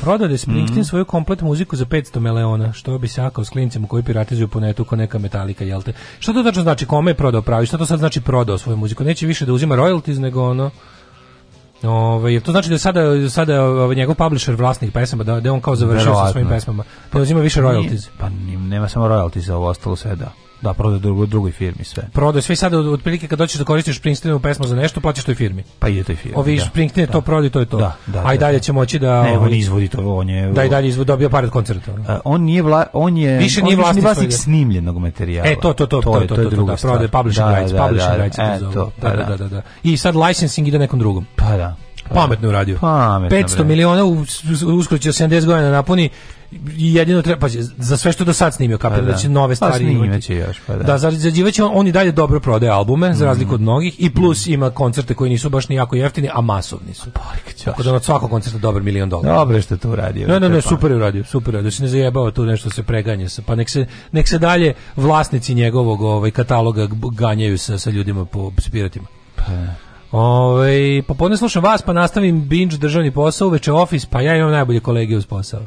Prodao je Springsteen mm. svoju komplet muziku za 500 meleona, što bi sakao s klincima koji piratizuju po netu ko neka metalika, jel te? što to tačno znači? Kome je prodao pravi? Šta to sad znači prodao svoju muziku? Neće više da uzima royalties, nego ono... Ove, to znači da je sada, sada ovaj, njegov publisher vlasnik pesama, da, da on kao završio Verovatno. sa svojim pesmama. Pa uzima više pa royalties. pa nema samo royalties, ovo ostalo sve da. Da, proda drugoj, drugoj firmi sve. Proda sve sada otprilike kad hoćeš da koristiš Springsteenovu pesmu za nešto, plaćaš toj firmi. Pa ide toj firmi. Ovi da, Springsteen da. to prodi, to je to. Da, da, A i da, dalje da. će moći da Ne, on izvodi to, on je Da i dalje izvodi dobio par od koncerta. A, on nije vla, on je više nije vlasnik, vlasnik snimljenog materijala. E to to to to to, to, to, to, to, to da, prodaje publishing da, rights, da, publishing da, rights. E, da, pa da, to, da, da, da, da. I sad licensing ide nekom drugom. Pa da. Pa da. Pametno uradio. Pametno. 500 miliona uskoro će 70 godina napuni i jedino treba pazi, za sve što do sad snimio pa kapiram da, da pa će nove stvari pa, imati. još, pa da. Da za on, on i dalje dobro prodaje albume za mhm. razliku od mnogih i plus mm. ima koncerte koji nisu baš ni jako jeftini, a masovni su. Tako da na svakog koncerta dobar milion dolara. Dobro što to uradio. Ne, ne, ne, super je uradio, super je, da se ne zajebava tu nešto se preganje sa, pa nek se nek se dalje vlasnici njegovog ovaj kataloga ganjaju sa sa ljudima po spiratima. Pa. Ove, ovaj, podne slušam vas, pa nastavim binge državni posao, uveče ofis, pa ja imam najbolje kolege uz posao.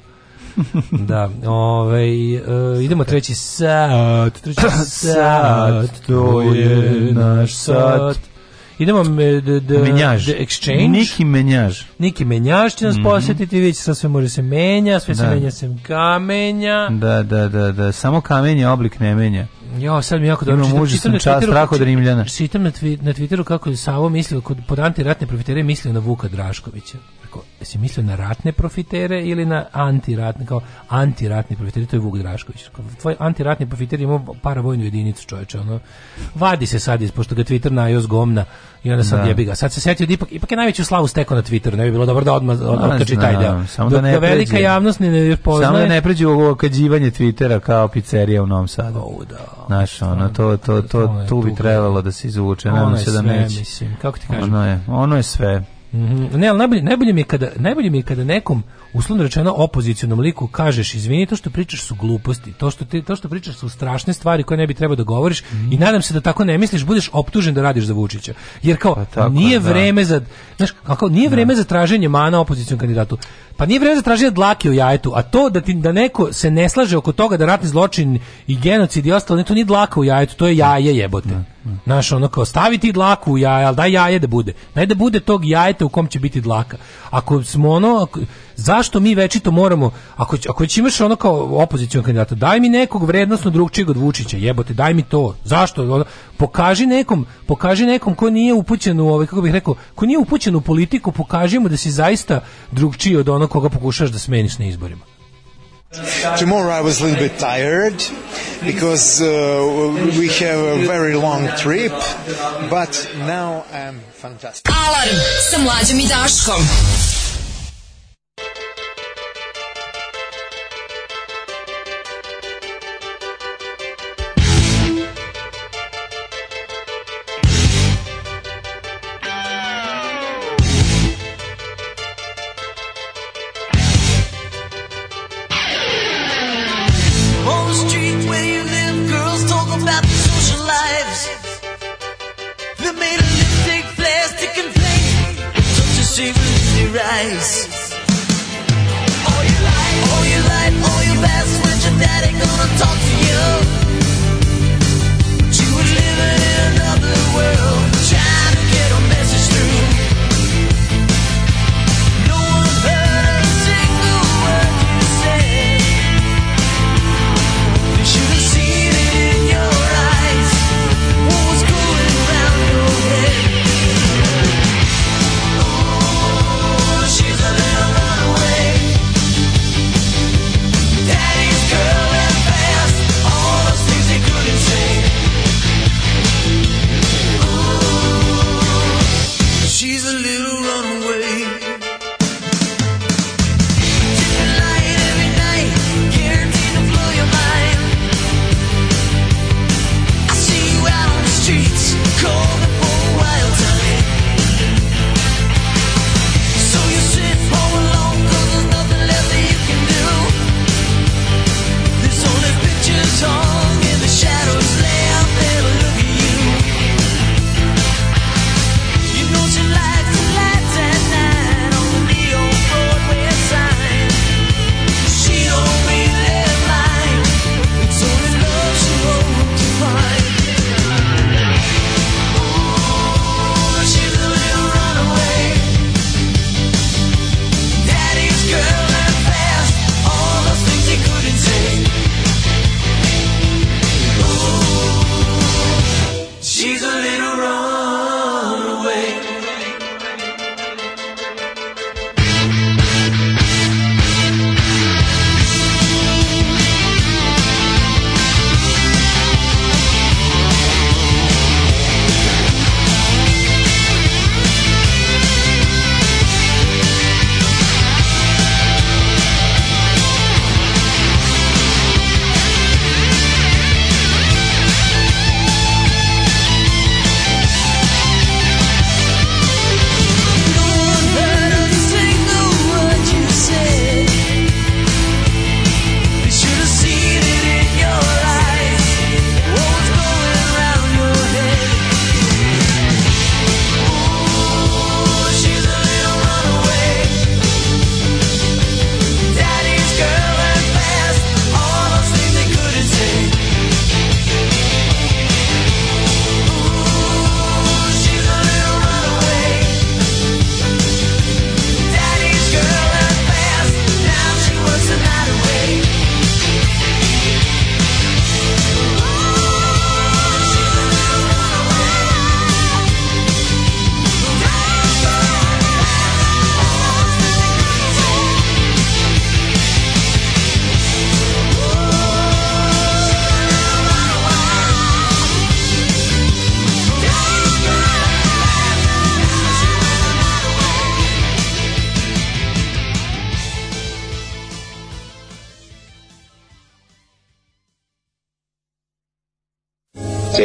*laughs* da, ovaj, uh, idemo treći sat, treći *clears throat* sat, to je naš sat. Idemo me, de, de, menjaž. D, exchange. Niki menjaž. Niki menjaž će nas mm -hmm. posjetiti, vidjet će da sve može se menja, sve da. se menja sem kamenja. Da, da, da, da, samo kamenje, oblik ne menja. Jo, sad mi jako dobro čitam, čitam na Twitteru. Strah od Rimljana. Čitam na, na Twitteru kako je Savo mislio, kod, pod antiratne profitere mislio na Vuka Draškovića. Daško, jesi mislio na ratne profitere ili na antiratne, kao antiratni profiteri, to je Vuk Drašković. Tvoj antiratni profiter ima vojnu jedinicu čoveče, ono, vadi se sad, pošto ga Twitter najeo zgomna i onda sad da. jebi ga. Sad se setio da ipak, ipak je najveću slavu stekao na Twitteru, ne bi bilo dobro da odmah od, otoči taj deo. Samo da ne velika javnost ne, ne poznaje. Samo da ne pređe ovo okađivanje Twittera kao pizzerija u Novom Sadu. O, da. Znaš, ono, to, to, to, to, tu bi trebalo da se izvuče, nadam se da neće. Mislim, kako ti kažem? Ono je, ono je sve. Mm -hmm. Ne, ali najbolje, najbolje, mi je kada, najbolje mi je kada nekom, uslovno rečeno, opozicionom liku kažeš, izvini, to što pričaš su gluposti, to što, te, to što pričaš su strašne stvari koje ne bi trebao da govoriš mm -hmm. i nadam se da tako ne misliš, budeš optužen da radiš za Vučića. Jer kao, pa tako, nije da. vreme za, znaš, kako, nije da. vreme za traženje mana opozicionom kandidatu. Pa nije vreme za traženje dlake u jajetu, a to da, ti, da neko se ne slaže oko toga da ratni zločin i genocid i ostalo, ne, to nije dlaka u jajetu, to je jaje jebote. Da. da. Znaš, ono kao, stavi ti dlaku u jaje, ali daj jaje da bude. Daj da bude tog jajeta u kom će biti dlaka. Ako smo ono, ako, zašto mi večito moramo, ako, ako već imaš ono kao opozicijnog kandidata, daj mi nekog vrednostno drugčijeg od Vučića, jebote, daj mi to. Zašto? Ono, pokaži nekom, pokaži nekom ko nije upućen u, ovaj, kako bih rekao, ko nije upućen u politiku, pokaži mu da si zaista drugčiji od onog koga pokušaš da smeniš na izborima. Tomorrow I was a little bit tired because uh, we have a very long trip, but now I'm fantastic. Alarm sa mlađom i Daškom.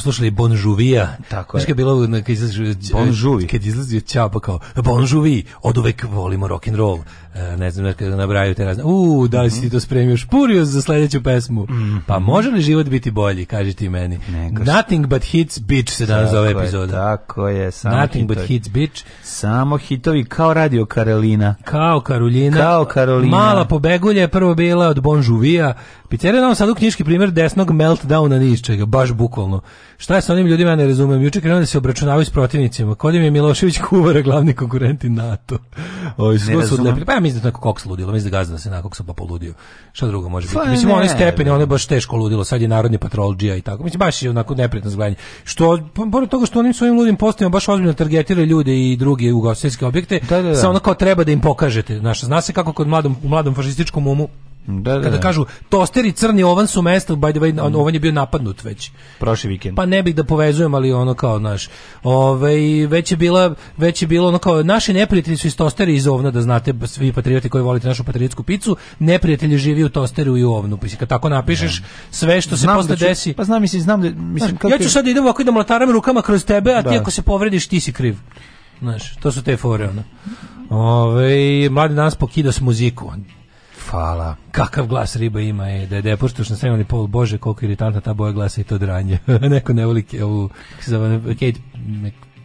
smo slušali Bonžuvija. Tako je. Znaš je bilo kad izlazi Bonžuvi. Eh, kad izlazi Ćapa kao Bonžuvi, od uvek volimo rock and roll. Eh, ne znam kad nabraju te razne. U, da li si ti to spremio špurio za sledeću pesmu? Mm. Pa može li život biti bolji, kaži ti meni. Neko Nothing but hits bitch se danas zove epizoda. Tako je, samo Nothing but hits bitch Samo hitovi kao Radio Karolina. Kao Karolina. Kao Karolina. Mala pobegulja je prvo bila od Bon Juvija. Pizzerija nam sad u knjiški primjer desnog meltdowna ničega, baš bukvalno. Šta je sa onim ljudima, ja ne razumem. Juče krenuo da se obračunavaju s protivnicima. Kod je Milošević Kuvara, glavni konkurenti NATO. Oj, sve su lepili. Pa ja mislim da je koks ludilo, mislim da gazda se na koksa pa poludio. Šta drugo može biti? Pa, mislim, oni stepen, ono je baš teško ludilo, sad je narodni patrolđija i tako. Mislim, baš je onako neprijatno zgledanje. Što, pa, pored toga što onim svojim ludim postojima baš ozbiljno targetiraju ljude i druge ugostiteljske objekte, da, da, da. sa kao treba da im pokažete. Znaš, zna se kako kod mladom, u mladom fašističkom umu Da, da, Kada da. kažu tosteri crni ovan su mesto, by the way, ovan mm. je bio napadnut već. Prošli vikend. Pa ne bih da povezujem, ali ono kao, znaš, ovaj, već, je bila, već je bilo ono kao, naši neprijatelji su iz tosteri iz ovna, da znate, svi patrioti koji volite našu patriotsku picu, neprijatelji živi u tosteru i u ovnu. Pa kad tako napišeš, sve što se posle da desi... Pa znam, mislim, znam da... Mislim, kako ja ću sad da idem ovako i da rukama kroz tebe, a da. ti ako se povrediš, ti si kriv. Znaš, to su te fore, ono. Ove, ovaj, mladi danas pokida s muziku. Fala. Kakav glas riba ima je, da je depuštuš na stremani pol, bože, koliko je iritantna ta boja glasa i to dranje. *laughs* Neko ne voli ovu, Kate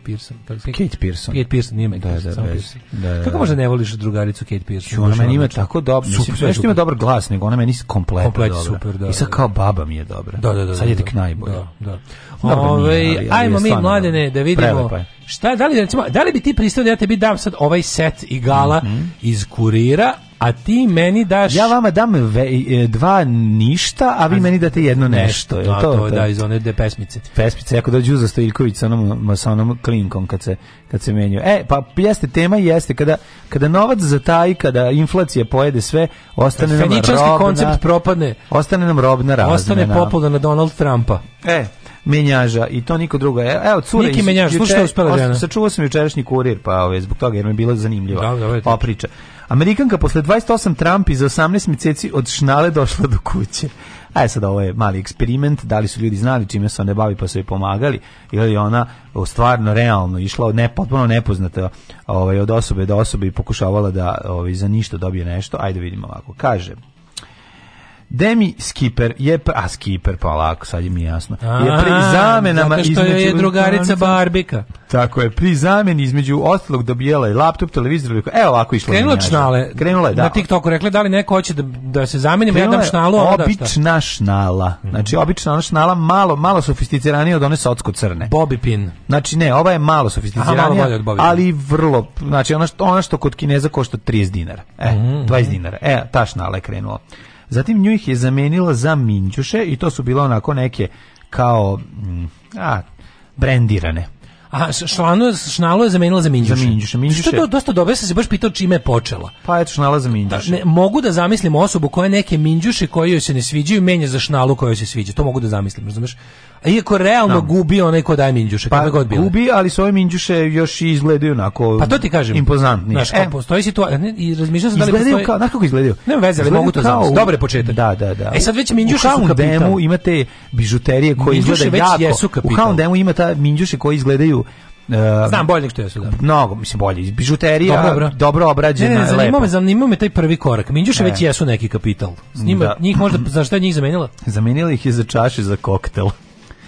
Pearson. Tako Kate Pearson. Kate Pearson nije da, da, samo da, Pearson. Da, da, da. Kako može ne voliš drugaricu Kate Pearson? Ona meni ima tako dobro, super, super, ima dobar glas, nego ona meni kompletno Komplet, dobra. Super, da, I sad da. kao baba mi je dobra. Da, da, da. Sad je da, tek najbolja. Da, da. Dobro, Ove, nije, ovaj, ali, ajmo mi mladene da vidimo. Šta, da li, recimo, da li bi ti pristao da ja tebi dam sad ovaj set igala mm -hmm. iz kurira, A ti meni daš... Ja vama dam ve, e, dva ništa, a vi a meni date jedno nešto. nešto. Da, to, to, da, iz one de pesmice. Pesmice, ako dođe Uza Stojilković sa onom, sa onom klinkom kad se, kad se menju. E, pa jeste, tema jeste, kada, kada novac zataj, kada inflacija pojede sve, ostane nam robna... koncept propadne. Ostane nam robna razmena. Ostane popolna na Donald Trumpa. E, menjaža i to niko drugo. E, evo cure. Neki menjaž, slušaj, uspela Sačuvao sam jučerašnji kurir, pa ove, zbog toga jer mi je bilo zanimljivo. Da, da, ova da, da. priča. Amerikanka posle 28 Trump i za 18 mjeseci od šnale došla do kuće. A e sad ovo je mali eksperiment, da li su ljudi znali čime se ona bavi pa su joj pomagali ili ona stvarno realno išla od ne, potpuno nepoznata ovaj, od osobe do osobe i pokušavala da ovaj, za ništa dobije nešto. Ajde vidimo ovako. Kaže, Demi Skipper je a Skipper polako, pa sad je mi jasno. Je pri zamenama između je drugarica Barbika. Tako je, pri zameni između ostalog dobijela i laptop, televizor, i evo e, ovako išlo. Krenula šnale. Krenula je, da. Na TikToku rekla da li neko hoće da, da se zamenimo, ja dam šnalu, onda Obična šnala. Mhm. Znači obična šnala malo malo sofisticiranija od one odsko crne. Bobby pin. Znači ne, ova je malo sofisticiranija, ali vrlo, znači ona što, ona što kod Kineza košta 30 dinara. E, mm -hmm. 20 dinara. E, ta šnala je krenula. Zatim nju ih je zamenila za minđuše i to su bile onako neke kao mm, a, brendirane. A šlanu, šnalo je zamenila za minđuše. Za minđuše, minđuše. Što je dosta dobro, ja sam se baš pitao čime je počela. Pa je šnala za minđuše. Da, ne, mogu da zamislim osobu koja neke minđuše koje joj se ne sviđaju menja za šnalu koja joj se sviđa. To mogu da zamislim, razumeš? Iako realno no. Da. gubi onaj ko daje minđuše, pa, god bilo. Gubi, ali svoje minđuše još i izgledaju onako Pa to ti kažem. Impozantni. Znaš, e. postoji situacija, i razmišljao sam da li postoji... Kao, znaš kako izgledaju? Nema veze, ali mogu to znam. Dobre početak. Da, da, da. E sad već minđuše su kapital. U Demu imate bižuterije koje izgledaju jako... Jesu kapital. U Kaun Demu ima ta minđuše koje izgledaju Uh, Znam bolje što je da. Mnogo, mislim bolje. Bižuterija, dobro, dobro. dobro obrađena, ne, ne, zanima me, zanima me taj prvi korak. Minđuše već e. jesu neki kapital. S njima, da. njih možda, zašto je njih zamenila? *laughs* Zamenila ih je za čaše za koktel.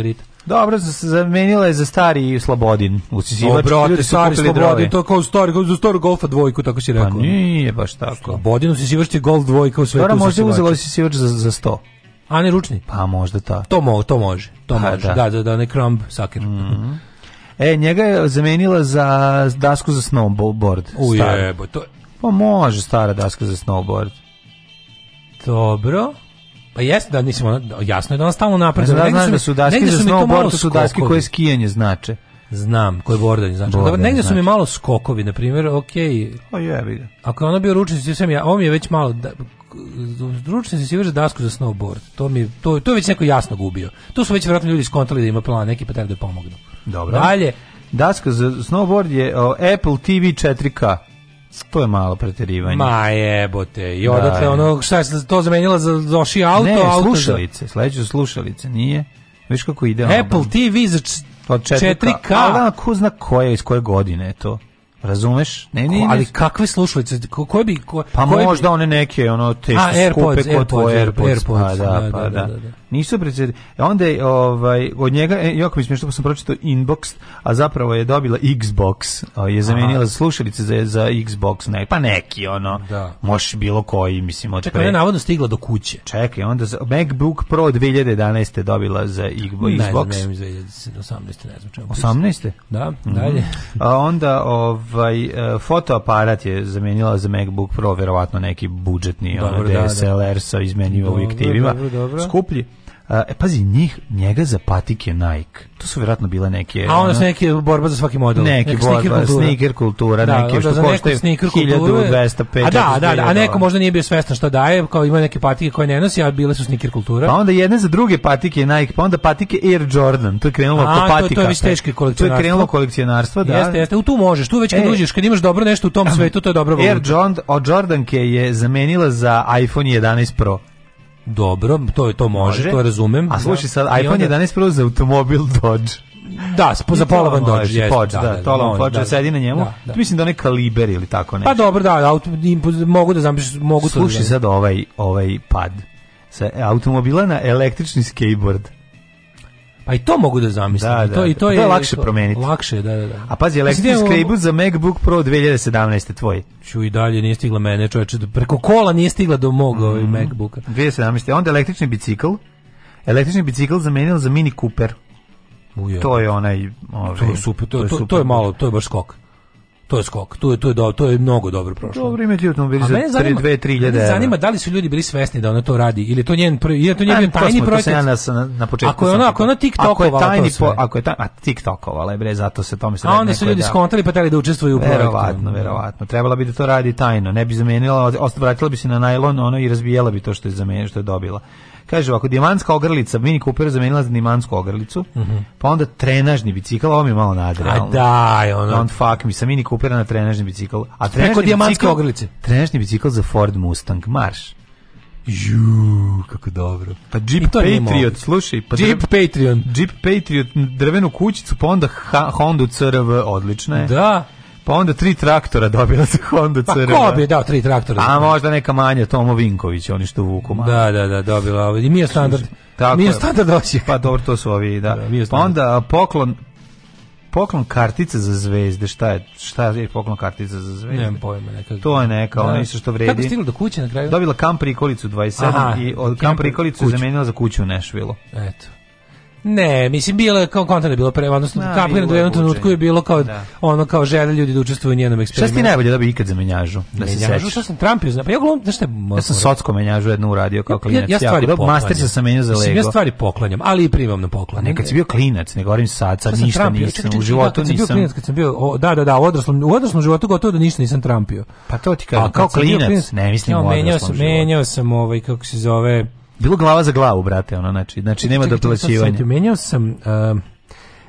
Margarita. Dobro, zamenila je za stari Slobodin. Usisivač, Dobro, ljudi stari Slobodin, to kao stari, kao za stari Golfa dvojku, tako si pa rekao. Pa nije baš tako. Slobodin usisivač ti Golf dvojka u svetu Dobro, možda uzela usisivač za, za sto. A ne ručni? Pa možda ta. To, mo, to može, to ha, pa može. Da. da, da, da, ne krumb saker. Mm -hmm. E, njega je zamenila za dasku za snowboard. Ujebo, to je... Pa može stara daska za snowboard. Dobro. Pa jeste da mislim da, jasno je da ona stalno napreduje. Ja, da, znaš da su daske za snowboard su daske koje skijanje znače. Znam, koje bordanje znači. Bordan, Dobro, negde znači. su mi malo skokovi, na primjer, ok. Pa o jebi ga. Ako je ono bio ručnici, sam ja, ovo mi je već malo, da, ručnici si vrže dasku za snowboard. To mi, to, to je već neko jasno gubio. To su već verovatno ljudi skontali da ima plan, neki pa treba da pomognu. Dobro. Dalje. Daska za snowboard je o, Apple TV 4K. To je malo preterivanje. Ma jebote. I da, odatle da, ono, šta je to zamenjala za doši auto? Ne, auto slušalice. Za... Sledeće slušalice, nije. Viš kako ide? Apple ono, TV za 4K. 4K. Ali ko zna koja, iz koje godine je to? Razumeš? Ne, ne, ali kakve slušalice? Ko, ko bi ko, Pa koje možda bi... one neke ono te što skupe AirPods, tvoje AirPods, AirPods, pa da, da, pa da. da, da, da. Nisu predsjed... E, onda je ovaj od njega e, jako mi smešno sam pročitao inbox, a zapravo je dobila Xbox, a je zamenila Aha. slušalice za za Xbox, ne, pa neki ono. Da. Može bilo koji, mislim, od Čekaj, pre. navodno stigla do kuće. Čekaj, onda za MacBook Pro 2011 dobila za Xbox. Ne, ne, ne, 2018, ne znam čemu. 18? Da, mhm. dalje. Mm -hmm. A onda ovaj ovaj e, fotoaparat je zamenila za MacBook Pro verovatno neki budžetni dobro, DSLR da, da. sa izmenjivim objektivima. Dobro, dobro, dobro. Skuplji E, pazi, njih, njega za patike Nike. To su vjerojatno bile neke... A onda su neke borba za svaki model. Neki neke borba, sneaker kultura, sneaker kultura da, neke da, što košta 1205. A da, da, da, a neko možda nije bio svestan šta daje, kao ima neke patike koje ne nosi, a bile su sneaker kultura. Pa onda jedne za druge patike Nike, pa onda patike Air Jordan. To je krenulo a, po patika. To, to je već teške kolekcionarstvo. To je krenulo kolekcionarstvo, da. Jeste, jeste. U tu možeš, tu već kad e, uđeš, kad imaš dobro nešto u tom svetu, to je dobro. Air Jordan, od Jordanke je zamenila za iPhone 11 Pro. Dobro, to je to može, može. to razumem. A slušaj sad, I iPhone onda... 11 Pro za automobil Dodge. Da, po za polovan van Dodge, jeste. Podge, da, da, da, Tolan Podge, da, sedi na da, njemu. Da, da. Mislim da onaj kaliber ili tako pa nešto. Pa dobro, da, auto, mogu da zamiš, mogu Slušaj da- sad ovaj, ovaj pad sa automobila na električni skateboard. A i to mogu da zamislim. Da, da, to, i to, da, pa to je, je lakše promeniti. Lakše, da, da, da. A pazi, električni skrejbu za MacBook Pro 2017. tvoj. Ču i dalje nije stigla mene, čoveče. Preko kola nije stigla do mog ovaj, mm -hmm. ovaj MacBooka. 2017. Onda električni bicikl. Električni bicikl zamenio za Mini Cooper. Ujel. To je onaj, ovaj, to je super, to, to, to, je malo, to je baš skok to je skok, to je, to je, do, to je mnogo dobro prošlo. Dobro ime ti automobili za 2 3000. Mene zanima da li su ljudi bili svesni da ona to radi, ili to njen, prvi, ili je to njen tajni projekat. To ja na, na početku. Ako je ona, ako ona TikTokovala ako je tajni, Po, ako je tajni, a TikTokovala je bre, zato se tome sredne. A onda su ljudi da, skontali pa teli da učestvuju u projektu. Verovatno, verovatno. Trebala bi da to radi tajno, ne bi zamenila, vratila bi se na najlon ono i razbijela bi to što je zamenila, što je dobila. Kaže ovako, dijamantska ogrlica, Mini Cooper zamenila za dimansku ogrlicu, mm -hmm. pa onda trenažni bicikl, ovo mi je malo nadrealno. A daj, ono. Don't fuck mi, sa Mini Coopera na trenažni bicikl. A trenažni dijamantske ogrlice. Trenažni bicikl za Ford Mustang, marš. Ju, kako dobro. Pa Jeep Patriot, slušaj, pa Jeep drve, Jeep Patriot, drvenu kućicu, pa onda ha, Honda CRV, odlično je. Da. Pa onda tri traktora dobila se Honda CRV. Pa ko bi dao tri traktora? A možda neka manja Tomo Vinković, oni što vuku manje. Da, da, da, dobila. Ovaj. I mi je standard. Tako mi je standard osijek. Pa dobro, to su ovi, da. da pa onda poklon poklon kartice za zvezde, šta je, šta je poklon kartice za zvezde? Nemam pojma, neka. To je neka, da. ono isto što vredi. Kako stiglo do kuće na kraju? Dobila kam prikolicu 27 Aha, i od kam prikolicu zamenila za kuću u Nešvilu. Eto. Ne, mislim bilo je kao kontakt bilo pre, odnosno da, kapiram da u jednom trenutku je bilo kao da. ono kao želja ljudi da učestvuju u njenom eksperimentu. Šta ti najbolje da bi ikad za menjažu? Da menjažu, se sećaš. Šta sam Trumpio, Pa ja glumim, da šta je, Ja sam socsko menjažu jednu uradio kao klinac. Ja, ja stvari ja, master se sam menjao za Lego. Mislim, ja stvari poklanjam, ali i primam na poklon. Nekad si bio klinac, ne govorim sad, sad ništa trampio? nisam ček, ček, u životu nisam. Bio klinac kad sam bio, o, da, da, da, u odraslom, u odraslom životu gotovo da ništa nisam trampio. Pa to ti kažem, kao klinac, ne mislim u odraslom. Menjao sam, menjao sam ovaj kako se zove Bilo glava za glavu, brate, ono, znači, znači nema doplaćivanja. Menjao sam... Uh,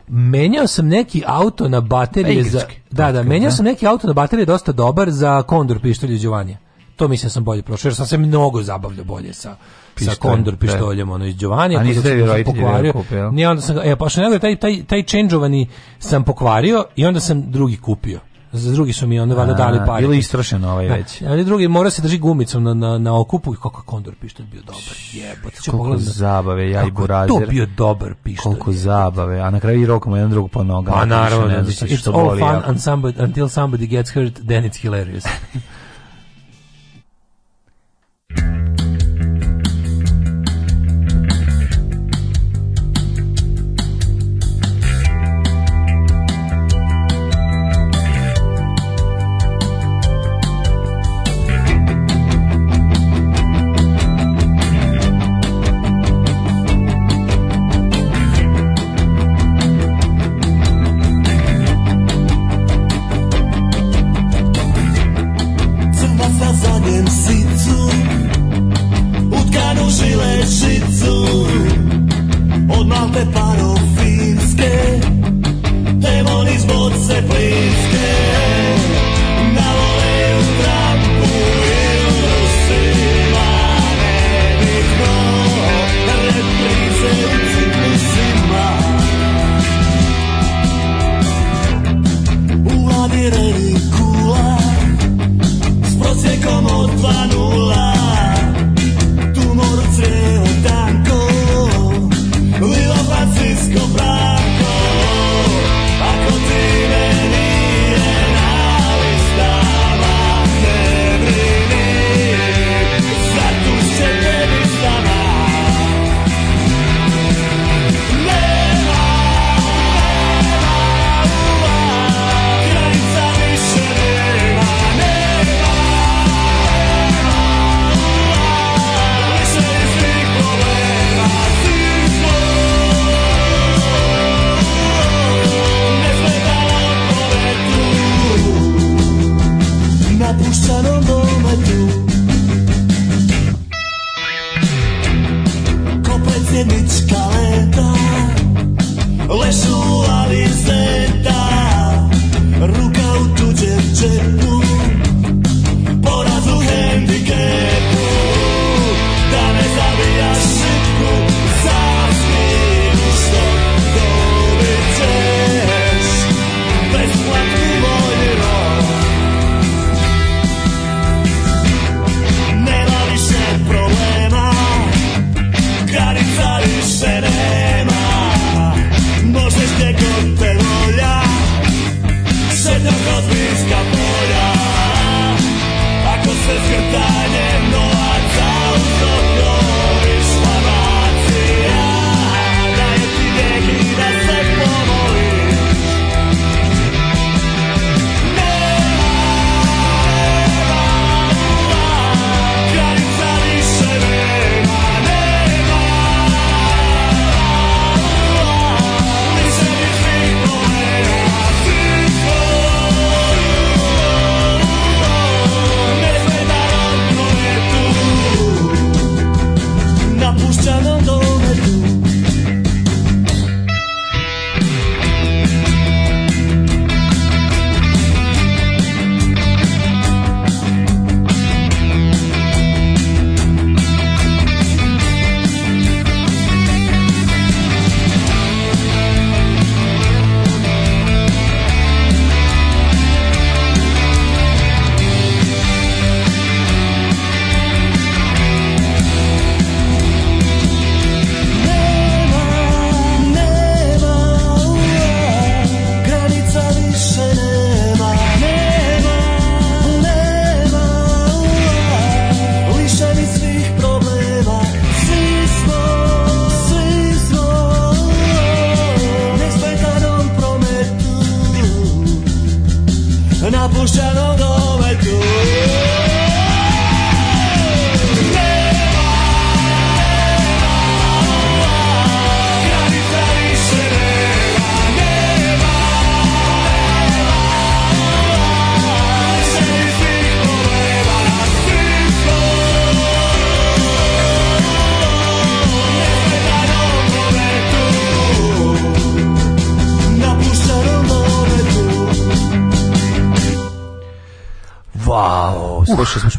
menjao sam neki auto na baterije za... Da, da, menjao da. sam neki auto na baterije da dosta dobar za kondor pištolje Đovanija. To mislim da sam bolje prošao, jer sam se mnogo zabavljao bolje sa, sa kondor pištoljem, ono, iz Đovanija. A pa niste vi roditelji pokvario. Kupe, Nije, onda sam, e, pa što ne taj, taj, taj čenđovani sam pokvario i onda sam drugi kupio za drugi su mi onda valjda dali pare. Bilo istrošeno ovaj da. već. Ali drugi mora se drži gumicom na na na okupu i kako kondor pištolj bio dobar. Jebote, ćemo pogledati. Da- zabave ja i burazer. To bio dobar pištolj. Koliko zabave. A na kraju i rokamo jedan drugog po nogama. Pa naravno, ne, znači, it's all fun and somebody, until somebody gets hurt, then it's hilarious. *laughs*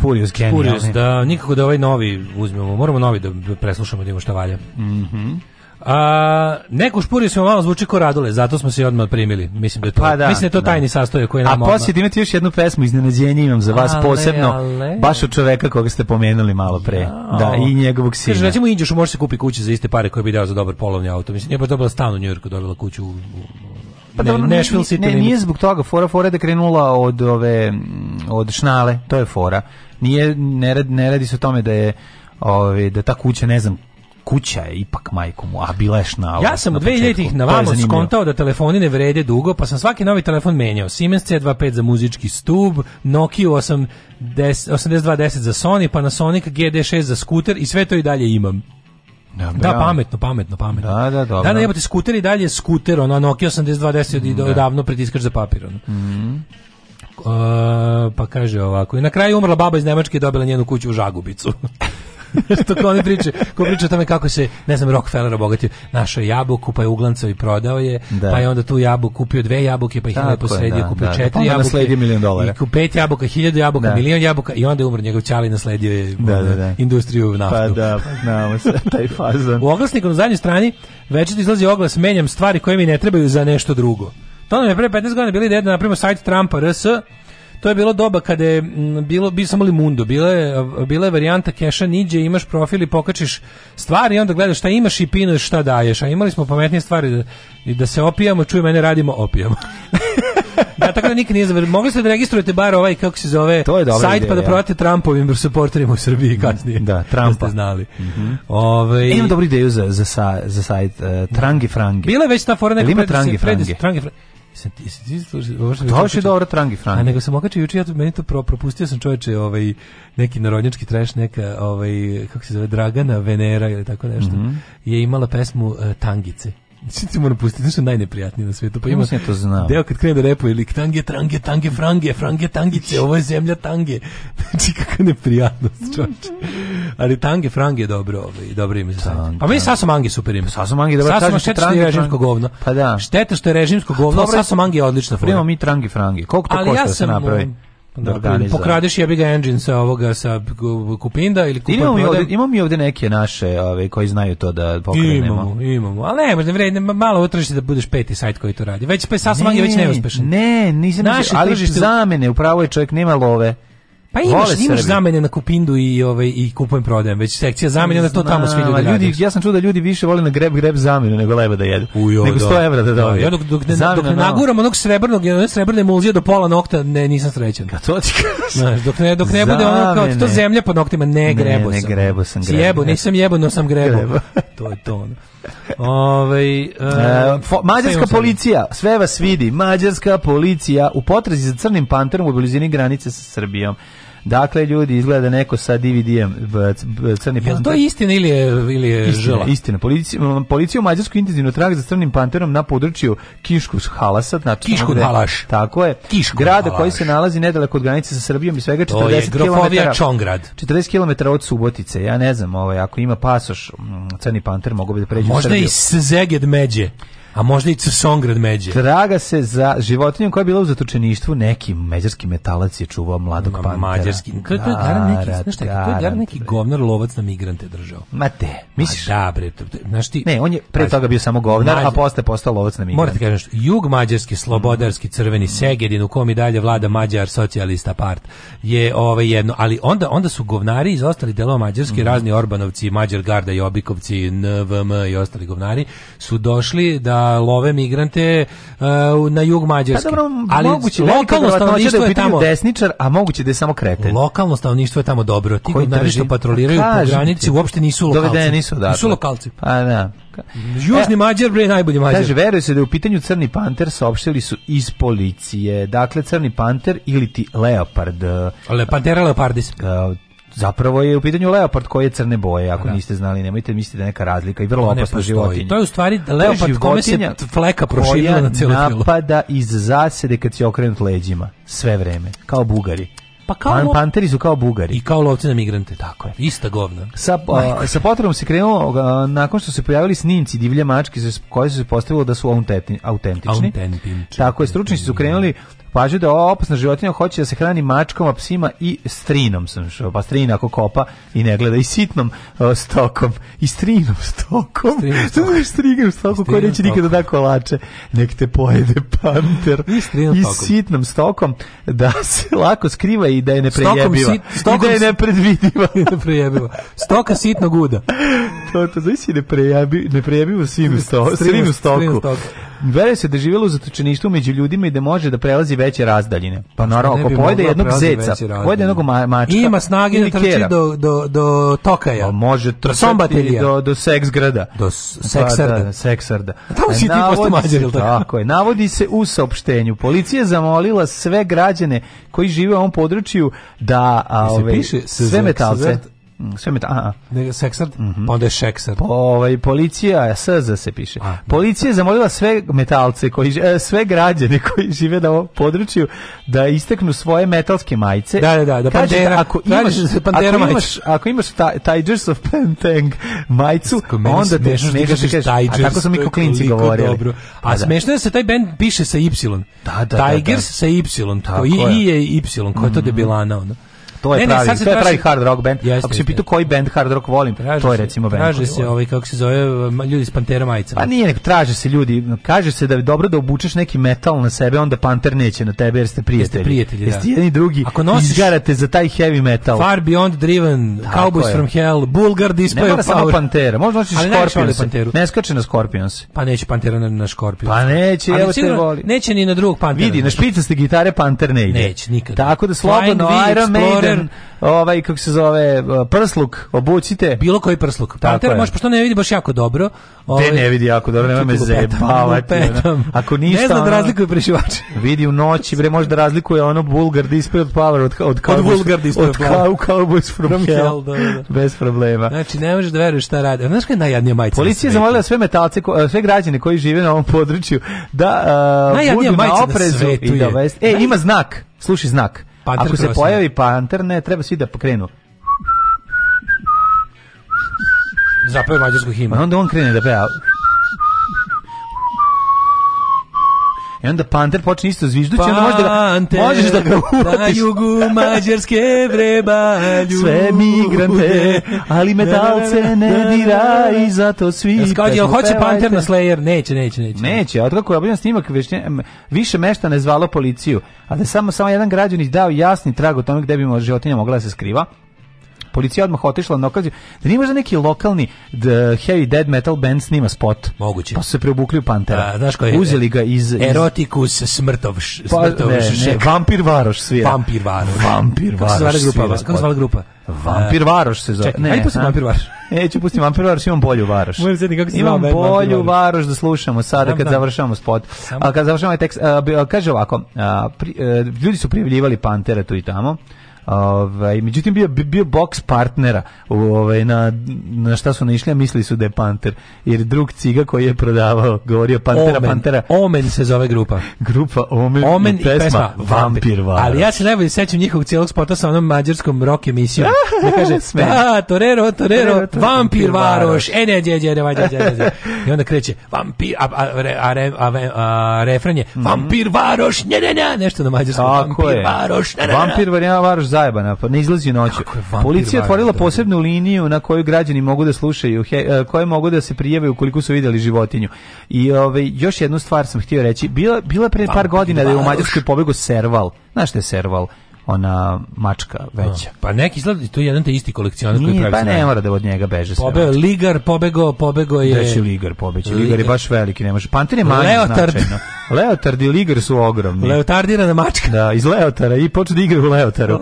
Spurius, genijalni. Spurius, da, nikako da ovaj novi uzmemo, moramo novi da preslušamo da imamo šta valja. Mhm. Mm a, neko špuri se malo zvuči ko radule, zato smo se odmah primili. Mislim da je to, pa da, mislim da je to da. tajni sastojak koji nam A poslije da imate još jednu pesmu iznenađenje imam za vas ale, posebno, ale. baš od čoveka koga ste pomenuli malo pre. Ja, da, i njegovog sina. Kaže recimo Inđušu može se kupi kuću za iste pare koje bi dao za dobar polovni auto. Mislim nije baš dobila stan u Njujorku, dobila kuću u, pa ne, ne, ne, nije zbog toga fora fora da krenula od ove od šnale, to je fora nije ne radi, ne radi se o tome da je ovaj da ta kuća ne znam kuća je ipak majku mu, a bila je šnao. Ja sam od 2000-ih na vamo skontao da telefoni ne vrede dugo, pa sam svaki novi telefon menjao. Siemens C25 za muzički stub, Nokia 8, 10, 8210 za Sony, Panasonic GD6 za skuter i sve to i dalje imam. Dobre, da, da pametno, pametno, pametno. Da, da, dobro. Da, ne, skuter i dalje skuter, ona Nokia 8210 mm, i davno pritiskaš za papir. Ono. Mm. Uh, pa kaže ovako. I na kraju umrla baba iz Nemačke i dobila njenu kuću u Žagubicu. *laughs* što ko oni priče, ko priča tome kako se, ne znam, Rockefeller obogatio, našao je jabuku, pa je uglancao i prodao je, da. pa je onda tu jabuku kupio dve jabuke, pa ih je posledio, da, kupio da, da četiri da, pa jabuke, milion dolara. i kupio pet jabuka, hiljadu jabuka, da. milion jabuka, i onda je umro njegov čali nasledio je da, da, da. industriju pa naftu. Da, pa da, znamo se, *laughs* taj fazan. U oglasniku na zadnjoj strani večer izlazi oglas, menjam stvari koje mi ne trebaju za nešto drugo. To nam je pre 15 godina bili ideja da napravimo sajt Trumpa RS, to je bilo doba kada je bilo bi samo li mundo, bila je bila je varijanta keša niđe, imaš profil i pokačiš stvari i onda gledaš šta imaš i pinuješ šta daješ. A imali smo pametnije stvari da, da se opijamo, čuj mene radimo opijamo. *laughs* da, tako da nikad nije završio. Mogli ste da registrujete bar ovaj, kako se zove, to je sajt ideja, pa da prodate ja. Trumpovim supporterima u Srbiji kasnije. Da, Trumpa. Da ste znali. Mm -hmm. Ove... Ovaj- imam dobru ideju za, za, za sajt uh, Trangi Frangi. Bila je već ta fora neka... Ili ima Trangi Frangi? Predis, trangi Frangi. Sam ti pa dobro trangi frangi. A nego sam okačio juče ja to meni to pro, propustio sam čoveče ovaj neki narodnjački treš neka ovaj kako se zove Dragana Venera ili tako nešto. Mm -hmm. Je imala pesmu uh, Tangice. Sve ti moram pustiti, nešto najneprijatnije na svijetu? Pa ima se to znao. Deo kad krene da repuje lik tange, trange, tange, frange, frange, tangice, ovo je zemlja tange. *laughs* Znači kako neprijatnost, čoveče. Ali tange, frange je dobro, ovaj, dobro ime za sajt. Pa meni Saso Mange super ime. Saso Mange, dobro, Saso šteta što je režimsko govno. Pa da. Šteta što je režimsko govno, pa Saso Mange je odlična. Primo pa mi trange, frange. Koliko to košta da se napravi? da, da, da, da organiza. Pokradeš jebi ga engine sa ovoga sa Kupinda ili kupa imamo, mi ovde, imamo mi ovde neke naše ove, koji znaju to da pokrenemo. Imamo, imamo. Ali ne, možda vredi, malo utržiš da budeš peti sajt koji to radi. Već pa sasvim manje, već neuspešan. Ne, nisam naše ali tržište... zamene, upravo je čovjek nema love. Pa imaš, Vole imaš zamene na kupindu i ovaj i kupujem prodajem, već sekcija zamene da to tamo svi ljudi, ljudi Ja sam čuo da ljudi više vole na greb greb zamenu nego leba da jedu. Ujo, nego 100 da. evra da, da dobiju. Ja dok dok ne, Zamina, dok ne naguram onog srebrnog, onog srebrne mulzije do pola nokta, ne nisam srećan. Ka to ti Znaš, dok ne dok ne bude ono kao to zemlja pod noktima, ne grebo ne, sam. Ne grebo sam grebo. Jebo, nisam jebo, no sam grebo. grebo. *laughs* to je to. Ono. Ove, ovaj, e, e, uh, mađarska policija, sve vas vidi, mađarska policija u potrazi za crnim panterom u blizini granice sa Srbijom. Dakle, ljudi, izgleda da neko sa DVD-em Crni Panter. Je to istina ili je, ili je istina, žela? Istina. Policija, policija u Mađarsku intenzivno traga za Crnim Panterom na području Kiškus Halasa. Znači, Kiškut Halaš. Tako je. Kiškut Grada koji se nalazi nedaleko od granice sa Srbijom i svega 40 km. To je Čongrad. 40 km od Subotice. Ja ne znam, ovaj, ako ima pasoš, Crni Panter mogu bi da pređe Možda u Srbiju. Možda i Szeged međe. A možda i Songred međe. Traga se za životinjom koja je bila u zatočeništvu, neki mađarski metalac je čuvao mladog pantera. Mađarski. To je, garan da, neki, znaš šta, to je garan da, neki da. govnar lovac na migrante držao. Ma te, misliš? Ma da, bre, znaš ti... Ne, on je pre toga bio samo govnar, a posle postao lovac na migrante. Morate kažeš, jug mađarski, slobodarski, crveni, Segedin, u kom i dalje vlada Mađar, socijalista part, je ovaj jedno, ali onda onda su govnari iz ostalih delova Mađarske, mhm. razni Orbanovci, Mađar Garda i Obikovci, NVM i ostali govnari, su došli da love migrante uh, na jug Mađarske. Pa dobro, ali moguće, lokalno da stanovništvo da je, tamo desničar, a moguće da je samo kreten. Lokalno stanovništvo je tamo dobro. Ti koji najviše patroliraju pa po granici uopšte nisu lokalci. Dovedeni nisu, da. Dakle. Nisu lokalci. Pa da. Južni e, Mađar bre najbolji Mađar. Kaže veruje se da je u pitanju Crni panter saopštili su iz policije. Dakle Crni panter ili ti Leopard. Ale Pantera Leopardis. Uh, da, zapravo je u pitanju leopard koji je crne boje, ako da. niste znali, nemojte misliti da neka razlika i vrlo opasna životinja. To je u stvari da leopard kome se fleka proširila na cijelo tijelo. napada iz zasede kad je okrenut leđima, sve vreme, kao bugari. Pa kao Pan, panteri su kao bugari. I kao lovci na migrante. Tako je. Ista govna. Sa, a, sa potrebom se krenulo a, nakon što se pojavili snimci divlje mačke koje su se postavilo da su autentični. Autentični. Tako je, stručnici su krenuli pažnju da ova opasna životinja hoće da se hrani mačkom, a psima i strinom, sam što, pa strina ako kopa i ne gleda, i sitnom uh, stokom, i strinom stokom, strinom *laughs* stokom, strinom stokom koji neće nikada da kolače, nek te pojede panter, i, strinom i sitnom stokom, da se lako skriva i da je neprejebiva, stokom, sit, stokom, i da je nepredvidiva. *laughs* Stoka sitno guda. *laughs* to, to znači ne neprejebivo ne prejabivo sinu sto, strinu stoku. Verujem se da je živjelo u zatočeništvu među ljudima i da može da prelazi veće razdaljine. Pa naravno, ako pojede jednog zeca, pojede jednog ma mačka. I ima snage da trči do, do, do tokaja. A pa može trčati do, do seksgrada. Do seksarda. Da, da, seksarda. tamo e, si ti posto mađar, ili tako? Tako je. Navodi se u saopštenju. Policija zamolila sve građane koji žive u ovom području da a, ove, ovaj, piše sve metalce. Mm, sve meta, aha. Ne, seksard, mm -hmm. pa onda je šeksard. Po, ovaj, policija, e, SZ se piše. A, da. policija je zamolila sve metalce, koji, e, sve građane *laughs* koji žive na ovom području da isteknu svoje metalske majice. Da, da, da, da pandera, ako imaš, pandera ako imaš, ako imaš ta, Tigers of Pentang majicu, Sko, onda te smešno ti da kažeš A tako su mi koklinci govorili. Dobro. Pa a da. smešno je da se taj band piše sa Y. Da, da, da Tigers da, da. sa Y. Tako I, je. I je Y, koja je to mhm. debilana, ono. To je ne, pravi, ne, to je pravi hard rock band. Jeste, Ako se pitu koji band hard rock volim, traži to je recimo band. Traže se ovaj kako se zove ljudi s Pantera majicama. Pa nije, nek traže se ljudi, kaže se da je dobro da obučeš neki metal na sebe, onda Panter neće na tebe jer ste prijatelji. Jeste prijatelji, Jeste da. jedni drugi. Ako nosiš izgarate za taj heavy metal. Far Beyond Driven, Tako Cowboys je. from Hell, Bulgar Display of Power. Ne samo Pantera, možda nosiš Scorpions. Ne skače na Scorpions. Pa neće Pantera na, na Scorpions. Pa neće, evo te voli. Neće ni na drugog Pantera. Vidi, na špicu ste gitare Panter ne ide. Neće nikad. Tako da slobodno Iron Maiden panter, ovaj kako se zove prsluk, obucite. Bilo koji prsluk. Panter može pošto ne vidi baš jako dobro. Ovaj Te ne vidi jako dobro, nema me zebavati. Ako ništa. Ne zna da razlikuje prešivač. Vidi u noći, bre može da razlikuje ono Bulgar Display od Power od od kao od Bulgar Display od kao Cowboys from, from Hell. Da, da, da. Bez problema. Znači ne možeš da veruješ šta radi. Znaš kad najjadnija majica. Policija je zamolila sve metalce, sve građane koji žive na ovom području da uh, budu na oprezu i da vest. E, ima znak. Slušaj znak. Panter Ako se krosne. pojavi panter, ne, treba svi da pokrenu. Zapeo mađarsku himu. onda on krene da peva. I onda panter počne isto zviždući, onda možeš da ga, možeš da ga ulotiš. Na jugu mađarske vrebalju. *laughs* Sve migrante, ali metalce da, da, da, ne dira i zato svi... Ja skađi, jel hoće panter na Slayer? Neće, neće, neće. Neće, otkako je obiljan snimak, više meštana je zvalo policiju, a da samo, samo jedan građan dao jasni trag o tome gde bi životinja mogla da se skriva, policija odmah otišla na okaziju. Da nije možda neki lokalni the heavy dead metal band snima spot. Moguće. Pa su se preobukli u Pantera. A, da, znaš koji je? Uzeli ga iz... iz... Erotikus smrtov, š, pa, ne, ne, Vampir Varoš svira. Vampir Varoš. Vampir Varoš Kako grupa? Kako se pa- grupa? Vampir Varoš se zove. Čekaj, ne, ajde pusti Vampir Varoš. *laughs* Neću pusti Vampir Varoš, imam bolju Varoš. Moram sedni kako se imam zove. Imam bolju Varoš da slušamo sada kad završavamo spot. A kad završavamo ovaj tekst, kaže ovako, e, ljudi su prijavljivali Pantera tu i tamo. Ovaj međutim bio bio boks partnera, ovaj na na šta su naišli, mislili su da je panter, jer drug ciga koji je prodavao govorio pantera, Omen. pantera. Omen se zove grupa. Grupa Omen, Omen i pesma, i pesma Vampir Vara. Ali ja se najbolje sećam njihovog celog spota sa onom mađarskom rock emisijom. *laughs* Da kaže, da, torero, torero, Vampir Varoš, ene ne, dje, dje, I onda kreće, vampir, a, a, a, a, a refren je, mhm. vampir Varoš, ne, ne, ne, nešto na mađarskom, vampir Varoš, ne, ne. Vampir Varoš, zajebana, pa ne izlazi noću. Policija je otvorila da. posebnu liniju na koju građani mogu da slušaju, he, e, koje mogu da se prijave ukoliko su videli životinju. I ove, još jednu stvar sam htio reći, bila, bila pre par godina da je u Mađarskoj pobegu serval. Znaš što je serval? ona mačka veća. pa neki izgleda da to je jedan te isti kolekcionar koji pravi. Pa ne mora da od njega beže sve. Pobeo ligar, pobego, pobego je. Treći ligar pobeći. Ligar, ligar je baš veliki, ne može. Panter je manji značajno. *laughs* Leotardi liger su ogromni. Leotardirana mačka. Da, iz Leotara i počne da igra u Leotaru.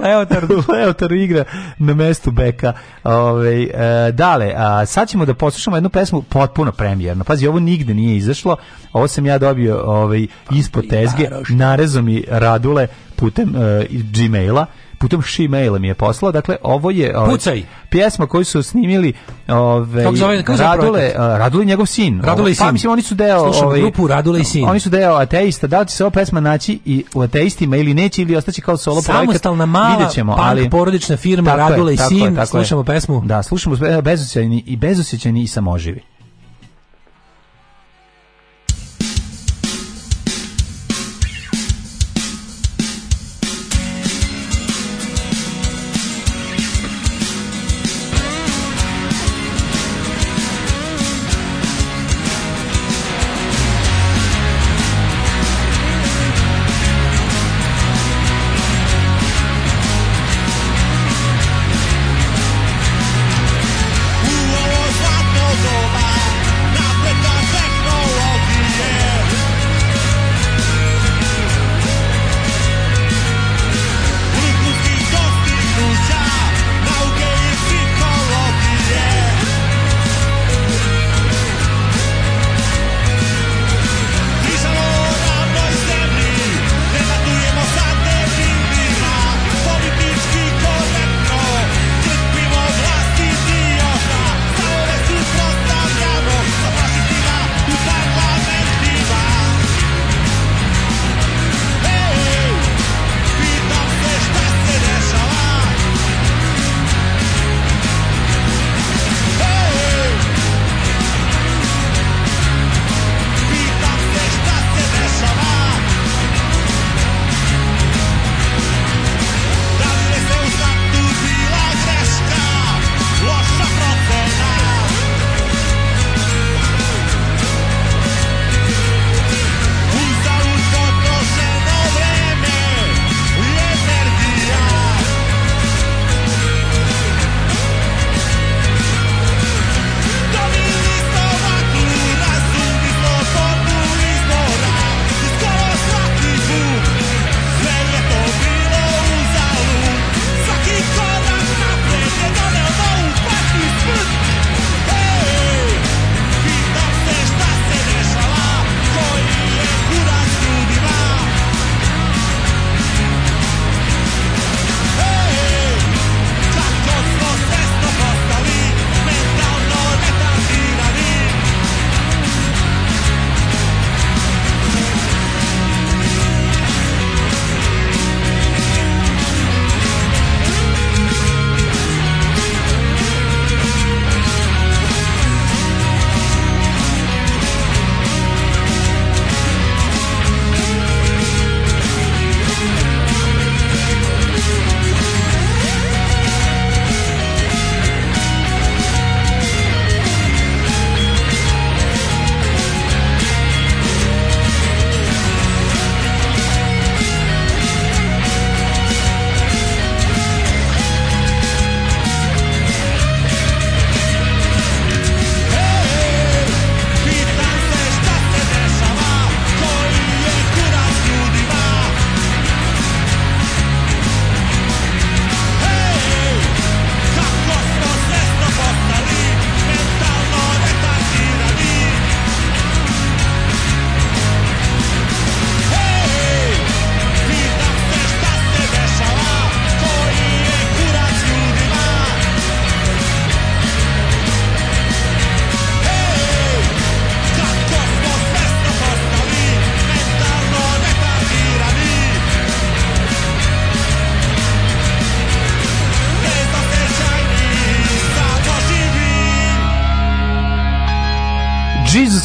Leotar. *laughs* igra na mestu beka. Ove, ovaj, e, dale, a sad ćemo da poslušamo jednu pesmu potpuno premijerno. Pazi, ovo nigde nije izašlo. Ovo sam ja dobio ovaj, ispod pa, tezge. Narezo mi radule putem e, Gmaila putem she maila mi je poslao. Dakle, ovo je ove, ovaj, Pucaj. pjesma koju su snimili ovaj, kako zove, Radule, uh, Radule njegov sin. Radule i pa, sin. Pa, mislim, oni su deo... Slušam ove, ovaj, grupu Radule i sin. Oni su deo ateista. Da li će se ova pesma naći i u ateistima ili neće ili ostaće kao solo projekat? Samostalna mala videćemo, ćemo, ali, porodična firma Radule i sin. Je, slušamo je. pesmu. Da, slušamo eh, bezosjećajni i bezosjećajni i samoživi.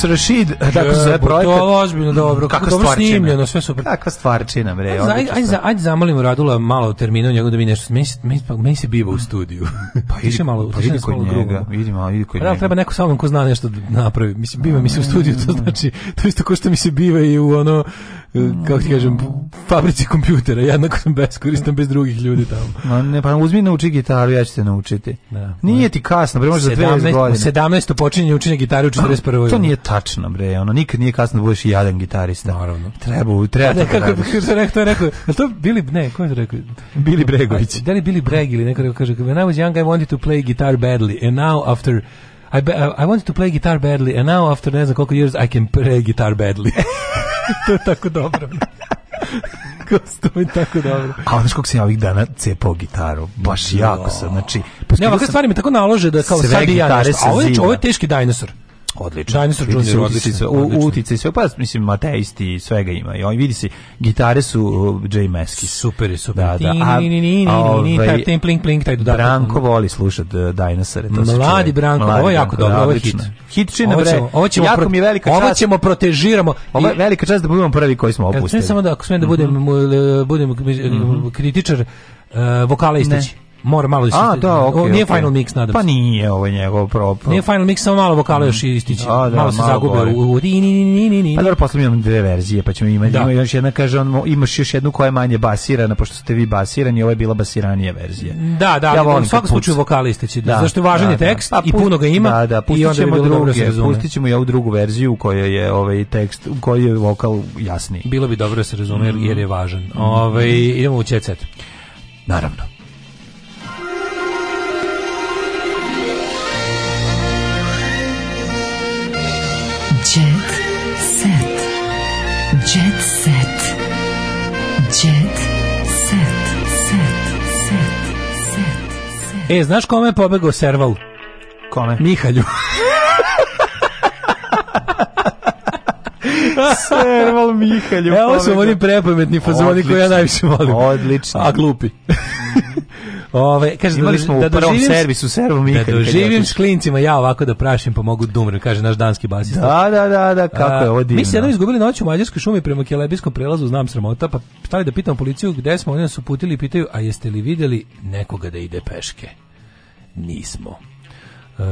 Rashid, tako se zove projekat. To je ozbiljno dobro, kako, kako dobro snimljeno, sve super. Kakva stvarčina, bre. Hajde, hajde, hajde zamolim Radula malo termina njegov da mi nešto, meni, meni, meni se biva u studiju. *laughs* Pa idi, malo, pa kod njega, idi malo, idi kod njega. Treba neko sa mnom ko zna nešto da napravi. Mislim, biva mi se u studiju, to znači, to isto kao što mi se biva i u ono, kako ti kažem, fabrici kompjutera, jednako sam beskoristan bez drugih ljudi tamo. Ma ne, pa uzmi nauči gitaru, ja ću te naučiti. Da, Nije da. ti kasno, bre, možda za 20 godina. 17. počinje učenje gitaru u 41. To nije ta tačno bre, ono nikad nije kasno da budeš i jadan gitarista. Naravno. Treba, treba da, kako da rekao, je rekao, a to bili ne, ko je rekao? Bili Bregović. Da li bili Breg ili neko rekao kaže, when I was young I wanted to play guitar badly and now after I, be, I wanted to play guitar badly and now after ne znam koliko years I can play guitar badly. *laughs* to je tako dobro. *laughs* Kostom je tako dobro. A ono kog sam ja ovih dana cepao gitaru, baš da. jako sam, znači... Ne, ovakve sam... stvari mi tako nalože da kao sve sad i ja nešto, a ovo je, ovo je teški dinosaur. Odlično. Dinosaur Jones je odlično. U, utice sve, pa mislim, mateisti svega ima. I on vidi se, gitare su uh, Jay Meski. Super je, super. Da, da. A, ni, ni, ni, ni, taj ovaj, tim plink plink, taj dodatak. Branko voli slušat uh, Dinosaure. To Mladi Branko, ovo je jako dobro, ovo je hit. Hitčina, bre. Ovo ćemo, jako mi velika čast. Ovo ćemo protežiramo. Ovo je velika čast da budemo prvi koji smo opustili. Ne samo da, ako smem da mhm. budem, budem mhm. kritičar, uh, vokala istići. Mora malo da se... A, da, okay, Nije okay. Final Mix, nadam pa se. Pa nije ovo njegov propo. Nije Final Mix, samo malo vokala još istići. A, da, malo se zagube. U, u, ni, ni, ni, ni, Pa dobro, posle imam dve verzije, pa ćemo imati. Da. Ima još jedna, kaže, on, imaš još jednu koja je manje basirana, pošto ste vi basirani, ovo je bila basiranija verzija. Da, da, ja volim u svakom slučaju vokala istići. Da, zašto je važan da, je da. tekst pa i puno ga ima. Da, da, pustit ćemo, druge, pustit ćemo i ovu drugu verziju u kojoj je ovaj tekst, u kojoj je vokal jasniji. Bilo bi dobro da se razume, jer mhm. je važan. Ove, ovaj, idemo u Jet Naravno. Jet set. Jet set. Set. Set. Set. set. E, znaš kome je pobegao serval? Kome? Mihalju. *laughs* Serval Mihalju. Evo su oni prepametni fazoni koje ja najviše volim. Odlično. A glupi. Mhm. Ove, kaže, Imali smo da, u prvom doživim, servisu servo Mika. Da doživim s ja ovako da prašim, pomogu da umrem, kaže naš danski basista. Da, da, da, da, kako je ovo divno. Mi se jedno izgubili noć u Mađarskoj šumi prema Kelebijskom prelazu, znam sramota, pa stali da pitam policiju gde smo, oni nas uputili i pitaju, a jeste li vidjeli nekoga da ide peške? Nismo. E,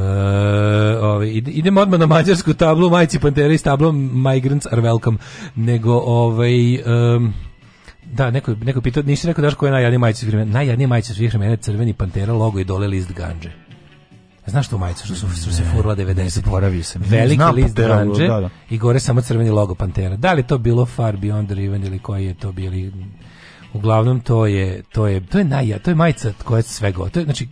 ove, idemo odmah na mađarsku tablu, majci Pantera i s tablom Migrants are welcome, nego ovaj... Um, Da, neko, neko pita, nisi rekao daš koja je najjadnija majica svih vremena. Najjadnija majica svih vremena je crveni pantera logo i dole list ganđe. Znaš to majicu što su, su se furla 90. Poravi se. Veliki Znam list ganđe da, da. i gore samo crveni logo pantera. Da li to bilo Far Beyond Driven ili koji je to bili... Uglavnom to je to je to je najja, to je majica koja je sve gotovo. Znači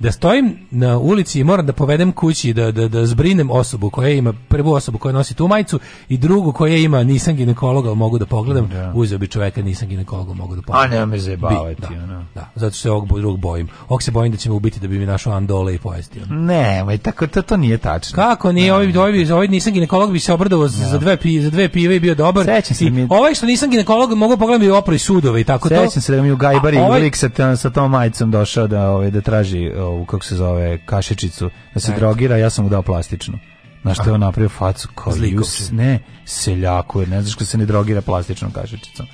da stojim na ulici i moram da povedem kući da, da, da zbrinem osobu koja ima prvu osobu koja nosi tu majicu i drugu koja ima nisam ginekolog mogu da pogledam da. uzeo bi čoveka nisam ginekolog mogu da pogledam a ne me zajebavati bi, da, da, zato se ovog drug bojim ovog se bojim da će me ubiti da bi mi našao andole i pojesti ono. ne moj, tako to, to nije tačno kako nije ovaj, ovaj, ovi nisam ginekolog bi se obrdao za, dve, za dve pive i bio dobar Sećam se mi... ovaj što nisam ginekolog mogu da pogledam i oproj sudove i tako Sećam to Sećam se da mi u Gajbari ovaj... lik sa, sa tom majicom došao da, ovaj, da traži ovu, kako se zove, kašičicu, da se drogira, ja sam mu dao plastičnu. Na što je on napravio facu kao Zlikovče. ne, seljaku je, ne znaš ko se ne drogira plastičnom kašičicom.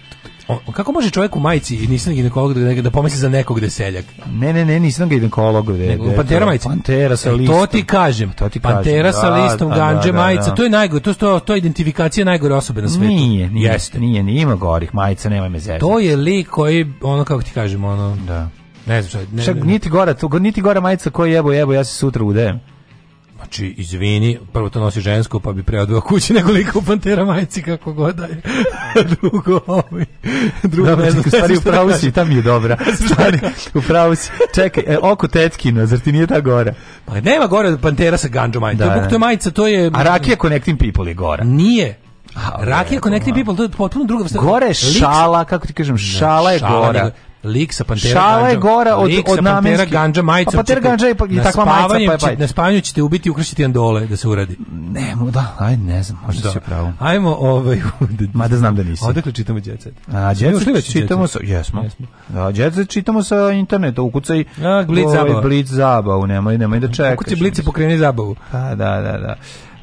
O, kako može čovjek u majici i nisam ginekolog da, da pomisli za nekog da je seljak? Ne, ne, ne, nisam ginekolog. Da, Nego, pantera majica. Pantera sa listom. E, to ti kažem. To ti kažem. Pantera da, sa listom, da, da ganđe da, majica. To je najgore, to, to, to je identifikacija najgore osobe na svetu. Nije, nije, Jeste. nije, nije, ima gorih majica, nema me zezati. To je lik koji, ono kako ti kažem, ono... Da Ne znam, ne, Čak, niti gora, tu, niti gora majica koja jebo, jebo, ja se sutra udajem. Znači, izvini, prvo to nosi žensko, pa bi preodao kući nekoliko Pantera majici kako god da je. *laughs* drugo, ovaj, drugo Dobre, ne znam, stvari u pravu si, tam je dobra. *laughs* Stvari, u pravu si. Čekaj, e, oko tetkino, zar ti nije ta gora? Pa nema gore Pantera sa ganđom majica. Da, to, je da, da. majica, to je... A Rakija Connecting People je gora. Nije, Rakija Connecting People, to je potpuno druga vrsta. Gore je šala, kako ti kažem, šala je šala gora lik sa pantera Šala je gora od, lik od namenski. Pantera ganđa majica. Pa pantera ganđa je pa i takva majica. Pa, pa, pa. Na spavanju ćete ubiti i ukršiti andole da se uradi. Ne, da, aj ne znam, možda da. si pravo. Ajmo ovaj... *laughs* Ma da znam da nisi. Odakle čitamo djecet? A, djecet čitamo sa... Jesmo. jesmo. Da, djecet čitamo sa interneta, ukucaj... A, blic ovaj, zabavu. Blic zabavu, nemoj, nemoj da čekaš. Ukucaj blic i pokreni zabavu. Pa, da, da, da.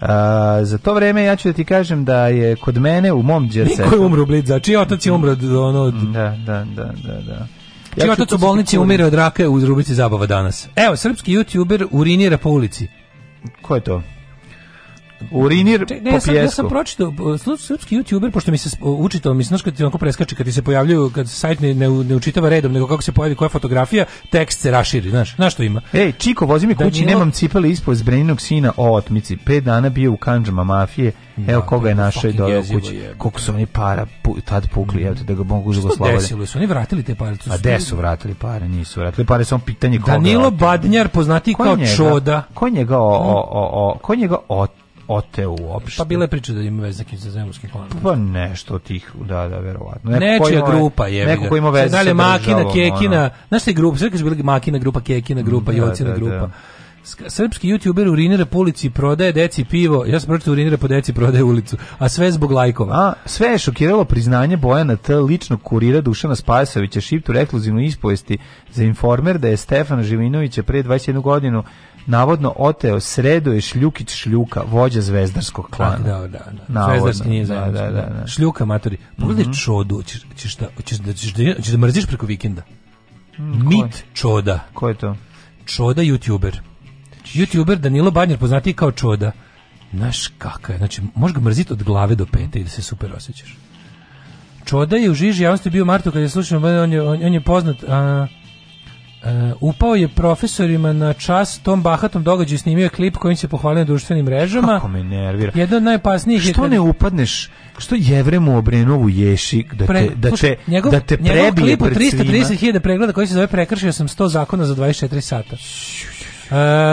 A, za to vreme ja ću da ti kažem da je kod mene u mom džersetu... Niko je umro u Blidza, znači, čiji otac je umro od ono... Da, da, da, da, da. Čiji ja otac u bolnici umire od raka u rubrici Zabava danas. Evo, srpski youtuber urinira po ulici. Ko je to? Urinir Če, ne, po pjesku. Ja sam, ja sam pročitao, srpski youtuber, pošto mi se učitao, mi se znaš kad ti onako preskače, kad ti se pojavljaju, kad sajt ne, ne, ne učitava redom, nego kako se pojavi koja fotografija, tekst se raširi, znaš, znaš što ima. Ej, Čiko, vozi da mi kući, nemam cipele ispod zbrenjenog sina o otmici, pet dana bio u kanđama mafije, da, evo koga je našao i dodao kući. Koliko su oni para pu, tad pukli, mm. evo te da ga mogu Jugoslavije. Desilo su, oni vratili te pare. A pa gde su vratili pare? Nisu vratili pare, samo pitanje koga. Danilo Badnjar, poznati kao njega, Čoda. Ko njega, o, o, o, ko njega ot, oteo uopšte. Pa bile priče da ima veze nekim sa zemurskim klanom. Pa nešto tih, da, da, verovatno. Neko Nečija ima, grupa je. Neko ko ima veze sa državom. Makina, Kekina, ono. znaš te grupe, sve kaže bili Makina grupa, Kekina grupa, da, Jocina da, da, grupa. Srpski youtuber urinira po ulici, prodaje deci pivo. Ja sam pročitao urinira po deci, prodaje ulicu. A sve zbog lajkova. A, sve je šokiralo priznanje Bojana T. ličnog kurira Dušana Spasovića, šiptu rekluzivnu ispovesti za informer da je Stefan Živinovića pre 21 godinu navodno oteo Sredoje Šljukić Šljuka, vođa zvezdarskog da, klana. Da, da, da. Navodno. Zvezdarski nije Da, da, da, da, da. Šljuka, matori. Pogledaj mm -hmm. čodu, ćeš, ćeš, da, ćeš, da, ćeš, da, ćeš da mrziš preko vikenda. Mm, Mit ko? čoda. Ko je to? Čoda youtuber. Youtuber Danilo Banjer poznati kao čoda. Znaš kakav je, znači možeš ga mrziti od glave do pete i da se super osjećaš. Čoda je u žiži ja javnosti bio Marto kad je slušao, on je, on je poznat, a, Uh, upao je profesorima na čas tom bahatom događaju snimio je klip kojim se pohvalio na društvenim mrežama. Kako me nervira. Jedno od najopasnijih je... Što ne upadneš? Što Jevremu Obrenovu ješi da te, da te, Pre, njegov, da te njegov klip od 330.000 pregleda koji se zove Prekršio sam 100 zakona za 24 sata.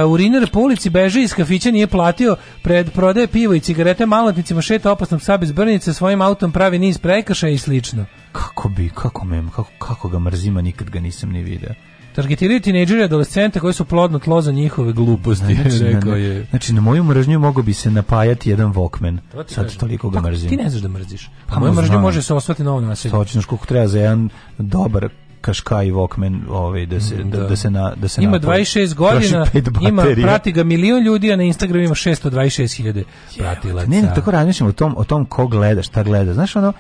Uh, uriner po ulici beže iz kafića nije platio, pred prodaje pivo i cigarete malotnicima šeta opasnom psa iz Brnjice, svojim autom pravi niz prekršaja i slično. Kako bi, kako mem, kako, kako ga mrzima, nikad ga nisam ni vidio. Targetiraju tineđere adolescente koji su plodno tlo za njihove gluposti. Znači, rekao je. znači na moju mržnju mogu bi se napajati jedan Walkman. To Sad kažem. toliko ga pa, mrzim. Ti ne znaš da mrziš. Pa, pa moju mržnju može se osvati na ovom nasilju. Točno, koliko treba za jedan dobar Kaška i Walkman ovaj da se da, da se na da se ima napoj. 26 godina ima prati ga milion ljudi a na Instagramu ima 626.000 pratilaca. Ne, ne, tako razmišljam o tom o tom ko gleda, šta gleda. Znaš ono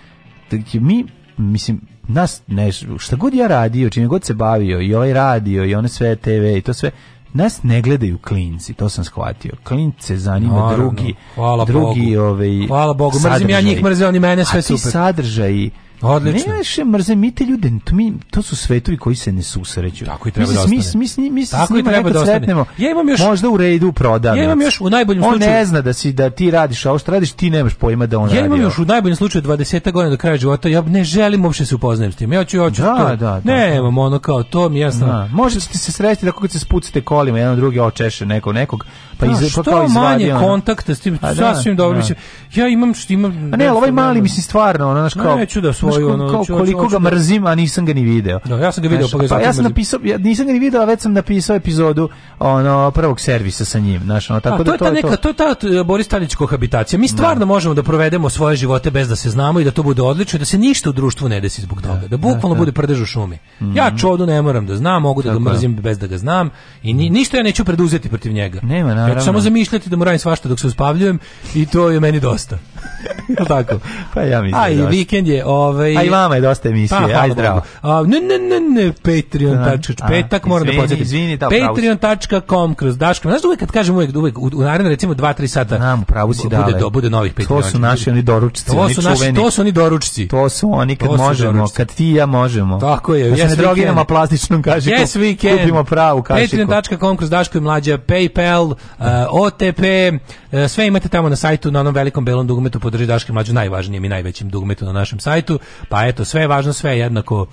da- mi mislim, nas, ne, šta god ja radio, čime god se bavio, i ovaj radio, i one sve TV, i to sve, nas ne gledaju klinci, to sam shvatio. Klince zanima Naravno, drugi, hvala drugi Bogu. ovaj Hvala Bogu, mrzim sadržaj. ja njih, mrzim oni mene, sve super. sadržaji Odlično. Ne, še mrze mi te ljude, to, mi, to su svetovi koji se ne susreću. Tako i treba da mi da ostane. Mi, mi, mi Tako i treba da ostane. Sretnemo. Ja imam još možda u redu prodan. Ja imam još u najboljem slučaju. On ne zna da si da ti radiš, a ovo što radiš ti nemaš pojma da on radi. Ja imam još u najboljem slučaju 20 godine do kraja života, ja ne želim uopšte da se upoznajem s tim. Ja hoću hoću da, to. Da, da, ne, imam ono kao to mi jasno. Da. Možete se sresti da kad se spucite kolima jedan drugi očeše nekog, nekog, pa da, iz pa kao izvadi. manje kontakta s tim, sasvim dobro mislim. Ja imam što imam. A ne, ovaj mali mislim stvarno, ono znači kao. Neću da svoju ono kao, koliko ga mrzim, a nisam ga ni video. Da, ja sam ga video, pa, pa ja sam napisao, ja nisam ga ni video, a već sam napisao epizodu ono prvog servisa sa njim, znaš, ono tako da to je ta neka, to je ta e, Boris Tadić kohabitacija. Mi da. stvarno možemo da provedemo svoje živote bez da se znamo i da to bude odlično da se ništa u društvu ne desi zbog da, toga, da, da bukvalno bude prdež u šumi. Ja mhm. čodu ne moram da znam, mogu da ga mrzim bez da ga znam i ništa ja neću preduzeti protiv njega. Nema, naravno. Ja ću samo zamišljati da mu radim svašta dok se uspavljujem i to je meni dosta. *laughs* tako? Pa ja mislim. A i vikend je, ovaj Ovaj A i vama je dosta emisije. Pa, Aj zdravo. A, ne, ne, ne, ne, patreon da tačka, petak mora da podsetim. Izvini, da, patreon.com kroz Daško. Znaš da uvek kad kažem uvek, uvek u, u naredne recimo 2-3 sata. Nam, pravo si da. Bude, do, bude novih Patreon. To su naši oni doručci, to su naši, to su oni doručci. To su oni kad možemo, kad ti ja možemo. Tako je. Ja da se droginama plastičnom kažiku. Yes, we can. Kupimo pravu kašiku. Patreon.com kroz Daško i mlađa, PayPal, eh, OTP, eh, sve imate tamo na sajtu, na onom velikom belom dugmetu podrži Daško i mlađu najvažnijem i najvećim dugmetu na našem sajtu. Pa eto, sve je važno, sve je jednako um,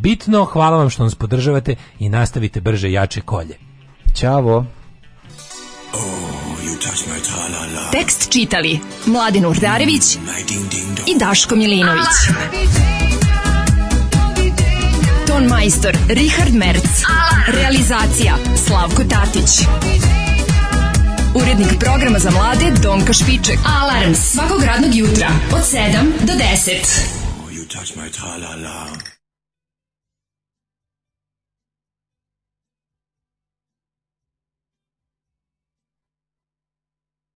bitno. Hvala vam što nas podržavate i nastavite brže jače kolje. Ćavo. Oh, Tekst čitali Mladin Urdarević mm, i Daško Milinović. Ah! Ton majstor Richard Merc. Realizacija Slavko Tatić. Urednik programa za mlade Donka Špiček. Alarms svakog radnog jutra od 7 do 10. touch my tra-la-la.